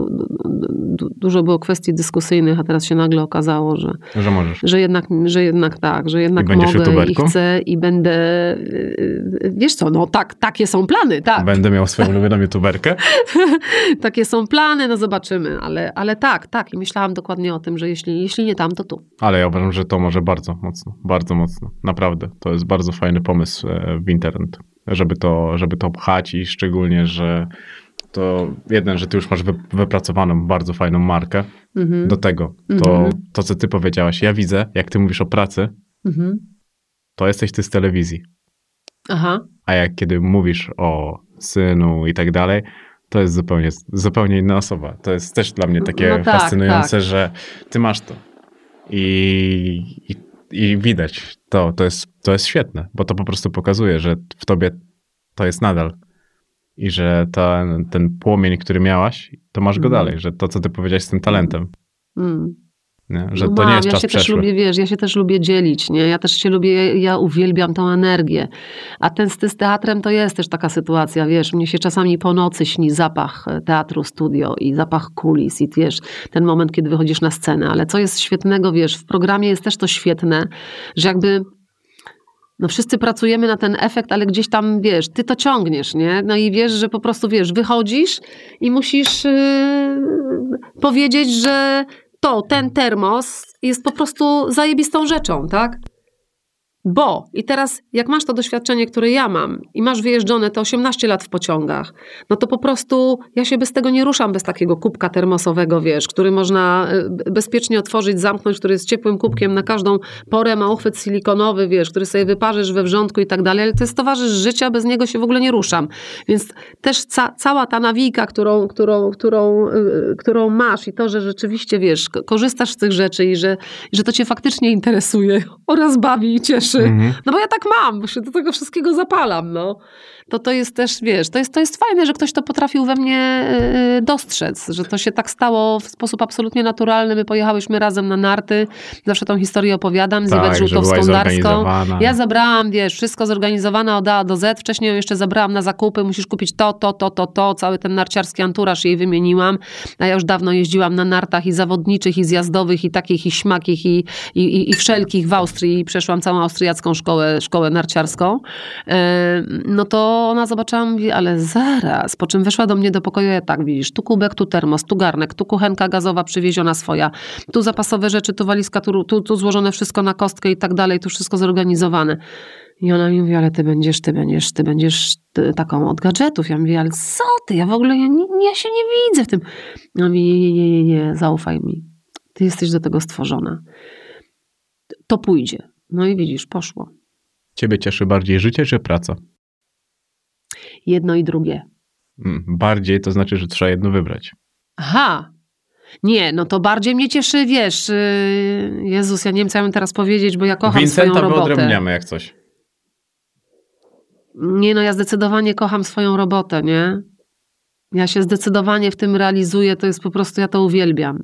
dużo było kwestii dyskusyjnych, a teraz się nagle okazało, że,
że, możesz.
że, jednak, że jednak tak, że jednak I mogę YouTuberką? i chcę i będę, y, wiesz co, no tak, takie są plany, tak.
Będę miał swoją ulubioną YouTuberkę?
takie są plany, no zobaczymy, ale, ale tak, tak i myślałam dokładnie o tym, że jeśli, jeśli nie tam, to tu.
Ale ja uważam, że to może bardzo mocno, bardzo mocno, naprawdę. To jest bardzo fajny pomysł e, w internet, żeby to, żeby to pchać i szczególnie, że to jeden, że ty już masz wy, wypracowaną bardzo fajną markę.
Mhm.
Do tego, to,
Mhm.
to co ty powiedziałaś, ja widzę, jak ty mówisz o pracy,
Mhm.
to jesteś ty z telewizji.
Aha.
A jak kiedy mówisz o synu i tak dalej, to jest zupełnie, zupełnie inna osoba. To jest też dla mnie takie
No tak,
fascynujące,
tak.
że ty masz to. I, i, I widać to, to jest, to jest świetne, bo to po prostu pokazuje, że w tobie to jest nadal. I że ten, ten płomień, który miałaś, to masz go
Mhm.
dalej, że to, co ty powiedziałeś z tym talentem,
Mm.
nie? że
No
to nie
mam,
jest
ja
czas
się też
przeszły.
lubię, wiesz, ja się też lubię dzielić, nie? Ja też się lubię, ja, ja uwielbiam tą energię. A ten z, z teatrem to jest też taka sytuacja, wiesz, mnie się czasami po nocy śni zapach e, teatru, studio i zapach kulis i wiesz, ten moment, kiedy wychodzisz na scenę. Ale co jest świetnego, wiesz, w programie jest też to świetne, że jakby no wszyscy pracujemy na ten efekt, ale gdzieś tam, wiesz, ty to ciągniesz, nie? No i wiesz, że po prostu, wiesz, wychodzisz i musisz yy, powiedzieć, że to, ten termos jest po prostu zajebistą rzeczą, tak? Bo, i teraz jak masz to doświadczenie, które ja mam i masz wyjeżdżone te 18 lat w pociągach, no to po prostu ja się bez tego nie ruszam, bez takiego kubka termosowego, wiesz, który można y, bezpiecznie otworzyć, zamknąć, który jest ciepłym kubkiem na każdą porę, ma uchwyt silikonowy, wiesz, który sobie wyparzysz we wrzątku i tak dalej, ale to jest towarzysz życia, bez niego się w ogóle nie ruszam. Więc też ca, cała ta nawika, którą, którą, którą, y, którą masz i to, że rzeczywiście, wiesz, ko- korzystasz z tych rzeczy i że, i że to cię faktycznie interesuje oraz bawi i cieszy,
Mhm.
no bo ja tak mam, się do tego wszystkiego zapalam, no. To to jest też, wiesz, to jest, to jest fajne, że ktoś to potrafił we mnie y, dostrzec, że to się tak stało w sposób absolutnie naturalny. My pojechałyśmy razem na narty, zawsze tą historię opowiadam z
Tak,
Iwet
zorganizowana.
Ja zabrałam, wiesz, wszystko zorganizowane od A do Z. Wcześniej ją jeszcze zabrałam na zakupy, musisz kupić to, to, to, to, to. Cały ten narciarski anturaż jej wymieniłam. A ja już dawno jeździłam na nartach i zawodniczych, i zjazdowych, i takich, i śmakich, i, i, i, i wszelkich w Austrii. I przeszłam całą austriacką szkołę, szkołę narciarską. E, No to ona zobaczyła, mówi, ale zaraz. Po czym weszła do mnie do pokoju, ja tak, widzisz, tu kubek, tu termos, tu garnek, tu kuchenka gazowa przywieziona swoja, tu zapasowe rzeczy, tu walizka, tu, tu, tu złożone wszystko na kostkę i tak dalej, tu wszystko zorganizowane. I ona mi mówi, ale ty będziesz, ty będziesz, ty będziesz ty, taką od gadżetów. Ja mówię, ale co ty, ja w ogóle, ja, ja się nie widzę w tym. Ja mówię, nie, nie, nie, nie, nie, zaufaj mi. Ty jesteś do tego stworzona. To pójdzie. No i widzisz, poszło.
Ciebie cieszy bardziej życie czy praca?
Jedno i drugie.
Mm, Bardziej to znaczy, że trzeba jedno wybrać.
Aha. Nie, no to bardziej mnie cieszy, wiesz, yy, Jezus, ja nie wiem, co ja mam teraz powiedzieć, bo ja kocham
Vincenta
swoją robotę.
wyodrębniamy jak coś.
Nie, no ja zdecydowanie kocham swoją robotę, nie? Ja się zdecydowanie w tym realizuję, to jest po prostu, ja to uwielbiam.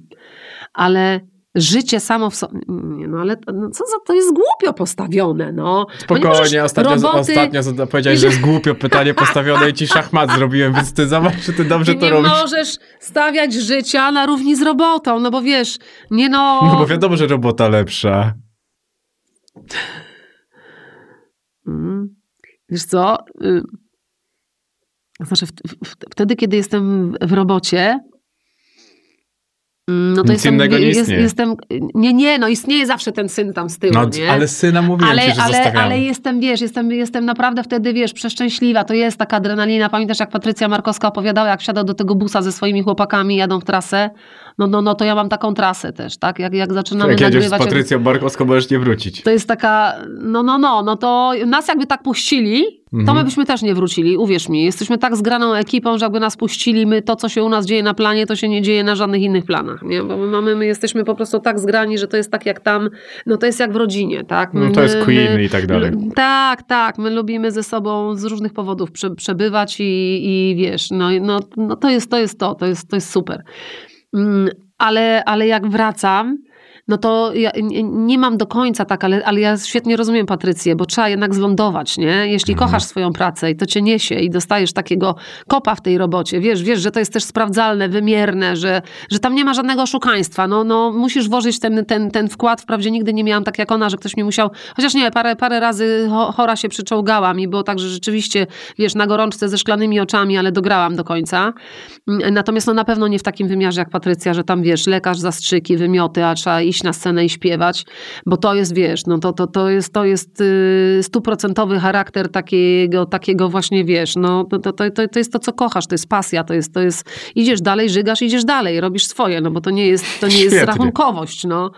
Ale życie samo w sobie, nie, no ale no co za, to jest głupio postawione, no. Nie
Spokojnie, ostatnio,
roboty-
ostatnio powiedziałeś, że jest głupio pytanie postawione i ci szachmat zrobiłem, więc ty zobacz, czy ty dobrze
Ty
to
nie
robisz.
możesz stawiać życia na równi z robotą, no bo wiesz, nie no...
No bo wiadomo, że robota lepsza.
Mm. Wiesz co? y, Znaczy, wtedy, kiedy jestem w robocie, no to
Nic
jestem,
innego nie
jest, jestem. Nie, nie, no istnieje zawsze ten syn tam z tyłu,
No,
nie?
ale syna mówiłem
ale,
ci, że
ale,
zostawiamy.
ale jestem, wiesz, jestem, jestem naprawdę wtedy, wiesz, przeszczęśliwa. To jest taka adrenalina. Pamiętasz, jak Patrycja Markowska opowiadała, jak wsiada do tego busa ze swoimi chłopakami, jadą w trasę? No, no, no to ja mam taką trasę też, tak? Jak, jak zaczynamy
Jak z
nagrywać... jak-
Patrycją Barkowską, możesz nie wrócić.
to jest taka, no, no, no, no to nas jakby tak puścili, to
Mhm.
my byśmy też nie wrócili, uwierz mi. Jesteśmy tak zgraną ekipą, że jakby nas puścili, my to, co się u nas dzieje na planie, to się nie dzieje na żadnych innych planach, nie? Bo my, mamy, my jesteśmy po prostu tak zgrani, że to jest tak jak tam, no to jest jak w rodzinie, tak? My,
No to jest Queen
my-
i tak dalej.
Tak, tak, my lubimy ze sobą z różnych powodów prze, przebywać i, i wiesz, no, no, no to jest to, jest to, to jest, to jest super. Mm, Ale, ale jak wracam, no to ja nie, mam do końca tak, ale, ale ja świetnie rozumiem Patrycję, bo trzeba jednak zlądować, nie? Jeśli
Mhm.
kochasz swoją pracę i to cię niesie i dostajesz takiego kopa w tej robocie, wiesz, wiesz, że to jest też sprawdzalne, wymierne, że, że tam nie ma żadnego oszukaństwa, no, no musisz włożyć ten, ten, ten wkład, wprawdzie nigdy nie miałam tak jak ona, że ktoś mi musiał, chociaż nie, parę, parę razy cho- chora się przyczołgałam i było tak, że rzeczywiście, wiesz, na gorączce ze szklanymi oczami, ale dograłam do końca. Natomiast no na pewno nie w takim wymiarze jak Patrycja, że tam, wiesz, lekarz, zastrzyki, wymioty, a trzeba iść wyjść na scenę i śpiewać, bo to jest, wiesz, no to, to, to jest, to jest y, stuprocentowy charakter takiego, takiego właśnie, wiesz, no to, to, to, to jest to, co kochasz, to jest pasja, to jest, to jest, idziesz dalej, żygasz, idziesz dalej, robisz swoje, no bo to nie jest, to nie jest rachunkowość, no.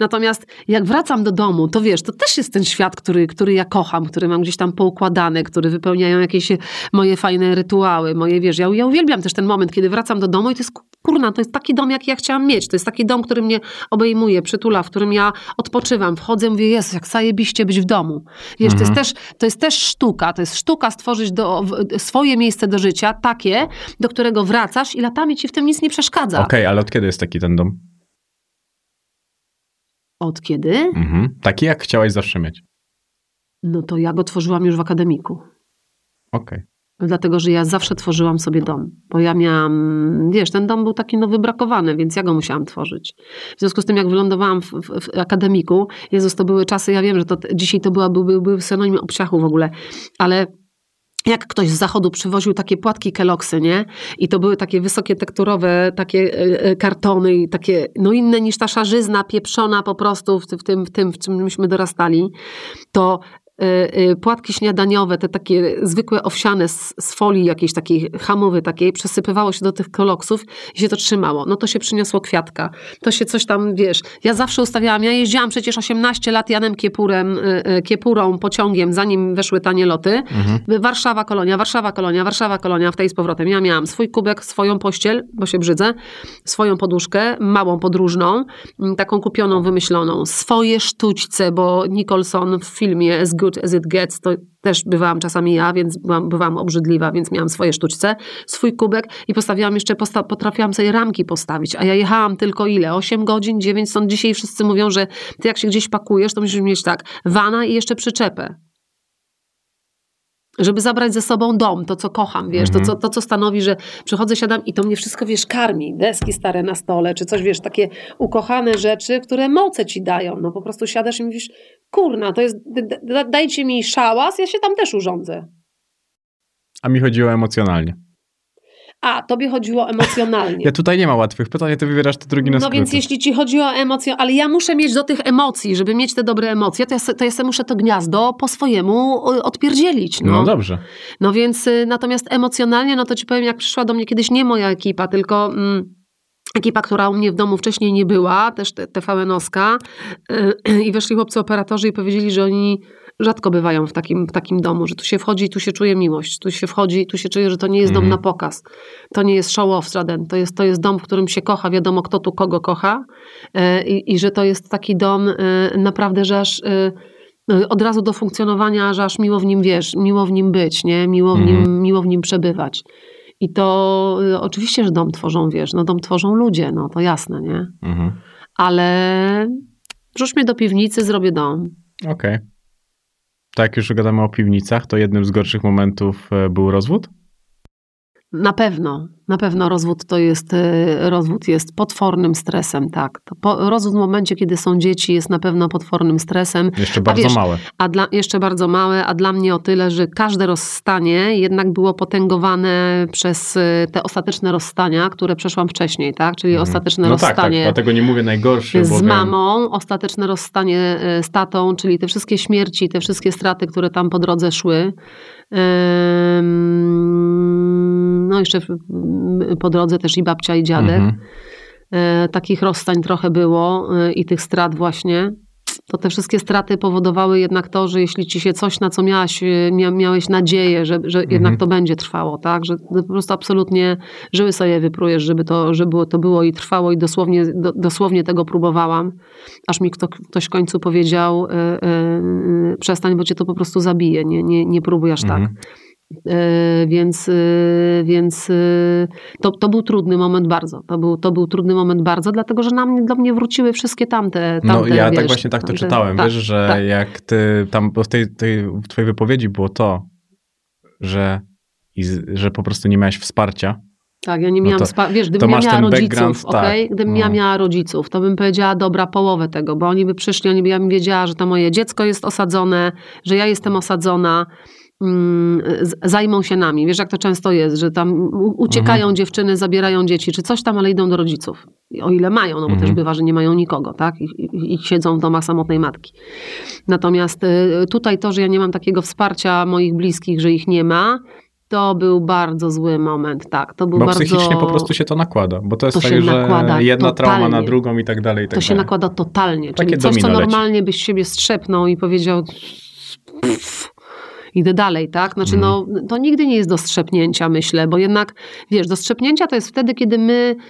Natomiast jak wracam do domu, to wiesz, to też jest ten świat, który, który ja kocham, który mam gdzieś tam poukładany, który wypełniają jakieś moje fajne rytuały, moje, wiesz, ja, ja uwielbiam też ten moment, kiedy wracam do domu i to jest, kurna, to jest taki dom, jaki ja chciałam mieć, to jest taki dom, który mnie obejmuje, przytula, w którym ja odpoczywam, wchodzę, mówię, jest jak zajebiście być w domu. Wiesz, to, jest też, to jest też sztuka, to jest sztuka stworzyć do, swoje miejsce do życia, takie, do którego wracasz i latami ci w tym nic nie przeszkadza.
Okej, ale od kiedy jest taki ten dom?
Od kiedy?
Mhm. Taki, jak chciałaś zawsze mieć.
No to ja go tworzyłam już w akademiku.
Okej.
Dlatego, że ja zawsze tworzyłam sobie dom. Bo ja miałam, wiesz, ten dom był taki no wybrakowany, więc ja go musiałam tworzyć. W związku z tym, jak wylądowałam w, w, w akademiku, Jezus, to były czasy, ja wiem, że to dzisiaj to była, był, był, był synonim obsiachu w ogóle, ale jak ktoś z zachodu przywoził takie płatki keloksy, nie? I to były takie wysokie tekturowe, takie e, e, kartony i takie, no inne niż ta szarzyzna pieprzona po prostu w, tym, w tym, w czym myśmy dorastali, to płatki śniadaniowe, te takie zwykłe owsiane z, z folii jakiejś takiej hamowy takiej, przesypywało się do tych koloksów i się to trzymało. No to się przyniosło kwiatka. To się coś tam, wiesz, ja zawsze ustawiałam, ja jeździłam przecież 18 lat Janem Kiepurem, y, y, Kiepurą, pociągiem, zanim weszły tanie loty. Warszawa, Kolonia, Warszawa, Kolonia, Warszawa, Kolonia, w tej z powrotem. Ja miałam swój kubek, swoją pościel, bo się brzydzę, swoją poduszkę, małą podróżną, m, taką kupioną, wymyśloną, swoje sztućce, bo Nicholson w filmie As Good As It Gets, to też bywałam czasami ja, więc byłam, bywałam obrzydliwa, więc miałam swoje sztućce, swój kubek i postawiłam jeszcze, posta potrafiłam sobie ramki postawić, a ja jechałam tylko ile? 8 godzin, 9, stąd dzisiaj wszyscy mówią, że ty jak się gdzieś pakujesz, to musisz mieć tak, wana i jeszcze przyczepę żeby zabrać ze sobą dom, to co kocham, wiesz,
Mhm.
to, co, to co stanowi, że przychodzę, siadam i to mnie wszystko, wiesz, karmi, deski stare na stole, czy coś, wiesz, takie ukochane rzeczy, które moce ci dają, no po prostu siadasz i mówisz, kurna, to jest, d- d- dajcie mi szałas, ja się tam też urządzę.
A mi chodziło emocjonalnie.
A, tobie chodziło emocjonalnie.
Ja tutaj nie ma łatwych pytań, a ty wybierasz te drugi na
No więc jeśli ci chodzi o emocje, ale ja muszę mieć do tych emocji, żeby mieć te dobre emocje, to ja, to ja se muszę to gniazdo po swojemu odpierdzielić.
No,
No,
dobrze.
No więc y, natomiast emocjonalnie, no to ci powiem, jak przyszła do mnie kiedyś nie moja ekipa, tylko mm, ekipa, która u mnie w domu wcześniej nie była, też te- TVN-owska y, i weszli chłopcy operatorzy i powiedzieli, że oni rzadko bywają w takim, w takim domu, że tu się wchodzi i tu się czuje miłość, tu się wchodzi i tu się czuje, że to nie jest dom
Mhm.
na pokaz, to nie jest show off żaden, to jest, to jest dom, w którym się kocha, wiadomo kto tu kogo kocha y, i, i że to jest taki dom y, naprawdę, że aż... od razu do funkcjonowania, że aż miło w nim wiesz, miło w nim być, nie? Miło w, nim,
Mhm.
miło w nim przebywać. I to y, oczywiście, że dom tworzą, wiesz, no dom tworzą ludzie, no to jasne, nie?
Mhm.
Ale wrzuć mnie do piwnicy, zrobię dom.
Okej. Tak, jak już gadamy o piwnicach, to jednym z gorszych momentów e, był rozwód?
Na pewno, na pewno rozwód to jest, y, rozwód jest potwornym stresem, tak. Po, rozwód w momencie, kiedy są dzieci jest na pewno potwornym stresem.
Jeszcze bardzo
wiesz,
małe.
a dla, jeszcze bardzo małe, a dla mnie o tyle, że każde rozstanie jednak było potęgowane przez y, te ostateczne rozstania, które przeszłam wcześniej, tak? Czyli
Mhm.
ostateczne
no tak, tak,
rozstanie
dlatego nie mówię najgorszy, bo
z
wiem-
mamą, ostateczne rozstanie y, z tatą, czyli te wszystkie śmierci, te wszystkie straty, które tam po drodze szły. Ym, No jeszcze po drodze też i babcia i dziadek.
Mhm.
E, takich rozstań trochę było e, i tych strat właśnie, to te wszystkie straty powodowały jednak to, że jeśli ci się coś, na co miałaś, e, mia, miałeś nadzieję, że, że jednak to będzie trwało, tak, że po prostu absolutnie żyły sobie wyprujesz, żeby to, żeby to było i trwało i dosłownie, do, dosłownie tego próbowałam, aż mi kto, ktoś w końcu powiedział, e, e, przestań, bo cię to po prostu zabije, nie, nie, nie próbuj aż tak.
Mhm.
E, Więc, e, więc e, to, to był trudny moment bardzo. To był, to był trudny moment bardzo, dlatego że na mnie, do mnie wróciły wszystkie tamte.
No
tamte
ja
wiesz,
tak właśnie tak to
tamte-
czytałem,
tak,
wiesz, że
tak.
jak ty tam, bo w tej, tej w twojej wypowiedzi było to, że, i że po prostu nie miałeś wsparcia.
Tak, ja nie
No
miałam,
to-
spa- wiesz,
to
gdybym ja miała rodziców,
tak,
okej? Gdybym ja
no.
miała rodziców, to bym powiedziała, dobra, połowę tego, bo oni by przyszli, oni by, ja bym wiedziała, że to moje dziecko jest osadzone, że ja jestem osadzona, zajmą się nami. Wiesz, jak to często jest, że tam uciekają
Mhm.
dziewczyny, zabierają dzieci, czy coś tam, ale idą do rodziców. O ile mają, no bo
Mhm.
też bywa, że nie mają nikogo, tak? I, i, I siedzą w domach samotnej matki. Natomiast y, tutaj to, że ja nie mam takiego wsparcia moich bliskich, że ich nie ma, to był bardzo zły moment, tak. To był
Bo
bardzo...
psychicznie po prostu się to nakłada, bo to jest
To
tak,
się
że
nakłada
jedna trauma na
totalnie.
drugą i tak dalej. I tak
To się
dalej.
nakłada totalnie.
Takie
Czyli coś, co
domino leci.
normalnie byś siebie strzepnął i powiedział pff, idę dalej, tak? Znaczy, no, to nigdy nie jest do strzepnięcia, myślę, bo jednak, wiesz, do strzepnięcia to jest wtedy, kiedy my mm,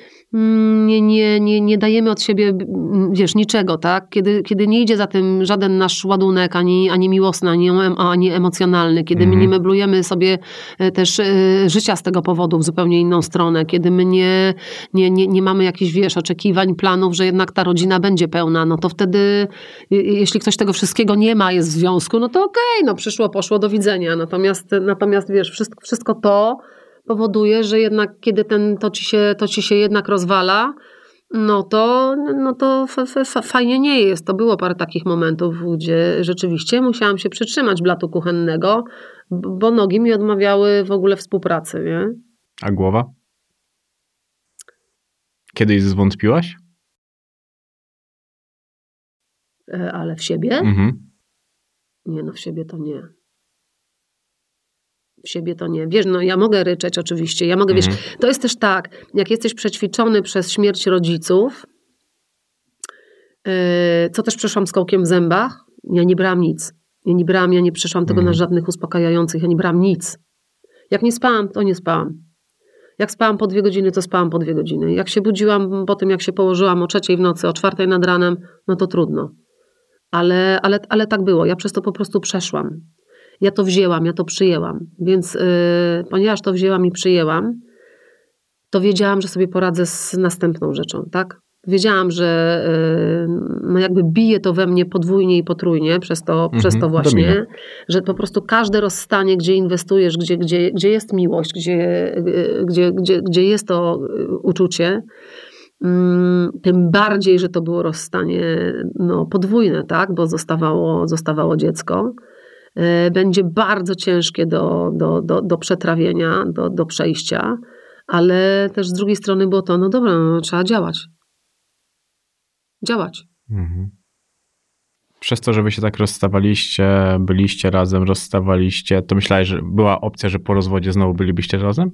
nie, nie, nie, nie dajemy od siebie, mm, wiesz, niczego, tak? Kiedy, kiedy nie idzie za tym żaden nasz ładunek, ani, ani miłosny, ani, ani emocjonalny, kiedy my
Mhm.
nie meblujemy sobie e, też e, życia z tego powodu w zupełnie inną stronę, kiedy my nie, nie, nie, nie mamy jakichś, wiesz, oczekiwań, planów, że jednak ta rodzina będzie pełna, no to wtedy, je- jeśli ktoś tego wszystkiego nie ma, jest w związku, no to okej, no przyszło, poszło, do widzenia. Natomiast, natomiast wiesz, wszystko, wszystko to powoduje, że jednak kiedy ten, to, ci się, to ci się jednak rozwala, no to, no to fa, fa, fa, fajnie nie jest. To było parę takich momentów, gdzie rzeczywiście musiałam się przytrzymać blatu kuchennego, bo nogi mi odmawiały w ogóle współpracy, nie?
A głowa? Kiedyś zwątpiłaś?
E, Ale w siebie?
Mhm.
Nie, no w siebie to nie. W siebie to nie. Wiesz, no ja mogę ryczeć oczywiście, ja mogę, wiesz,
Mhm.
to jest też tak, jak jesteś przećwiczony przez śmierć rodziców, yy, co też przeszłam z kołkiem w zębach, ja nie brałam nic. Ja nie brałam, ja nie przeszłam tego
Mhm.
na żadnych uspokajających, ja nie brałam nic. Jak nie spałam, to nie spałam. Jak spałam po dwie godziny, to spałam po dwie godziny. Jak się budziłam po tym, jak się położyłam o trzeciej w nocy, o czwartej nad ranem, no to trudno. Ale, ale, ale tak było. Ja przez to po prostu przeszłam. Ja to wzięłam, ja to przyjęłam. Więc yy, ponieważ to wzięłam i przyjęłam, to wiedziałam, że sobie poradzę z następną rzeczą, tak? Wiedziałam, że yy, no jakby bije to we mnie podwójnie i potrójnie przez to,
Mhm,
przez to właśnie,
domino.
że po prostu każde rozstanie, gdzie inwestujesz, gdzie, gdzie, gdzie jest miłość, gdzie, gdzie, gdzie, gdzie jest to yy, uczucie, Mm, tym bardziej, że to było rozstanie no, podwójne, tak? bo zostawało, zostawało dziecko, będzie bardzo ciężkie do, do, do, do przetrawienia, do, do przejścia, ale też z drugiej strony było to, no dobra, no, trzeba działać. Działać.
Mhm. Przez to, że wy się tak rozstawaliście, byliście razem, rozstawaliście, to myślałeś, że była opcja, że po rozwodzie znowu bylibyście razem?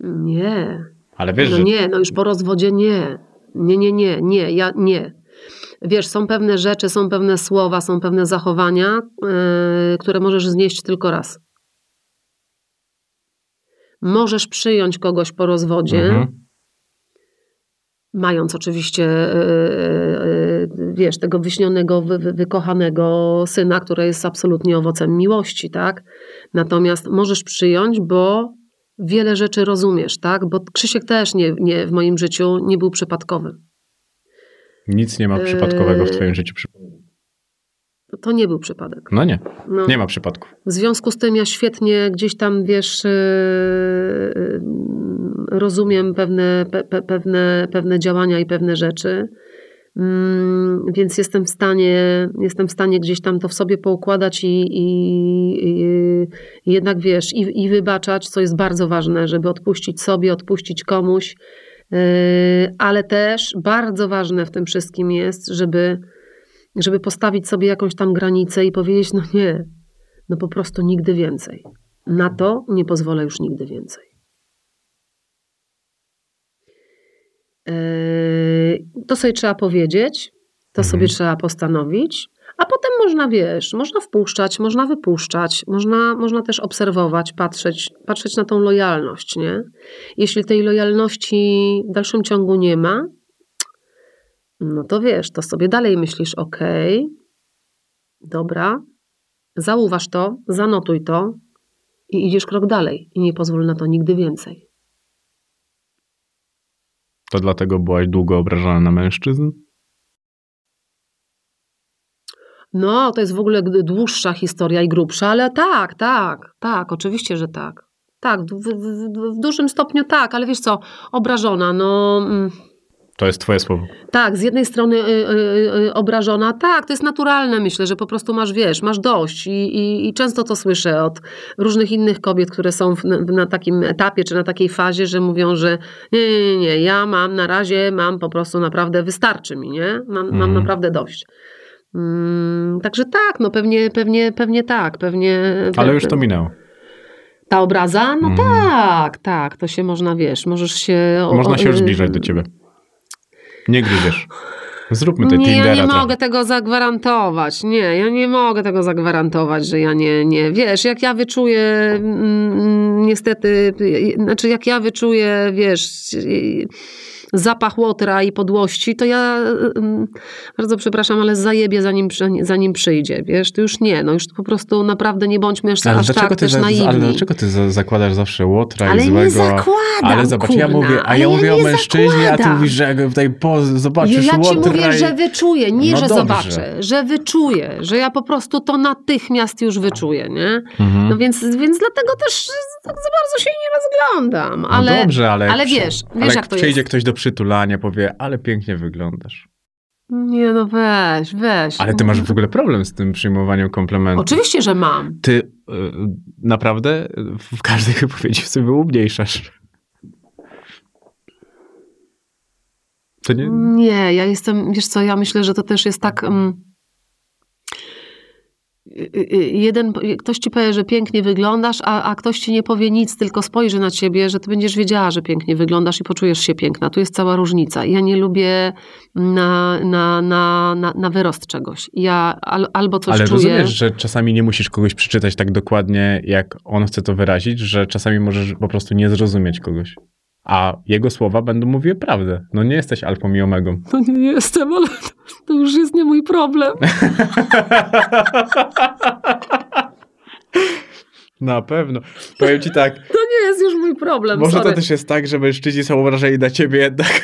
Nie,
Ale wiesz,
no
że...
nie, no już po rozwodzie nie. Nie, nie, nie, nie, ja nie. Wiesz, są pewne rzeczy, są pewne słowa, są pewne zachowania, yy, które możesz znieść tylko raz. Możesz przyjąć kogoś po rozwodzie,
Mhm.
mając oczywiście, yy, yy, wiesz, tego wyśnionego, wy, wy, wykochanego syna, który jest absolutnie owocem miłości, tak? Natomiast możesz przyjąć, bo wiele rzeczy rozumiesz, tak? Bo Krzysiek też nie, nie, w moim życiu nie był przypadkowy.
Nic nie ma przypadkowego w twoim życiu.
To nie był przypadek.
No nie,
No.
nie ma przypadków.
W związku z tym ja świetnie gdzieś tam, wiesz, yy, yy, rozumiem pewne, pe, pe, pewne, pewne działania i pewne rzeczy. Mm, Więc jestem w stanie, jestem w stanie gdzieś tam to w sobie poukładać i, i, i, i jednak wiesz, i, i wybaczać, co jest bardzo ważne, żeby odpuścić sobie, odpuścić komuś. Yy, Ale też bardzo ważne w tym wszystkim jest, żeby, żeby postawić sobie jakąś tam granicę i powiedzieć, no nie, no po prostu nigdy więcej. Na to nie pozwolę już nigdy więcej. Yy, To sobie trzeba powiedzieć, to
Mhm.
sobie trzeba postanowić, a potem można, wiesz, można wpuszczać, można wypuszczać, można, można też obserwować, patrzeć, patrzeć na tą lojalność, nie? Jeśli tej lojalności w dalszym ciągu nie ma, no to wiesz, to sobie dalej myślisz, okej, dobra, zauważ to, zanotuj to i idziesz krok dalej i nie pozwól na to nigdy więcej.
To dlatego byłaś długo obrażona na mężczyzn?
No, to jest w ogóle dłuższa historia i grubsza, ale tak, tak, tak, oczywiście, że tak. Tak, w, w, w, dużym stopniu tak, ale wiesz co, obrażona, no. mm,
To jest twoje słowo.
Tak, z jednej strony y, y, y, obrażona, tak, to jest naturalne, myślę, że po prostu masz, wiesz, masz dość I, i, i często to słyszę od różnych innych kobiet, które są w, na, na takim etapie, czy na takiej fazie, że mówią, że nie, nie, nie, nie ja mam na razie, mam po prostu naprawdę, wystarczy mi, nie? Mam, mam
Mhm.
naprawdę dość. Mm, także tak, no pewnie, pewnie, pewnie tak, pewnie.
Ale już to minęło.
Ta obraza? No
Mhm.
tak, tak, to się można, wiesz, możesz się... o-
Można się
o-
już zbliżać do ciebie. Nie gryziesz. Zróbmy te
Nie,
Tindera
ja nie
trochę.
mogę tego zagwarantować. Nie, ja nie mogę tego zagwarantować, że ja nie, nie. Wiesz, jak ja wyczuję, mm, niestety, y, znaczy jak ja wyczuję, wiesz, zapach łotra i podłości, to ja bardzo przepraszam, ale zajebię zanim, zanim przyjdzie, wiesz, to już nie, no już po prostu naprawdę nie bądźmy aż,
Ale
aż tak też
za,
naiwni.
ale dlaczego ty za, zakładasz zawsze łotra
Ale
i
nie
złego?
zakładam,
Ale zobacz, ja
kurna,
mówię, a
ale
ja
ja
mówię o
nie
mężczyźnie, a ty
zakładam.
mówisz, że tutaj po, zobaczysz
ja ci
łotra
mówię,
i...
że wyczuję, nie,
No
że
dobrze.
zobaczę, że wyczuję, że ja po prostu to natychmiast już wyczuję, nie?
Mhm.
No więc, więc dlatego też tak za bardzo się nie rozglądam. Ale,
no dobrze, ale...
ale wiesz, wiesz
ale
jak to
przyjdzie
jest.
ktoś do przytulania, powie, ale pięknie wyglądasz.
Nie no weź, weź.
Ale ty masz w ogóle problem z tym przyjmowaniem komplementów.
Oczywiście, że mam.
Ty y, naprawdę w każdej wypowiedzi sobie umniejszasz. To nie...
Nie, ja jestem, wiesz co, ja myślę, że to też jest tak... mm, Jeden, ktoś ci powie, że pięknie wyglądasz, a, a ktoś ci nie powie nic, tylko spojrzy na ciebie, że ty będziesz wiedziała, że pięknie wyglądasz i poczujesz się piękna. Tu jest cała różnica. Ja nie lubię na, na, na, na, na wyrost czegoś. Ja al, albo coś
Ale
czuję...
rozumiesz, że czasami nie musisz kogoś przeczytać tak dokładnie, jak on chce to wyrazić, że czasami możesz po prostu nie zrozumieć kogoś. A jego słowa będą mówiły prawdę. No nie jesteś alfą i omegą.
No nie, jestem, ale to już jest nie mój problem.
Na pewno. Powiem ci tak,
To nie jest już mój problem,
może
sorry.
to też jest tak, że mężczyźni są obrażeni na ciebie jednak.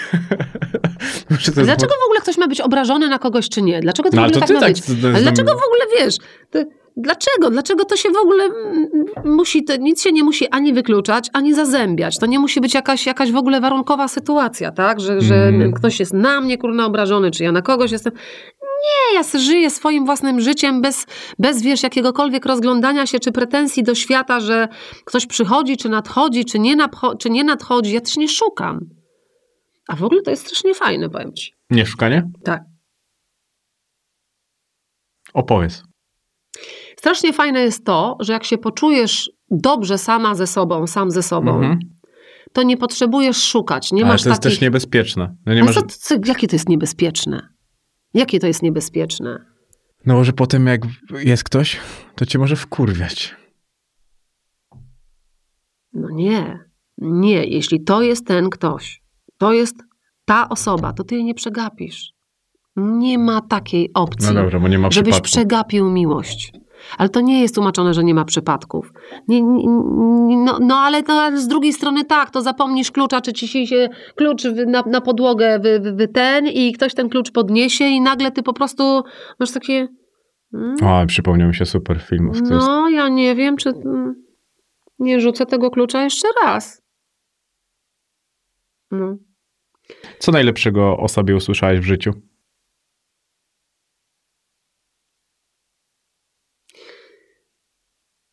Jest-
Dlaczego w ogóle ktoś ma być obrażony na kogoś, czy nie? Dlaczego to
No,
w ogóle
to
tak
ty
ma
tak
być? Ale dlaczego w ogóle, wiesz, to, dlaczego? Dlaczego to się w ogóle mm, musi, to nic się nie musi ani wykluczać, ani zazębiać. To nie musi być jakaś, jakaś w ogóle warunkowa sytuacja, tak? Że, że
Mhm.
ktoś jest na mnie, kurna, obrażony, czy ja na kogoś jestem... Nie, ja żyję swoim własnym życiem bez, bez, wiesz, jakiegokolwiek rozglądania się, czy pretensji do świata, że ktoś przychodzi, czy nadchodzi, czy nie, czy nie nadchodzi. Ja też nie szukam. A w ogóle to jest strasznie fajne, powiem ci.
Nie szukanie?
Tak.
Opowiedz.
Strasznie fajne jest to, że jak się poczujesz dobrze sama ze sobą, sam ze sobą,
Mhm.
to nie potrzebujesz szukać. Nie
Ale
masz
to jest
takich...
też niebezpieczne. No, nie masz...
co, co, jakie to jest niebezpieczne? Jakie to jest niebezpieczne?
no że potem jak jest ktoś, to cię może wkurwiać.
No nie. Nie. Jeśli to jest ten ktoś, to jest ta osoba, to ty jej nie przegapisz. Nie ma takiej opcji.
No dobra, bo nie ma
żebyś
przypadku.
przegapił miłość. Ale to nie jest tłumaczone, że nie ma przypadków. Nie, nie, no, no, ale, no ale z drugiej strony tak, to zapomnisz klucza, czy ci się klucz na, na podłogę wy, wy, wy ten i ktoś ten klucz podniesie i nagle ty po prostu masz takie... mm,
O, przypomniał mi się super film. To jest...
No, ja nie wiem, czy mm, nie rzucę tego klucza jeszcze raz. No.
Co najlepszego o sobie usłyszałeś w życiu?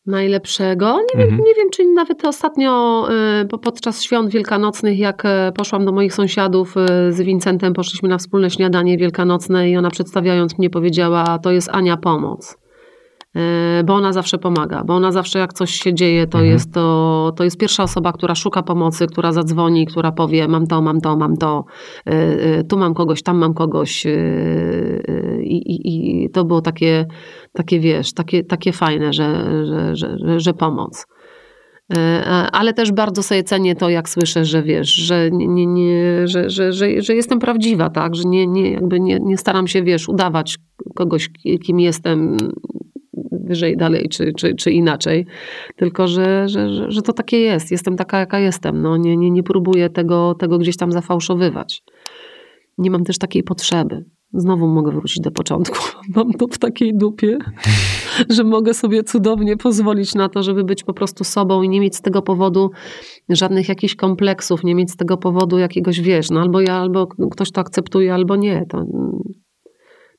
Najlepszego? Nie, wiem,
Mhm.
nie wiem, czy nawet ostatnio y, po- podczas świąt wielkanocnych, jak e, poszłam do moich sąsiadów y, z Wincentem, poszliśmy na wspólne śniadanie wielkanocne i ona przedstawiając mnie powiedziała, to jest Ania pomoc. Y, Bo ona zawsze pomaga, bo ona zawsze jak coś się dzieje, to,
Mhm.
jest, to, to jest pierwsza osoba, która szuka pomocy, która zadzwoni, która powie mam to, mam to, mam to, y, y, tu mam kogoś, tam mam kogoś y, y, i, i, i to było takie, takie wiesz, takie, takie fajne, że, że, że, że, pomoc. E, Ale też bardzo sobie cenię to, jak słyszę, że wiesz, że, nie, nie, że, że, że, że jestem prawdziwa, tak? Że nie, nie, jakby nie, nie staram się, wiesz, udawać kogoś, kim jestem wyżej, dalej, czy, czy, czy inaczej. Tylko, że, że, że, że to takie jest. Jestem taka, jaka jestem. No, nie, nie, nie próbuję tego, tego gdzieś tam zafałszowywać. Nie mam też takiej potrzeby. Znowu mogę wrócić do początku. Mam to w takiej dupie, że mogę sobie cudownie pozwolić na to, żeby być po prostu sobą i nie mieć z tego powodu żadnych jakichś kompleksów, nie mieć z tego powodu jakiegoś, wiesz, no albo ja, albo ktoś to akceptuje, albo nie. To,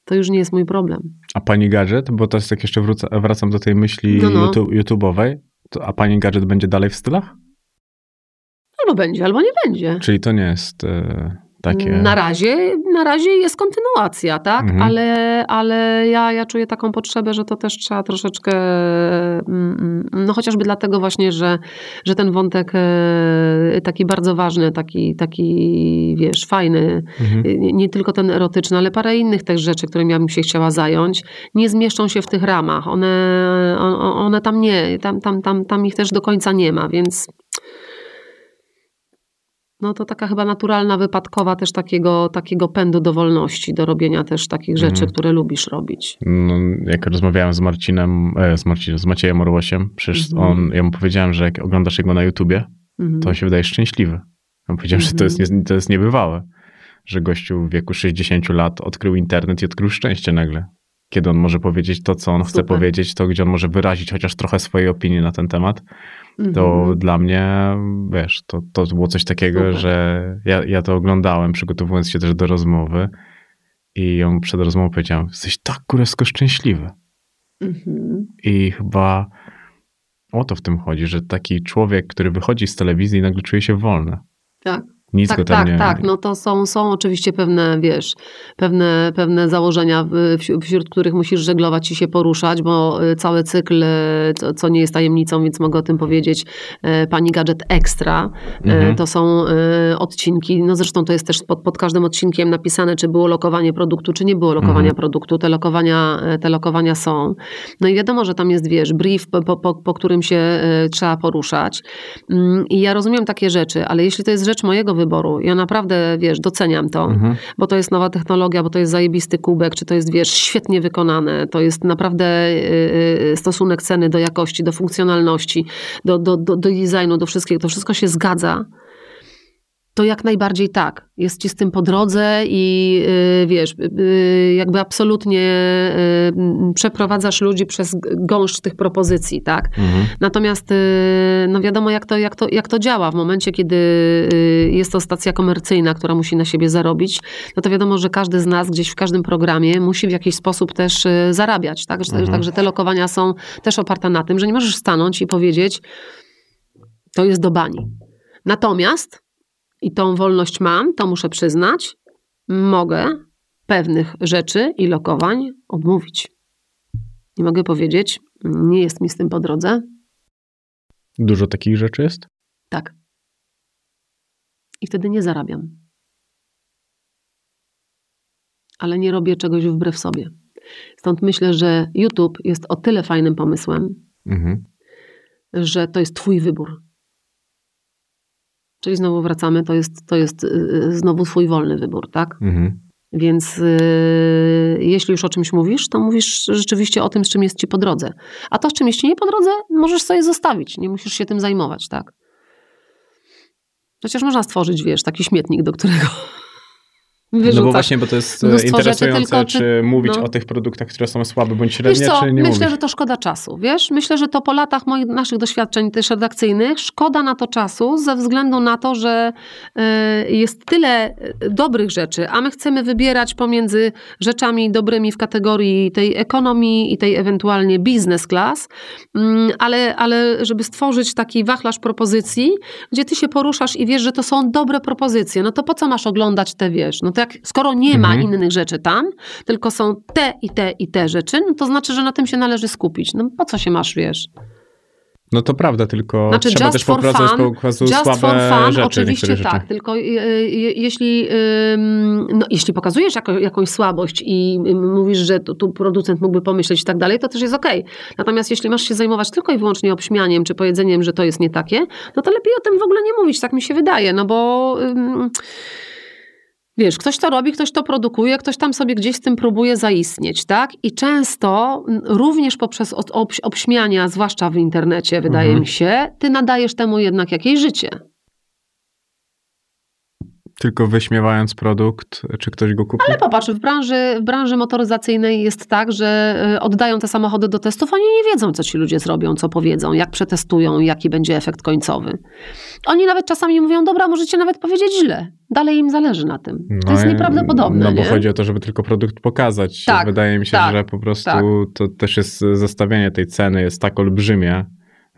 to już nie jest mój problem.
A pani gadżet, bo teraz jak jeszcze wrócę, wracam do tej myśli
No, no.
YouTube, YouTube'owej, to, a pani gadżet będzie dalej w stylach?
Albo będzie, albo nie będzie.
Czyli to nie jest e, takie...
Na razie, na razie jest kontynuacja, tak?
Mhm.
Ale, ale ja, ja czuję taką potrzebę, że to też trzeba troszeczkę, mm, mm, no chociażby dlatego właśnie, że, że ten wątek e, taki bardzo ważny, taki, taki wiesz, fajny,
Mhm.
nie, nie tylko ten erotyczny, ale parę innych też rzeczy, którymi ja bym się chciała zająć, nie zmieszczą się w tych ramach. One, on- one tam nie, tam, tam, tam, tam ich też do końca nie ma, więc no to taka chyba naturalna, wypadkowa też takiego, takiego pędu do wolności, do robienia też takich rzeczy,
Mhm.
które lubisz robić.
No, jak rozmawiałem z Marcinem, e, z, Marcinem, z Maciejem Orłosiem, przecież
Mhm.
on, ja mu powiedziałem, że jak oglądasz jego na YouTubie,
Mhm.
to on się wydaje szczęśliwy. Ja mu powiedziałem, że to jest, to jest niebywałe, że gościu w wieku 60 lat odkrył internet i odkrył szczęście nagle. Kiedy on może powiedzieć to, co on chce
Super.
powiedzieć, to gdzie on może wyrazić chociaż trochę swojej opinii na ten temat, to
Mhm.
dla mnie, wiesz, to, to było coś takiego,
Super.
że ja, ja to oglądałem, przygotowując się też do rozmowy i ją przed rozmową powiedziałem, jesteś tak kurewsko szczęśliwy.
Mhm.
I chyba o to w tym chodzi, że taki człowiek, który wychodzi z telewizji nagle czuje się wolny.
Tak.
Nic
Tak,
go tam
tak,
nie...
tak. No to są, są oczywiście pewne, wiesz, pewne, pewne założenia, wśród, których musisz żeglować i się poruszać, bo y, cały cykl, y, co, co nie jest tajemnicą, więc mogę o tym powiedzieć, y, Pani Gadżet Extra,
Mhm.
to są odcinki, no zresztą to jest też pod, pod każdym odcinkiem napisane, czy było lokowanie produktu, czy nie było lokowania
Mhm.
produktu. Te lokowania, te lokowania są. No i wiadomo, że tam jest, wiesz, brief, po, po, po, którym się trzeba poruszać. Mm, I ja rozumiem takie rzeczy, ale jeśli to jest rzecz mojego wyboru, ja naprawdę, wiesz, doceniam to,
Mhm.
bo to jest nowa technologia, bo to jest zajebisty kubek, czy to jest, wiesz, świetnie wykonane, to jest naprawdę y, y, stosunek ceny do jakości, do funkcjonalności, do, do, do, do designu, do wszystkiego, to wszystko się zgadza. To jak najbardziej tak. Jest ci z tym po drodze i y, wiesz, y, jakby absolutnie y, przeprowadzasz ludzi przez gąszcz tych propozycji, tak?
Mhm.
Natomiast y, no wiadomo, jak to, jak, to, jak to działa. W momencie, kiedy y, jest to stacja komercyjna, która musi na siebie zarobić, no to wiadomo, że każdy z nas gdzieś w każdym programie musi w jakiś sposób też y, zarabiać. Tak? Że-
Mhm.
Także te lokowania są też oparte na tym, że nie możesz stanąć i powiedzieć, to jest do bani. Natomiast, i tą wolność mam, to muszę przyznać, mogę pewnych rzeczy i lokowań odmówić. I mogę powiedzieć, nie jest mi z tym po drodze,
Dużo takich rzeczy jest?
tak. I wtedy nie zarabiam. Ale nie robię czegoś wbrew sobie. Stąd myślę, że YouTube jest o tyle fajnym pomysłem,
Mhm.
że to jest Twój wybór. Czyli znowu wracamy, to jest, to jest yy, znowu Twój wolny wybór, tak?
Mhm.
Więc yy, jeśli już o czymś mówisz, to mówisz rzeczywiście o tym, z czym jest ci po drodze. A to, z czym jest ci nie po drodze, możesz sobie zostawić. Nie musisz się tym zajmować, tak? Chociaż można stworzyć, wiesz, taki śmietnik, do którego
No
wyrzucasz.
bo właśnie, bo to jest e,
mnóstwo rzeczy,
interesujące,
tylko
czy,
czy-
mówić
no.
o tych produktach, które są słabe bądź średnie,
co,
czy nie
myślę,
mówić?
że to szkoda czasu, wiesz? Myślę, że to po latach moich, naszych doświadczeń też redakcyjnych, szkoda na to czasu ze względu na to, że y, jest tyle y, dobrych rzeczy, a my chcemy wybierać pomiędzy rzeczami dobrymi w kategorii tej ekonomii i tej ewentualnie business class, Mm, ale, ale żeby stworzyć taki wachlarz propozycji, gdzie ty się poruszasz i wiesz, że to są dobre propozycje, no to po co masz oglądać te, wiesz? No to jak, skoro nie ma
Mhm.
innych rzeczy tam, tylko są te i te i te rzeczy, no to znaczy, że na tym się należy skupić. No po co się masz, wiesz?
No to prawda, tylko
Znaczy
trzeba też
for fun,
po prostu
Just
słabe
for fun,
rzeczy,
oczywiście tak,
rzeczy.
tylko y, y, jeśli, ym, no, jeśli pokazujesz jako, jakąś słabość i y, mówisz, że tu, tu producent mógłby pomyśleć i tak dalej, to też jest okej. Natomiast jeśli masz się zajmować tylko i wyłącznie obśmianiem czy powiedzeniem, że to jest nie takie, no to lepiej o tym w ogóle nie mówić, tak mi się wydaje, no bo... Ym, Wiesz, ktoś to robi, ktoś to produkuje, ktoś tam sobie gdzieś z tym próbuje zaistnieć, tak? I często również poprzez obś- obśmiania, zwłaszcza w internecie, wydaje
Mhm.
mi się, ty nadajesz temu jednak jakieś życie.
Tylko wyśmiewając produkt, czy ktoś go kupi?
Ale popatrz, w branży, w branży motoryzacyjnej jest tak, że y, oddają te samochody do testów, oni nie wiedzą, co ci ludzie zrobią, co powiedzą, jak przetestują, jaki będzie efekt końcowy. Oni nawet czasami mówią, dobra, możecie nawet powiedzieć źle. Dalej im zależy na tym. To
No
jest
i-
nieprawdopodobne,
No bo
nie?
chodzi o to, żeby tylko produkt pokazać.
Tak,
Wydaje mi się,
tak,
że po prostu
tak.
to też jest zestawienie tej ceny jest tak olbrzymie,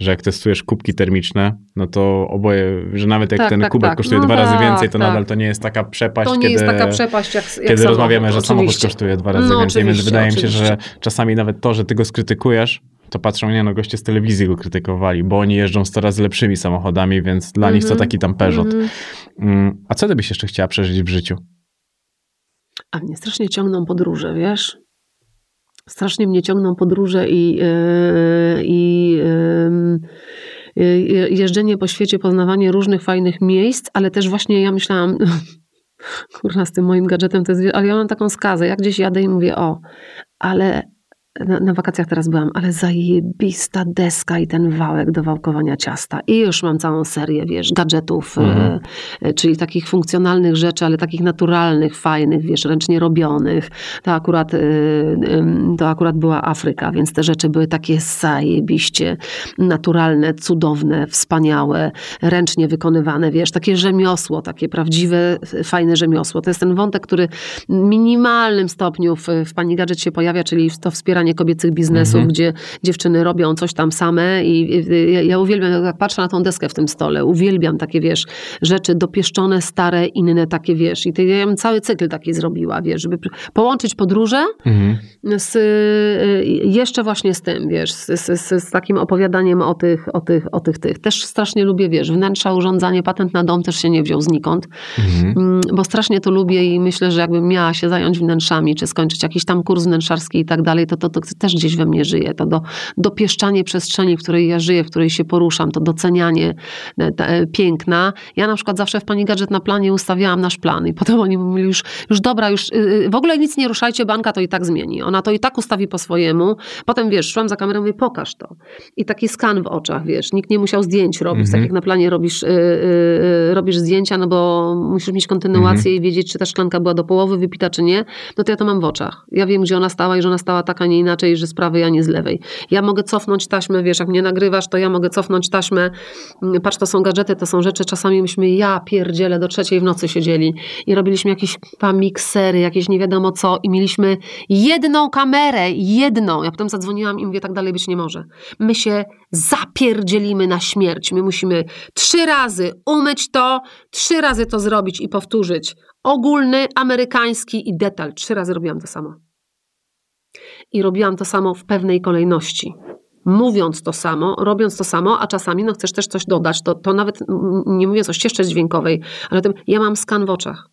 że jak testujesz kubki termiczne, no to oboje, że nawet jak
Tak,
ten
tak,
kubek
tak.
kosztuje
No
dwa razy
tak,
więcej, to
tak.
nadal to nie jest taka przepaść,
To nie
kiedy,
jest taka przepaść jak, jak
kiedy
samochód,
rozmawiamy, że samochód
oczywiście.
kosztuje dwa razy
No,
więcej, więc
oczywiście,
wydaje mi się, że
oczywiście.
czasami nawet to, że ty go skrytykujesz, to patrzą, nie no, goście z telewizji go krytykowali, bo oni jeżdżą z coraz lepszymi samochodami, więc dla nich to
Mhm,
taki tam Peugeot.
Mhm.
Mm, A co ty byś jeszcze chciała przeżyć w życiu?
A mnie strasznie ciągną podróże, wiesz? Strasznie mnie ciągną podróże i, yy, i yy, jeżdżenie po świecie, poznawanie różnych fajnych miejsc, ale też właśnie ja myślałam, kurwa, z tym moim gadżetem to jest, ale ja mam taką skazę, jak gdzieś jadę i mówię, o, ale na, na wakacjach teraz byłam, ale zajebista deska i ten wałek do wałkowania ciasta. I już mam całą serię, wiesz, gadżetów,
Mhm.
e, e, czyli takich funkcjonalnych rzeczy, ale takich naturalnych, fajnych, wiesz, ręcznie robionych. To akurat, e, to akurat była Afryka, więc te rzeczy były takie zajebiście naturalne, cudowne, wspaniałe, ręcznie wykonywane, wiesz, takie rzemiosło, takie prawdziwe, fajne rzemiosło. To jest ten wątek, który w minimalnym stopniu w, w Pani Gadżet się pojawia, czyli to wspieranie kobiecych biznesów,
Mhm.
gdzie dziewczyny robią coś tam same i i- ja, ja uwielbiam, jak patrzę na tą deskę w tym stole, uwielbiam takie, wiesz, rzeczy dopieszczone, stare, inne takie, wiesz, i to, ja bym cały cykl taki zrobiła, wiesz, żeby połączyć podróże
Mhm.
z, y, jeszcze właśnie z tym, wiesz, z, z, z, z takim opowiadaniem o tych, o tych, o tych, tych. Też strasznie lubię, wiesz, wnętrza, urządzanie, patent na dom też się nie wziął znikąd,
Mhm.
Mm, bo strasznie to lubię i myślę, że jakbym miała się zająć wnętrzami, czy skończyć jakiś tam kurs wnętrzarski i tak dalej, to, to, to też gdzieś we mnie żyje. To do, dopieszczanie przestrzeni, w której ja żyję, w której się poruszam, to docenianie te, e, piękna. Ja na przykład zawsze w Pani Gadżet na planie ustawiałam nasz plan i potem oni mówili już, już dobra, już y, y, w ogóle nic nie ruszajcie, banka to i tak zmieni. Ona to i tak ustawi po swojemu. Potem wiesz, szłam za kamerą i mówię, pokaż to. I taki skan w oczach, wiesz, nikt nie musiał zdjęć robić,
Mhm.
tak jak na planie robisz, y, y, y, robisz zdjęcia, no bo musisz mieć kontynuację i wiedzieć, czy ta szklanka była do połowy wypita, czy nie, no to ja to mam w oczach. Ja wiem, gdzie ona stała i że ona stała tak, a nie inaczej, że z prawej, a nie z lewej. Ja mogę cofnąć taśmę, wiesz, jak mnie nagrywasz, to ja mogę cofnąć taśmę. Patrz, to są gadżety, to są rzeczy, czasami myśmy, ja pierdzielę, do trzeciej w nocy siedzieli i robiliśmy jakieś miksery, jakieś nie wiadomo co i mieliśmy jedną kamerę, jedną. Ja potem zadzwoniłam i mówię, tak dalej być nie może. My się zapierdzielimy na śmierć. My musimy trzy razy umyć to, trzy razy to zrobić i powtórzyć. Ogólny, amerykański i detal. Trzy razy robiłam to samo. I robiłam to samo w pewnej kolejności. Mówiąc to samo, robiąc to samo, a czasami no, chcesz też coś dodać, to, to nawet nie mówiąc o ścieżce dźwiękowej, ale tym, ja mam skan w oczach.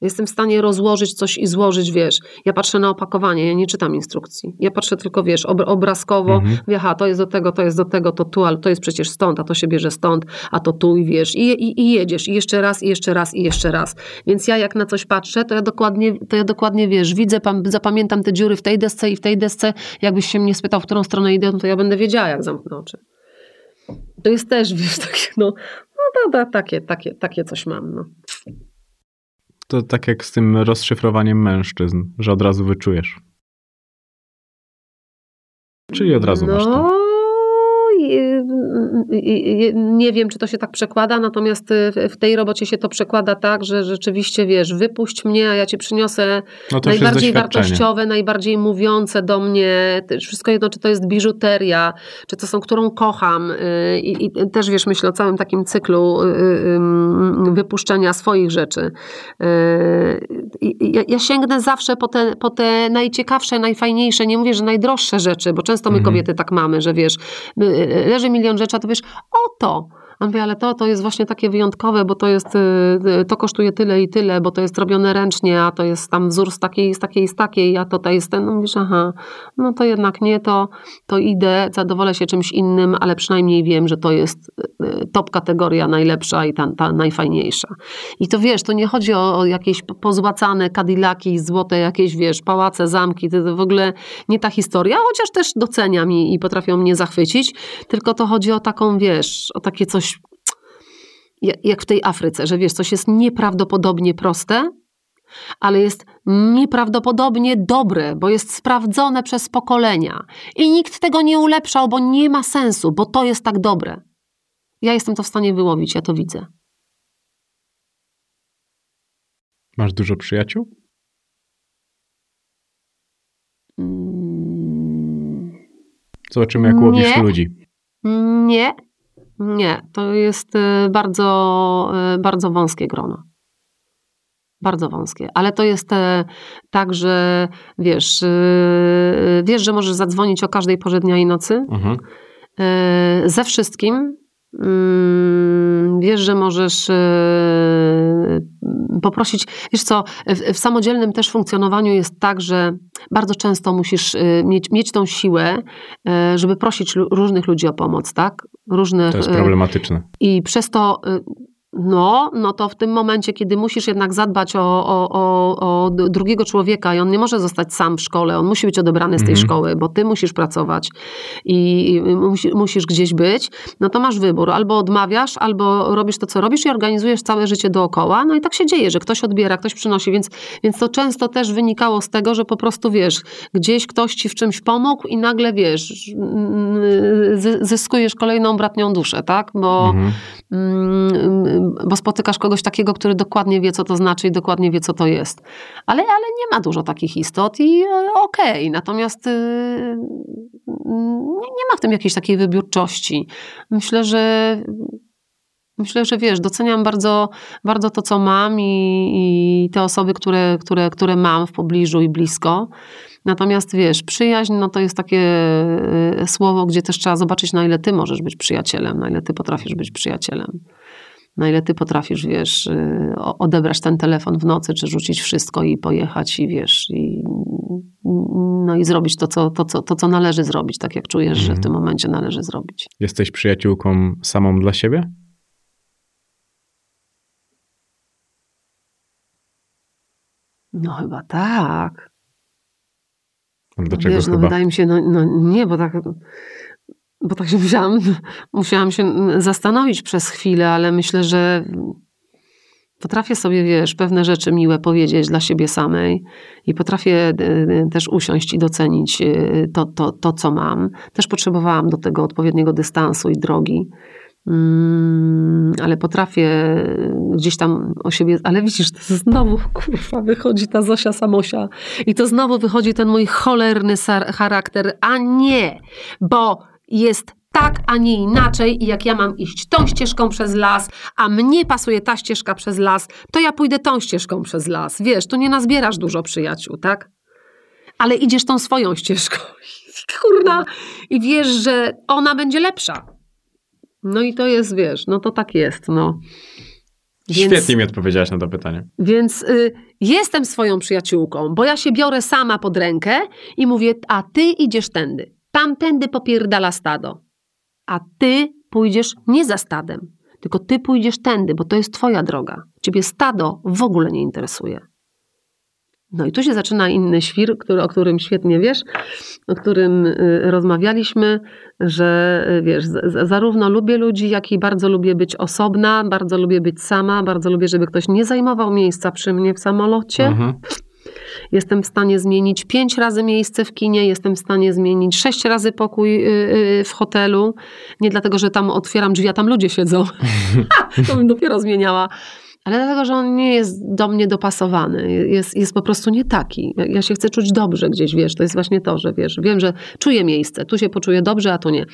Jestem w stanie rozłożyć coś i złożyć, wiesz. Ja patrzę na opakowanie, ja nie czytam instrukcji. Ja patrzę tylko, wiesz, ob- obrazkowo.
Mhm.
Mówię, aha, to jest do tego, to jest do tego, to tu, ale to jest przecież stąd, a to się bierze stąd, a to tu i wiesz. I, i, i jedziesz. I jeszcze raz, i jeszcze raz, i jeszcze raz. Więc ja jak na coś patrzę, to ja dokładnie, to ja dokładnie wiesz, widzę, pam, zapamiętam te dziury w tej desce i w tej desce. Jakbyś się mnie spytał, w którą stronę idę, no to ja będę wiedziała, jak zamknę oczy. To jest też, wiesz, takie, no, no to, to, takie, takie, takie coś mam, no.
To tak jak z tym rozszyfrowaniem mężczyzn, że od razu wyczujesz. Czyli od razu masz to.
I- i- i- nie wiem, czy to się tak przekłada, natomiast y, w- tej robocie się to przekłada tak, że rzeczywiście, wiesz, wypuść mnie, a ja ci przyniosę
No
najbardziej wartościowe, najbardziej mówiące do mnie, wszystko jedno, czy to jest biżuteria, czy to są, którą kocham y, i, i też, wiesz, myślę o całym takim cyklu y, y, wypuszczenia swoich rzeczy. Y, ja, ja sięgnę zawsze po te, po te najciekawsze, najfajniejsze, nie mówię, że najdroższe rzeczy, bo często my
Mhm.
kobiety tak mamy, że wiesz, y, leży milion rzeczy, a to wiesz, o to, a mówię, ale to, to jest właśnie takie wyjątkowe, bo to jest, y, y, to kosztuje tyle i tyle, bo to jest robione ręcznie, a to jest tam wzór z takiej, z takiej, z takiej, a to jest ten, no mówisz, aha, no to jednak nie, to, to idę, zadowolę się czymś innym, ale przynajmniej wiem, że to jest y, top kategoria najlepsza i ta, ta najfajniejsza. I to wiesz, to nie chodzi o, o jakieś po- pozłacane kadilaki, złote jakieś, wiesz, pałace, zamki, to, to w ogóle nie ta historia, chociaż też doceniam i, i potrafią mnie zachwycić, tylko to chodzi o taką, wiesz, o takie coś jak w tej Afryce, że wiesz, coś jest nieprawdopodobnie proste, ale jest nieprawdopodobnie dobre, bo jest sprawdzone przez pokolenia. I nikt tego nie ulepszał, bo nie ma sensu, bo to jest tak dobre. Ja jestem to w stanie wyłowić, ja to widzę.
Masz dużo przyjaciół?
Mm,
Zobaczymy, jak łowisz
Nie.
ludzi.
Nie, nie. To jest e, bardzo, e, bardzo wąskie grono. Bardzo wąskie. Ale to jest e, tak, że wiesz, wiesz, że możesz zadzwonić o każdej porze dnia i nocy.
Mhm.
Ze wszystkim. Mm, Wiesz, że możesz poprosić. Wiesz co, w, w samodzielnym też funkcjonowaniu jest tak, że bardzo często musisz e, mieć, mieć tą siłę, e, żeby prosić różnych ludzi o pomoc, tak? Różnych.
To jest
e,
problematyczne.
I przez to, y, no, no to w tym momencie, kiedy musisz jednak zadbać o, o, o, o drugiego człowieka i on nie może zostać sam w szkole, on musi być odebrany z tej
Mhm.
szkoły, bo ty musisz pracować i musi, musisz gdzieś być, no to masz wybór. Albo odmawiasz, albo robisz to, co robisz i organizujesz całe życie dookoła. No i tak się dzieje, że ktoś odbiera, ktoś przynosi, więc, więc to często też wynikało z tego, że po prostu, wiesz, gdzieś ktoś ci w czymś pomógł i nagle, wiesz, mm, zy- zyskujesz kolejną bratnią duszę, tak? Bo
Mhm.
Mm, bo spotykasz kogoś takiego, który dokładnie wie, co to znaczy i dokładnie wie, co to jest. Ale, ale nie ma dużo takich istot i e, okej, natomiast y, nie, ma w tym jakiejś takiej wybiórczości. Myślę, że myślę, że wiesz, doceniam bardzo, bardzo to, co mam i, i te osoby, które, które, które mam w pobliżu i blisko. Natomiast wiesz, przyjaźń no to jest takie e, słowo, gdzie też trzeba zobaczyć, na ile ty możesz być przyjacielem, na ile ty potrafisz być przyjacielem. Na ile ty potrafisz, wiesz, y, odebrać ten telefon w nocy, czy rzucić wszystko i pojechać i wiesz, i, no i zrobić to co, to, co, to, co należy zrobić, tak jak czujesz, że w
Mhm.
tym momencie należy zrobić.
Jesteś przyjaciółką samą dla siebie?
No chyba tak.
Dlaczego
Wiesz, no
chyba?
wydaje mi się, no, no nie, bo tak, bo tak się musiałam, musiałam się zastanowić przez chwilę, ale myślę, że potrafię sobie, wiesz, pewne rzeczy miłe powiedzieć dla siebie samej i potrafię y, y, też usiąść i docenić y, to, to, to co mam. Też potrzebowałam do tego odpowiedniego dystansu i drogi. Mm, ale potrafię gdzieś tam o siebie, ale widzisz, to znowu kurwa wychodzi ta Zosia Samosia i to znowu wychodzi ten mój cholerny charakter, a nie, bo jest tak, a nie inaczej i jak ja mam iść tą ścieżką przez las, a mnie pasuje ta ścieżka przez las, to ja pójdę tą ścieżką przez las. Wiesz, tu nie nazbierasz dużo przyjaciół, tak? Ale idziesz tą swoją ścieżką. Kurna. I wiesz, że ona będzie lepsza. No i to jest, wiesz, no to tak jest, no. Więc-
Świetnie mi odpowiedziałaś na to pytanie.
Więc y, jestem swoją przyjaciółką, bo ja się biorę sama pod rękę i mówię, a ty idziesz tędy. Tamtędy popierdala stado. A ty pójdziesz nie za stadem, tylko ty pójdziesz tędy, bo to jest twoja droga. Ciebie stado w ogóle nie interesuje. No i tu się zaczyna inny świr, który, o którym świetnie wiesz, o którym y, rozmawialiśmy, że y, wiesz, zarówno lubię ludzi, jak i bardzo lubię być osobna, bardzo lubię być sama, bardzo lubię, żeby ktoś nie zajmował miejsca przy mnie w samolocie.
Mhm.
Jestem w stanie zmienić pięć razy miejsce w kinie, jestem w stanie zmienić sześć razy pokój y, y, w hotelu. Nie dlatego, że tam otwieram drzwi, a tam ludzie siedzą. to bym dopiero zmieniała. Ale dlatego, że on nie jest do mnie dopasowany. Jest, jest po prostu nie taki. Ja, się chcę czuć dobrze gdzieś, wiesz. To jest właśnie to, że wiesz, wiem, że czuję miejsce. Tu się poczuję dobrze, a tu nie.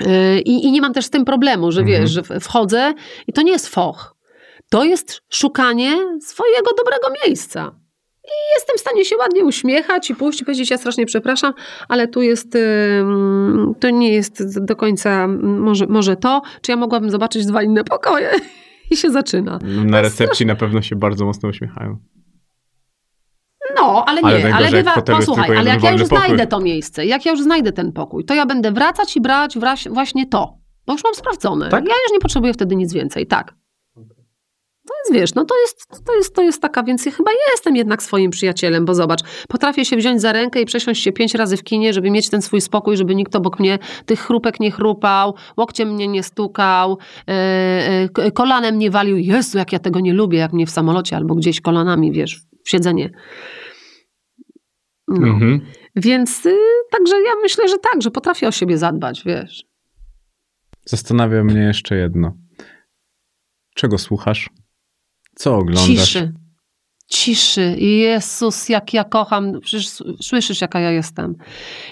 Yy, I, I nie mam też z tym problemu, że
Mhm.
wiesz, że wchodzę i to nie jest foch. To jest szukanie swojego dobrego miejsca. I jestem w stanie się ładnie uśmiechać i pójść i powiedzieć, ja strasznie przepraszam, ale tu jest, to nie jest do końca może, może to, czy ja mogłabym zobaczyć dwa inne pokoje? I się zaczyna.
Na recepcji na pewno się bardzo mocno uśmiechają.
No, ale
Ale
nie, ale
w
bywa, posłuchaj, ale jak ja już
pokój.
znajdę to miejsce, jak ja już znajdę ten pokój, to ja będę wracać i brać właśnie to, bo już mam sprawdzone.
Tak?
Ja już nie potrzebuję wtedy nic więcej, tak. To jest, wiesz, no to jest, to jest, to jest taka, więc ja chyba jestem jednak swoim przyjacielem, bo zobacz, potrafię się wziąć za rękę i przesiąść się pięć razy w kinie, żeby mieć ten swój spokój, żeby nikt obok mnie tych chrupek nie chrupał, łokciem mnie nie stukał, e, kolanem nie walił. Jezu, jak ja tego nie lubię, jak mnie w samolocie albo gdzieś kolanami, wiesz, w siedzenie. No.
Mhm.
Więc y, także ja myślę, że tak, że potrafię o siebie zadbać, wiesz.
Zastanawia mnie jeszcze jedno. Czego słuchasz? Co oglądasz?
Ciszy. Ciszy. Jezus, jak ja kocham, przecież słyszysz, jaka ja jestem.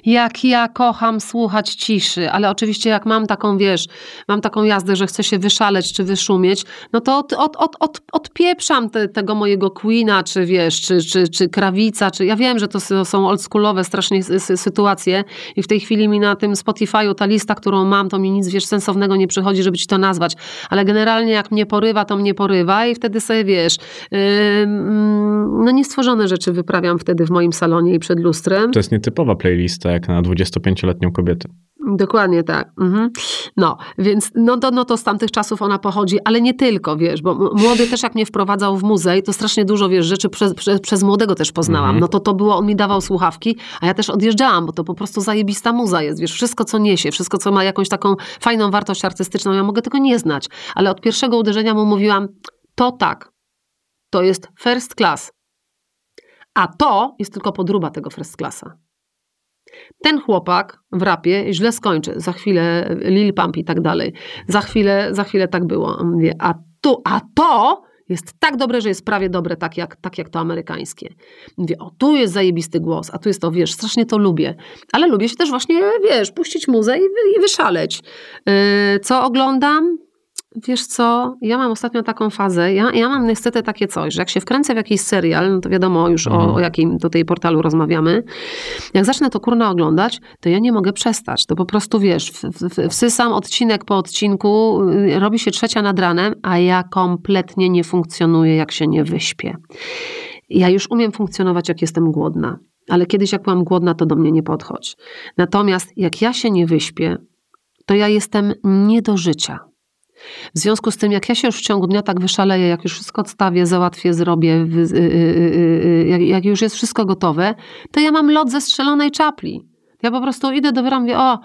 Jak ja kocham słuchać ciszy, ale oczywiście jak mam taką, wiesz, mam taką jazdę, że chcę się wyszaleć czy wyszumieć, no to od, od, od, od, odpieprzam te, tego mojego Queena, czy wiesz, czy, czy, czy Krawica, czy ja wiem, że to są oldschoolowe strasznie sytuacje i w tej chwili mi na tym Spotify'u ta lista, którą mam, to mi nic, wiesz, sensownego nie przychodzi, żeby ci to nazwać, ale generalnie jak mnie porywa, to mnie porywa i wtedy sobie, wiesz, ym, no niestworzone rzeczy wyprawiam wtedy w moim salonie i przed lustrem.
To jest nietypowa playlista jak na 25-letnią kobietę.
Dokładnie tak. Mhm. No, więc no to, no to z tamtych czasów ona pochodzi, ale nie tylko, wiesz, bo młody też jak mnie wprowadzał w muzej, to strasznie dużo, wiesz, rzeczy przez, przez, przez młodego też poznałam.
Mhm.
No to to było, on mi dawał słuchawki, a ja też odjeżdżałam, bo to po prostu zajebista muza jest, wiesz, wszystko co niesie, wszystko co ma jakąś taką fajną wartość artystyczną, ja mogę tego nie znać, ale od pierwszego uderzenia mu mówiłam, to tak, to jest first class, a to jest tylko podróba tego first classa. Ten chłopak w rapie źle skończy. Za chwilę Lil Pump i tak dalej. Za chwilę, za chwilę tak było. A tu, a to jest tak dobre, że jest prawie dobre, tak jak, tak jak to amerykańskie. Mówię, o tu jest zajebisty głos, a tu jest to, wiesz, strasznie to lubię. Ale lubię się też właśnie, wiesz, puścić muzę i, i wyszaleć. Yy, co oglądam? Wiesz co, ja mam ostatnio taką fazę, ja, ja mam niestety takie coś, że jak się wkręcę w jakiś serial, no to wiadomo już
Mhm.
o, o jakim tutaj portalu rozmawiamy, jak zacznę to kurna oglądać, to ja nie mogę przestać. To po prostu wiesz, w, w, wsysam odcinek po odcinku, y, robi się trzecia nad ranem, a ja kompletnie nie funkcjonuję, jak się nie wyśpię. Ja już umiem funkcjonować, jak jestem głodna, ale kiedyś, jak byłam głodna, to do mnie nie podchodź. Natomiast jak ja się nie wyśpię, to ja jestem nie do życia. W związku z tym, jak ja się już w ciągu dnia tak wyszaleję, jak już wszystko odstawię, załatwię, zrobię, y, y, y, jak, jak już jest wszystko gotowe, to ja mam lot ze strzelonej czapli. Ja po prostu idę do wyra, mówię, o,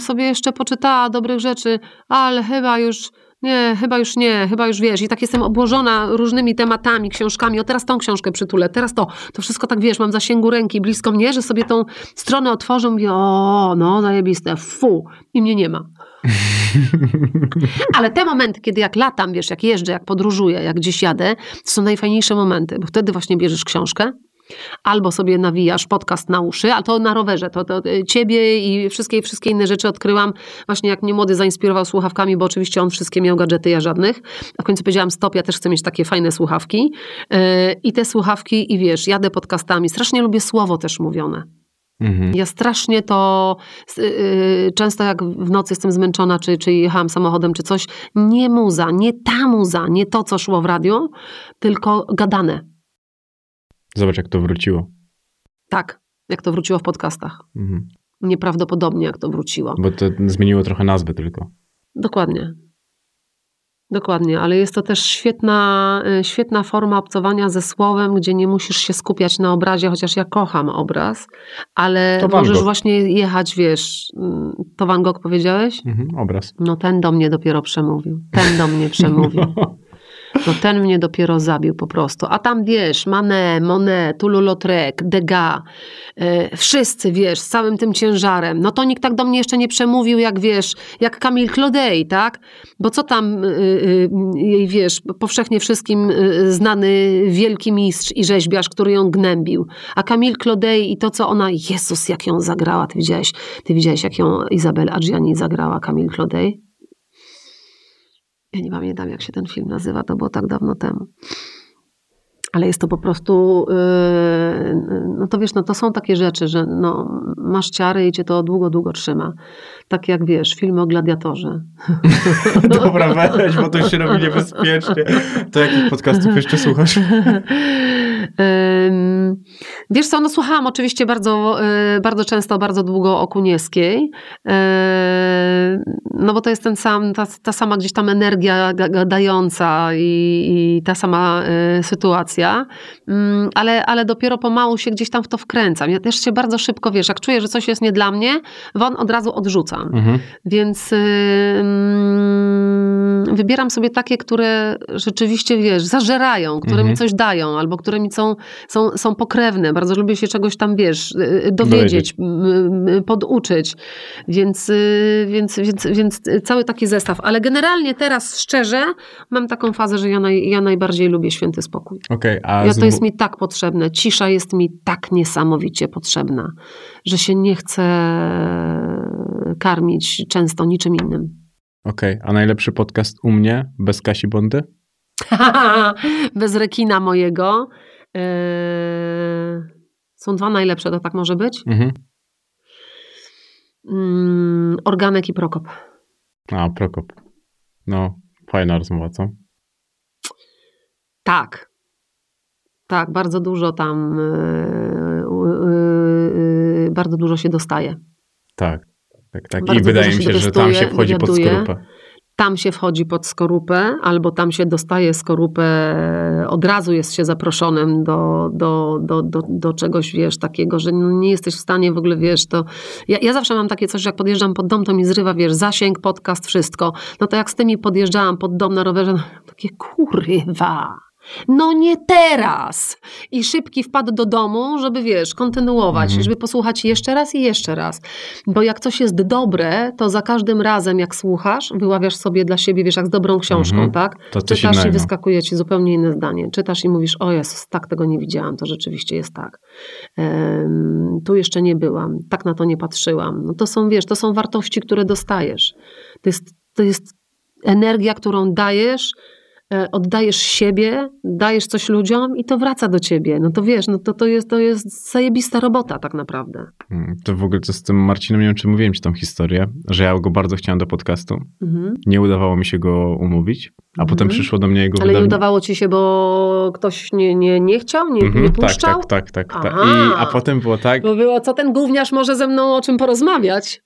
sobie jeszcze poczytała dobrych rzeczy, ale chyba już, nie, chyba już nie, chyba już wiesz. I tak jestem obłożona różnymi tematami, książkami. O, teraz tą książkę przytulę, teraz to. To wszystko tak, wiesz, mam w zasięgu ręki, blisko mnie, że sobie tą stronę otworzę, mówię, o, no, zajebiste, fu. I mnie nie ma. Ale te momenty, kiedy jak latam, wiesz, jak jeżdżę, jak podróżuję, jak gdzieś jadę, to są najfajniejsze momenty, bo wtedy właśnie bierzesz książkę, albo sobie nawijasz podcast na uszy, ale to na rowerze, to, to y, ciebie i wszystkie, wszystkie inne rzeczy odkryłam właśnie jak mnie młody zainspirował słuchawkami, bo oczywiście on wszystkie miał gadżety, ja żadnych. A w końcu powiedziałam stop, ja też chcę mieć takie fajne słuchawki Yy, i te słuchawki i wiesz, jadę podcastami, strasznie lubię słowo też mówione.
Mhm.
Ja strasznie to yy, często jak w nocy jestem zmęczona, czy, czy jechałam samochodem, czy coś, nie muza, nie ta muza, nie to, co szło w radio, tylko gadane.
Zobacz, jak to wróciło.
Tak, jak to wróciło w podcastach.
Mhm.
Nieprawdopodobnie, jak to wróciło.
Bo to zmieniło trochę nazwy tylko.
Dokładnie. Dokładnie, ale jest to też świetna, y, świetna forma obcowania ze słowem, gdzie nie musisz się skupiać na obrazie, chociaż ja kocham obraz, ale możesz właśnie jechać, wiesz, mm, to Van Gogh powiedziałeś?
Mhm. Obraz.
No ten do mnie dopiero przemówił. Ten do mnie przemówił. No ten mnie dopiero zabił po prostu. A tam wiesz, Manet, Monet, Toulouse-Lautrec, Degas, e, wszyscy wiesz, z całym tym ciężarem. No to nikt tak do mnie jeszcze nie przemówił, jak wiesz, jak Camille Claudel, tak? Bo co tam y, y, jej, wiesz, powszechnie wszystkim y, znany wielki mistrz i rzeźbiarz, który ją gnębił. A Camille Claudel i to, co ona, Jezus, jak ją zagrała. Ty widziałeś, ty widziałeś jak ją Izabel Adriani zagrała, Camille Claudel? Ja nie pamiętam, jak się ten film nazywa, to było tak dawno temu. Ale jest to po prostu, yy, no to wiesz, no to są takie rzeczy, że no, masz ciary i cię to długo, długo trzyma. Tak jak wiesz, filmy o gladiatorze.
Dobra, weź, bo to się robi niebezpiecznie. To jakich podcastów jeszcze słuchasz?
Wiesz co, no słuchałam oczywiście bardzo, y, bardzo często, bardzo długo o Kunieskiej, Yy, no bo to jest ten sam, ta, ta sama gdzieś tam energia ga- gadająca i, i ta sama y, sytuacja, Ym, ale, ale dopiero pomału się gdzieś tam w to wkręcam. Ja też się bardzo szybko, wiesz, jak czuję, że coś jest nie dla mnie, won od razu odrzucam.
Mhm.
Więc ym, wybieram sobie takie, które rzeczywiście, wiesz, zażerają, które
Mhm.
mi coś dają, albo które mi są, są, są pokrewne. Bardzo lubię się czegoś tam, wiesz, y, dowiedzieć,
Dowiedzieć.
m, poduczyć. Więc, y, więc, więc, więc cały taki zestaw. Ale generalnie teraz, szczerze, mam taką fazę, że ja, naj, ja najbardziej lubię święty spokój.
Okej, a
Ja, to jest mi tak potrzebne. Cisza jest mi tak niesamowicie potrzebna, że się nie chcę karmić często niczym innym.
Okej, a najlepszy podcast u mnie, bez Kasi Bondy?
Bez rekina mojego. Eee, są dwa najlepsze, to tak może być?
Mhm.
Mm, Organek i Prokop.
A, Prokop. No, fajna rozmowa, co?
Tak. Tak, bardzo dużo tam, yy, yy, yy, bardzo dużo się dostaje.
Tak, tak, tak. I wydaje mi
się
że tam się wchodzi pod skorupę.
tam się wchodzi pod skorupę, albo tam się dostaje skorupę, od razu jest się zaproszonym do, do, do, do, do czegoś, wiesz, takiego, że no nie jesteś w stanie w ogóle, wiesz, to... Ja, ja zawsze mam takie coś, że jak podjeżdżam pod dom, to mi zrywa, wiesz, zasięg, podcast, wszystko. No to jak z tymi podjeżdżałam pod dom na rowerze, no, takie kurwa... No nie teraz! I szybki wpadł do domu, żeby wiesz, kontynuować,
Mhm.
żeby posłuchać jeszcze raz i jeszcze raz. Bo jak coś jest dobre, to za każdym razem, jak słuchasz, wyławiasz sobie dla siebie, wiesz, jak z dobrą książką,
Mhm.
tak?
To
Czytasz i wyskakuje ci zupełnie inne zdanie. Czytasz i mówisz, o Jezus, tak tego nie widziałam, to rzeczywiście jest tak. Tu jeszcze nie byłam, tak na to nie patrzyłam. No to są, wiesz, to są wartości, które dostajesz. To jest, to jest energia, którą dajesz, oddajesz siebie, dajesz coś ludziom i to wraca do ciebie. No to wiesz, no to, to, jest, to jest zajebista robota tak naprawdę.
Mm, To w ogóle to z tym Marcinem, nie wiem czy mówiłem ci tą historię, że ja go bardzo chciałem do podcastu.
Mhm.
Nie udawało mi się go umówić, a
Mhm.
potem przyszło do mnie jego
Ale nie udawało ci się, bo ktoś nie, nie, nie chciał, nie,
Mhm,
nie
tak,
puszczał?
tak, tak, tak, tak.
Aha.
I, a potem było tak,
Bo było, co ten gówniarz może ze mną o czym porozmawiać?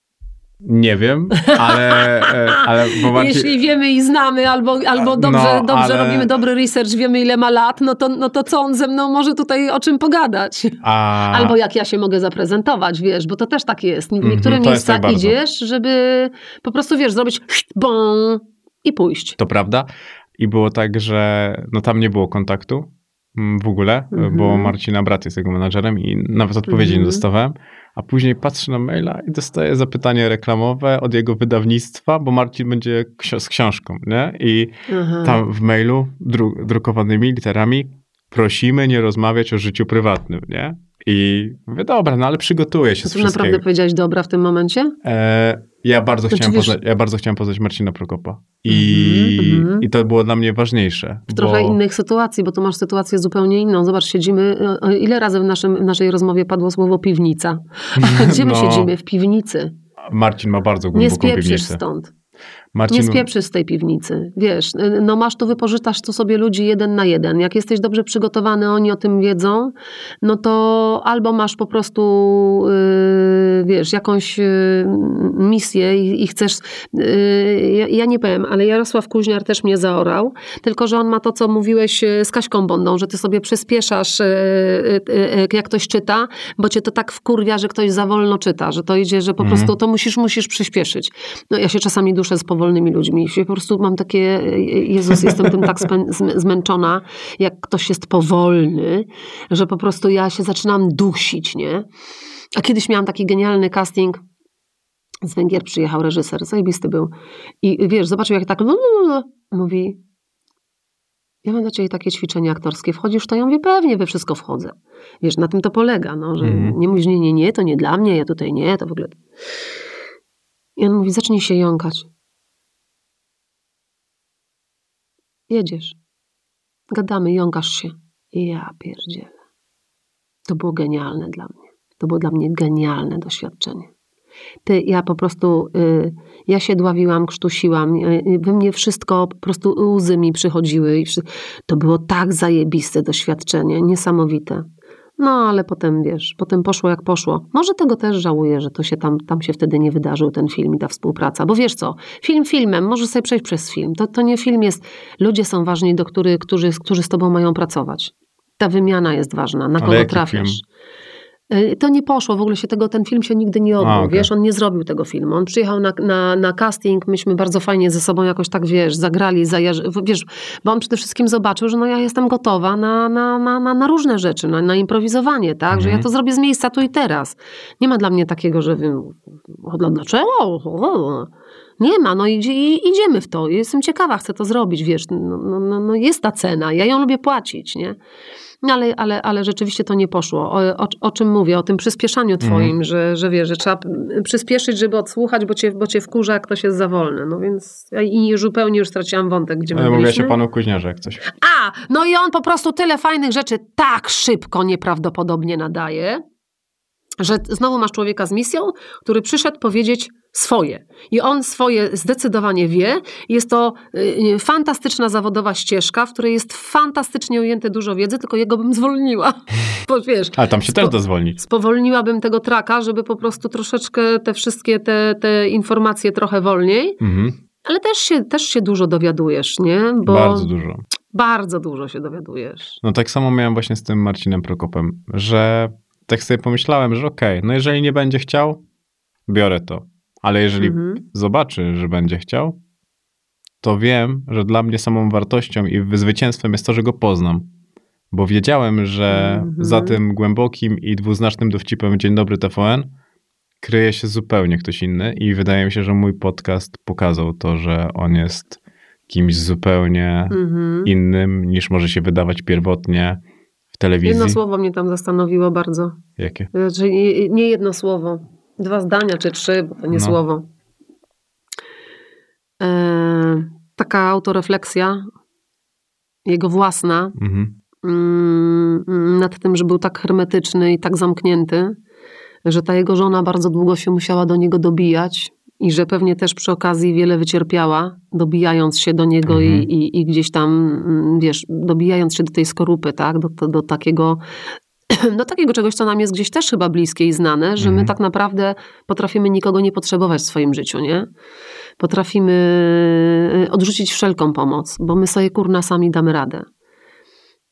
Nie wiem, ale, e, ale bo Marcin,
Jeśli wiemy i znamy, albo, albo dobrze,
No,
dobrze
ale-
robimy dobry research, wiemy ile ma lat, no to, no to co on ze mną może tutaj o czym pogadać?
a,
Albo jak ja się mogę zaprezentować, wiesz, bo to też tak jest. W
Mhm,
niektóre
jest
miejsca
tak
idziesz, żeby po prostu, wiesz, zrobić bon i pójść.
To prawda. I było tak, że no tam nie było kontaktu mm, w ogóle,
Mhm.
bo Marcina brat jest jego menadżerem i nawet odpowiedzi nie
Mhm.
dostawałem. A później patrzę na maila i dostaję zapytanie reklamowe od jego wydawnictwa, bo Marcin będzie ksio- z książką, nie? I
Aha.
tam w mailu dru- drukowanymi literami prosimy nie rozmawiać o życiu prywatnym, nie? I mówię, dobra, no ale przygotuję się
To
z
naprawdę powiedziałeś dobra w tym momencie?
E, ja, bardzo chciałem
wiesz-
poznać, ja bardzo chciałem poznać Marcina Prokopa. I,
Mhm, mhm.
I to było dla mnie ważniejsze.
W trochę
bo...
innych sytuacji, bo tu masz sytuację zupełnie inną. Zobacz, siedzimy, e, e, ile razy w, naszym, w naszej rozmowie padło słowo piwnica? Gdzie my
No.
siedzimy? W piwnicy.
Marcin ma bardzo
Nie
głęboką
spieprzysz
piwnicę.
stąd.
Marcin,
Nie spieprzysz z tej piwnicy. Wiesz, y, no masz tu, wypożytasz tu sobie ludzi jeden na jeden. Jak jesteś dobrze przygotowany, oni o tym wiedzą, no to albo masz po prostu, yy, wiesz, jakąś yy, misję i, i chcesz... Yy, ja, ja nie powiem, ale Jarosław Kuźniar też mnie zaorał, tylko że on ma to, co mówiłeś yy, z Kaśką Bondą, że ty sobie przyspieszasz, yy, jak ktoś czyta, bo cię to tak wkurwia, że ktoś za wolno czyta, że to idzie, że po
Mhm.
prostu to musisz, musisz przyspieszyć. No ja się czasami duszę z powolnymi ludźmi. Się po prostu mam takie, Jezus, jestem tym tak zmęczona, jak ktoś jest powolny, że po prostu ja się zaczynam dusić, nie? A kiedyś miałam taki genialny casting. Z Węgier przyjechał reżyser, zajebisty był. I wiesz, zobaczył jak tak mówi, ja mam dla ciebie takie ćwiczenie aktorskie, wchodzisz to? Ja mówię, pewnie, we wszystko wchodzę. Wiesz, na tym to polega, no, że
Mhm.
nie mówisz, nie, nie, nie, to nie dla mnie, ja tutaj nie, to w ogóle... I on mówi, zacznij się jąkać. Jedziesz. Gadamy, jąkasz się. I ja pierdzielę. To było genialne dla mnie. To było dla mnie genialne doświadczenie. Ty, ja po prostu, y, ja się dławiłam, krztusiłam, y, y, we mnie wszystko, po prostu łzy mi przychodziły. I to było tak zajebiste doświadczenie, niesamowite. No, ale potem, wiesz, potem poszło jak poszło. Może tego też żałuję, że to się tam, tam się wtedy nie wydarzył ten film i ta współpraca. Bo wiesz co, film filmem, możesz sobie przejść przez film. To, to nie film jest, ludzie są ważni, do który, którzy, którzy z tobą mają pracować. Ta wymiana jest ważna, na
Ale
kogo
jaki
trafiasz.
film?
Y, To nie poszło, w ogóle się tego, ten film się nigdy nie odbył,
A, okej.
wiesz, on nie zrobił tego filmu. On przyjechał na, na, na casting, myśmy bardzo fajnie ze sobą jakoś tak, wiesz, zagrali, zajarzy, wiesz, bo on przede wszystkim zobaczył, że no ja jestem gotowa na, na, na, na, różne rzeczy, na, na improwizowanie, tak, że ja
Mhm.
to zrobię z miejsca tu i teraz. Nie ma dla mnie takiego, że wiem, dlaczego? O, Nie ma, no idzie, i- idziemy w to. Jestem ciekawa, chcę to zrobić, wiesz, no, no, no, no jest ta cena, ja ją lubię płacić, nie? No ale, ale, ale rzeczywiście to nie poszło. O, o, o czym mówię? O tym przyspieszaniu twoim,
Mhm.
że, że wiesz, że trzeba przyspieszyć, żeby odsłuchać, bo cię, bo cię wkurza, jak ktoś jest za wolny. No więc i zupełnie już straciłam wątek, gdzie my
Ja mówię
byliśmy.
się panu Kuźniarze jak coś.
A, no i on po prostu tyle fajnych rzeczy tak szybko, nieprawdopodobnie nadaje, że znowu masz człowieka z misją, który przyszedł powiedzieć swoje. I on swoje zdecydowanie wie. Jest to y, fantastyczna zawodowa ścieżka, w której jest fantastycznie ujęte dużo wiedzy, tylko jego bym zwolniła. Bo wiesz,
Ale tam się też da zwolnić.
spowolniłabym tego traka, żeby po prostu troszeczkę te wszystkie te, te informacje trochę wolniej.
Mhm.
Ale też się, też się dużo dowiadujesz, nie? Bo
Bardzo dużo.
bardzo dużo się dowiadujesz.
No tak samo miałem właśnie z tym Marcinem Prokopem, że tak sobie pomyślałem, że okej, no jeżeli nie będzie chciał, biorę to. Ale jeżeli
Mhm.
zobaczy, że będzie chciał, to wiem, że dla mnie samą wartością i zwycięstwem jest to, że go poznam. Bo wiedziałem, że
Mhm.
za tym głębokim i dwuznacznym dowcipem Dzień dobry TVN kryje się zupełnie ktoś inny i wydaje mi się, że mój podcast pokazał to, że on jest kimś zupełnie
Mhm.
innym niż może się wydawać pierwotnie w telewizji.
Jedno słowo mnie tam zastanowiło bardzo.
Jakie?
Znaczy, nie, nie jedno słowo. Dwa zdania czy trzy, bo to nie
No.
słowo. E, taka autorefleksja, jego własna,
Mhm.
mm, nad tym, że był tak hermetyczny i tak zamknięty, że ta jego żona bardzo długo się musiała do niego dobijać i że pewnie też przy okazji wiele wycierpiała, dobijając się do niego
Mhm.
i, i, i gdzieś tam, mm, wiesz, dobijając się do tej skorupy, tak, do, do, do takiego do takiego czegoś, co nam jest gdzieś też chyba bliskie i znane, że my
Mhm.
tak naprawdę potrafimy nikogo nie potrzebować w swoim życiu, nie? Potrafimy y, odrzucić wszelką pomoc, bo my sobie kurna sami damy radę.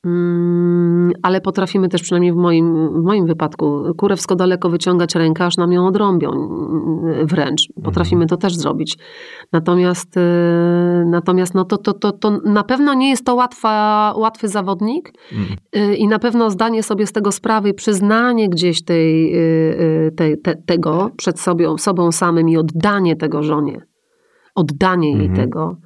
Mm, ale potrafimy też, przynajmniej w moim, w moim wypadku, kurewsko daleko wyciągać rękę, aż nam ją odrąbią mm, wręcz. Potrafimy to też zrobić. Natomiast, y, natomiast no to, to, to, to na pewno nie jest to łatwa, łatwy zawodnik
Mhm.
y, i na pewno zdanie sobie z tego sprawy i przyznanie gdzieś tej, y, tej, te, tego przed sobą, sobą samym i oddanie tego żonie, oddanie jej
Mhm.
tego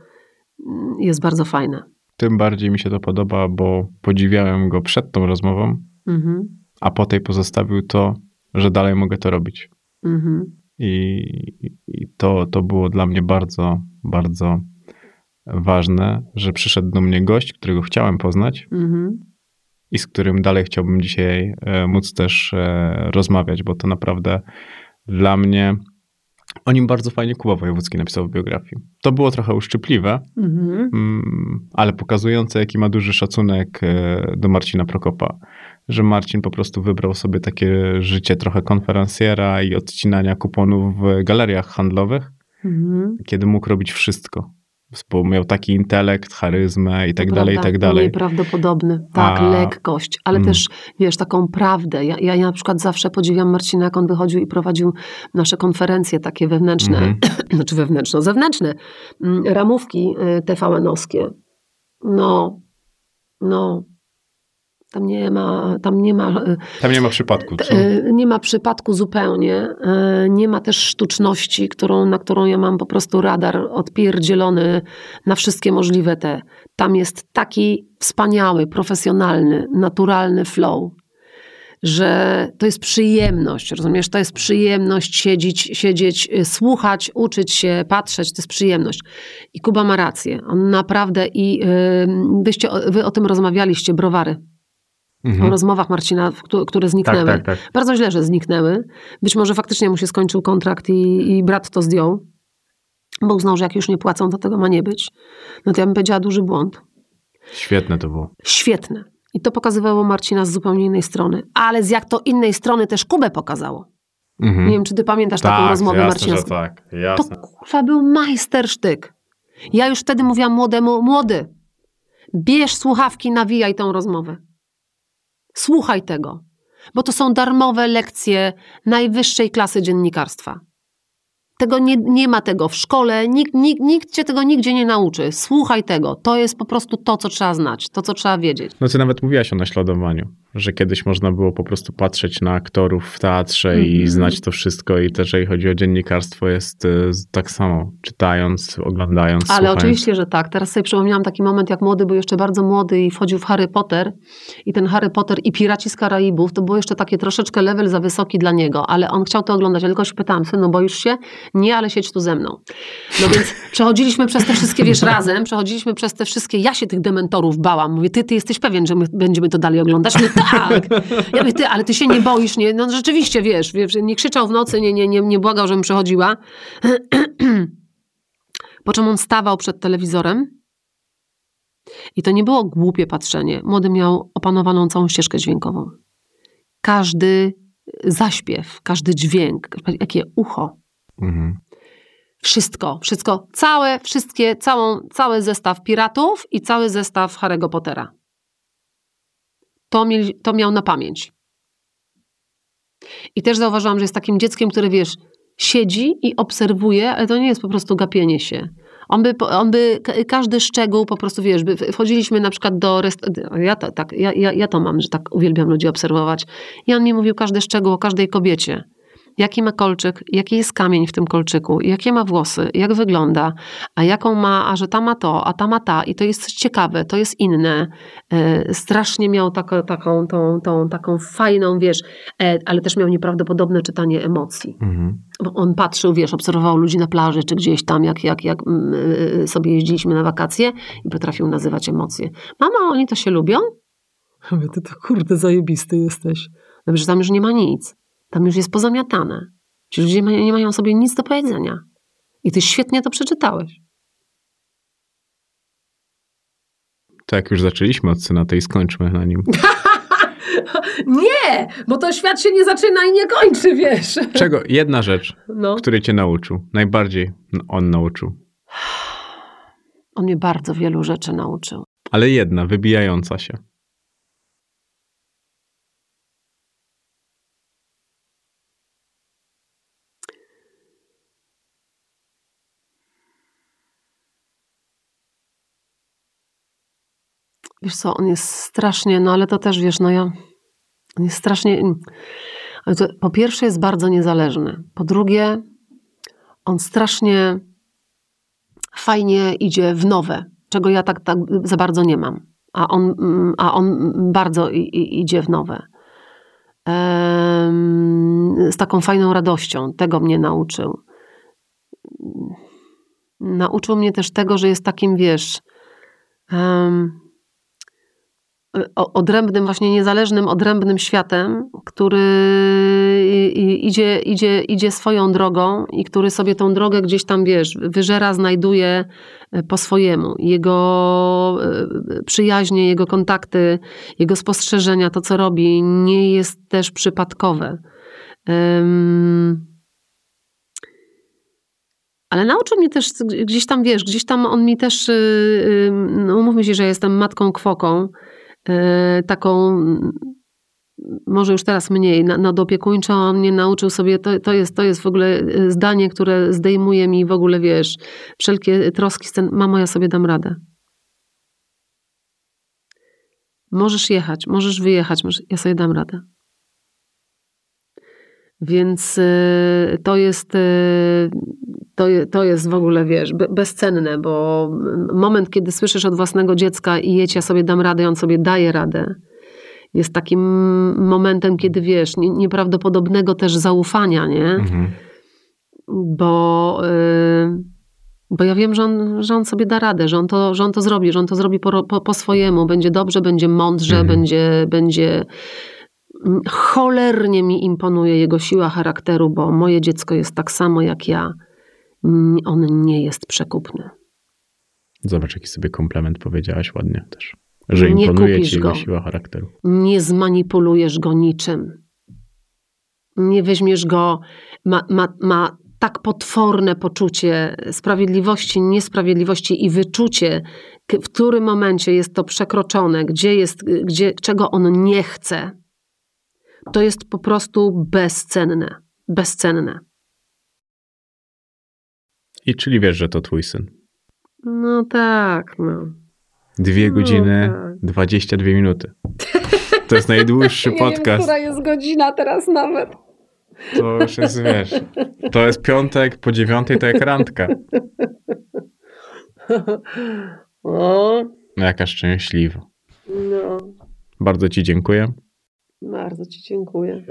mm, jest bardzo fajne.
Tym bardziej mi się to podoba, bo podziwiałem go przed tą rozmową,
Mhm.
a po tej pozostawił to, że dalej mogę to robić.
Mhm.
I, i to, to było dla mnie bardzo, bardzo ważne, że przyszedł do mnie gość, którego chciałem poznać
Mhm.
i z którym dalej chciałbym dzisiaj e, móc też e, rozmawiać, bo to naprawdę dla mnie. O nim bardzo fajnie Kuba Wojewódzki napisał w biografii. To było trochę uszczypliwe,
Mhm.
mm, ale pokazujące, jaki ma duży szacunek e, do Marcina Prokopa. Że Marcin po prostu wybrał sobie takie życie trochę konferencjera i odcinania kuponów w galeriach handlowych,
Mhm.
kiedy mógł robić wszystko. Bo miał taki intelekt, charyzmę i tak dalej, i tak dalej.
Nieprawdopodobny. Tak,
A-
lekkość, ale
Mm.
też, wiesz, taką prawdę. Ja, ja, ja na przykład zawsze podziwiam Marcina, jak on wychodził i prowadził nasze konferencje takie wewnętrzne,
Mhm.
znaczy wewnętrzno-zewnętrzne, mm, ramówki y, TVN-owskie. No, no, tam nie ma, tam nie ma y,
Tam nie ma przypadku, co?
E, Nie ma przypadku zupełnie. E, Nie ma też sztuczności, którą, na którą ja mam po prostu radar odpierdzielony na wszystkie możliwe te. Tam jest taki wspaniały, profesjonalny, naturalny flow, że to jest przyjemność, rozumiesz? To jest przyjemność siedzieć, siedzieć, słuchać, uczyć się, patrzeć, to jest przyjemność. I Kuba ma rację. On naprawdę i wyście, wy o tym rozmawialiście, browary.
Mhm.
o rozmowach Marcina, które zniknęły.
Tak, tak, tak.
Bardzo źle, że zniknęły. Być może faktycznie mu się skończył kontrakt i, i brat to zdjął, bo uznał, że jak już nie płacą, to tego ma nie być. No to ja bym powiedziała duży błąd.
Świetne to było.
Świetne. I to pokazywało Marcina z zupełnie innej strony. Ale z jak to innej strony też Kubę pokazało.
Mhm.
Nie wiem, czy ty pamiętasz taką
tak,
rozmowę
jasne,
Marcina
że tak.
To kurwa był majstersztyk. Ja już wtedy mówiłam młodemu, młody, bierz słuchawki, nawijaj tą rozmowę. Słuchaj tego, bo to są darmowe lekcje najwyższej klasy dziennikarstwa. Tego nie, nie ma tego w szkole, nikt, nikt, nikt cię tego nigdzie nie nauczy. Słuchaj tego. To jest po prostu to, co trzeba znać, to, co trzeba wiedzieć.
No ty nawet mówiłaś o naśladowaniu, że kiedyś można było po prostu patrzeć na aktorów w teatrze i
Mhm.
znać to wszystko i też jeżeli chodzi o dziennikarstwo jest y, tak samo, czytając, oglądając,
Ale
słuchając.
oczywiście, że tak. Teraz sobie przypomniałam taki moment, jak młody był jeszcze bardzo młody i wchodził w Harry Potter i ten Harry Potter i Piraci z Karaibów, to było jeszcze takie troszeczkę level za wysoki dla niego, ale on chciał to oglądać. Ja tylko się pytałam, synu, boisz się? Nie, ale siedź tu ze mną. No więc przechodziliśmy przez te wszystkie, wiesz, razem, przechodziliśmy przez te wszystkie, ja się tych dementorów bałam. Mówię, ty, ty jesteś pewien, że my będziemy to dalej oglądać? Mówię, tak! Ja mówię, ty, ale ty się nie boisz, nie? No rzeczywiście, wiesz, wiesz nie krzyczał w nocy, nie, nie, nie, nie błagał, żebym przechodziła. Po czym on stawał przed telewizorem i to nie było głupie patrzenie. Młody miał opanowaną całą ścieżkę dźwiękową. Każdy zaśpiew, każdy dźwięk, jakie ucho.
Mhm.
Wszystko, wszystko, całe, wszystkie, całą, cały zestaw piratów i cały zestaw Harry'ego Pottera. To, mieli, to miał na pamięć. I też zauważyłam, że jest takim dzieckiem, które wiesz, siedzi i obserwuje, ale to nie jest po prostu gapienie się. On by, on by ka- każdy szczegół po prostu, wiesz, by, wchodziliśmy na przykład do rest... ja, tak, ja, ja, ja to mam, że tak uwielbiam ludzi obserwować. I on mi mówił każdy szczegół o każdej kobiecie. Jaki ma kolczyk, jaki jest kamień w tym kolczyku, jakie ma włosy, jak wygląda, a jaką ma, a że ta ma to, a ta ma ta i to jest coś ciekawe, to jest inne. E, strasznie miał taką, taką, tą, tą, taką fajną, wiesz, e, ale też miał nieprawdopodobne czytanie emocji.
Mhm.
Bo on patrzył, wiesz, obserwował ludzi na plaży, czy gdzieś tam, jak, jak, jak mm, y, sobie jeździliśmy na wakacje i potrafił nazywać emocje. Mama, oni to się lubią? Mówię, ty to kurde zajebisty jesteś. No, że tam już nie ma nic. Tam już jest pozamiatane. Ci ludzie nie mają sobie nic do powiedzenia. I ty świetnie to przeczytałeś.
To jak już zaczęliśmy od syna, to i skończmy na nim.
Nie, bo to świat się nie zaczyna i nie kończy, wiesz.
Czego? Jedna rzecz,
No.
której cię nauczył. Najbardziej on nauczył.
On mnie bardzo wielu rzeczy nauczył.
Ale jedna, wybijająca się.
Wiesz co, on jest strasznie, no ale to też wiesz, no ja, on jest strasznie, to, po pierwsze jest bardzo niezależny, po drugie on strasznie fajnie idzie w nowe, czego ja tak, tak za bardzo nie mam, a on, mm, a on bardzo i, i, idzie w nowe. Em, z taką fajną radością, tego mnie nauczył. Nauczył mnie też tego, że jest takim, wiesz, o- odrębnym, właśnie niezależnym, odrębnym światem, który idzie, idzie, idzie swoją drogą i który sobie tą drogę gdzieś tam, wiesz, wyżera, znajduje e, po swojemu. Jego e, przyjaźnie, jego kontakty, jego spostrzeżenia, to co robi, nie jest też przypadkowe. Em, ale nauczył mnie też gdzieś tam, wiesz, gdzieś tam on mi też, y, y, no umówmy się, że jestem matką kwoką, taką, mm, może już teraz mniej, na- nadopiekuńczą, on mnie nauczył sobie, to, to, jest, to jest w ogóle y, zdanie, które zdejmuje mi w ogóle, wiesz, wszelkie troski ten, mamo, ja sobie dam radę. Możesz jechać, możesz wyjechać, możesz, ja sobie dam radę. Więc y, to jest, y, to, to jest w ogóle, wiesz, be- bezcenne, bo moment, kiedy słyszysz od własnego dziecka i jedź, ja sobie dam radę, i on sobie daje radę, jest takim momentem, kiedy wiesz, nie- nieprawdopodobnego też zaufania, nie?
Mhm.
Bo y, Bo ja wiem, że on, że on sobie da radę, że on to, że on to zrobi, że on to zrobi po, po, po swojemu. Będzie dobrze, będzie mądrze,
Mhm.
będzie, będzie. Cholernie mi imponuje jego siła charakteru, bo moje dziecko jest tak samo jak ja. Mm, On nie jest przekupny.
Zobacz, jaki sobie komplement powiedziałaś ładnie też. Że
Nie
imponuje ci jego
go.
siła charakteru.
Nie zmanipulujesz go niczym. Nie weźmiesz go, ma, ma, ma tak potworne poczucie sprawiedliwości, niesprawiedliwości i wyczucie, w którym momencie jest to przekroczone, gdzie jest, gdzie, czego on nie chce. To jest po prostu bezcenne. Bezcenne.
I czyli wiesz, że to twój syn.
No tak, no.
Dwie
No
godziny,
tak.
22 minuty. To jest najdłuższy podcast.
jest godzina teraz nawet.
To już jest, wiesz, to jest piątek, po dziewiątej to jak randka.
O,
No jaka szczęśliwa.
no.
Bardzo ci dziękuję.
Bardzo Ci dziękuję.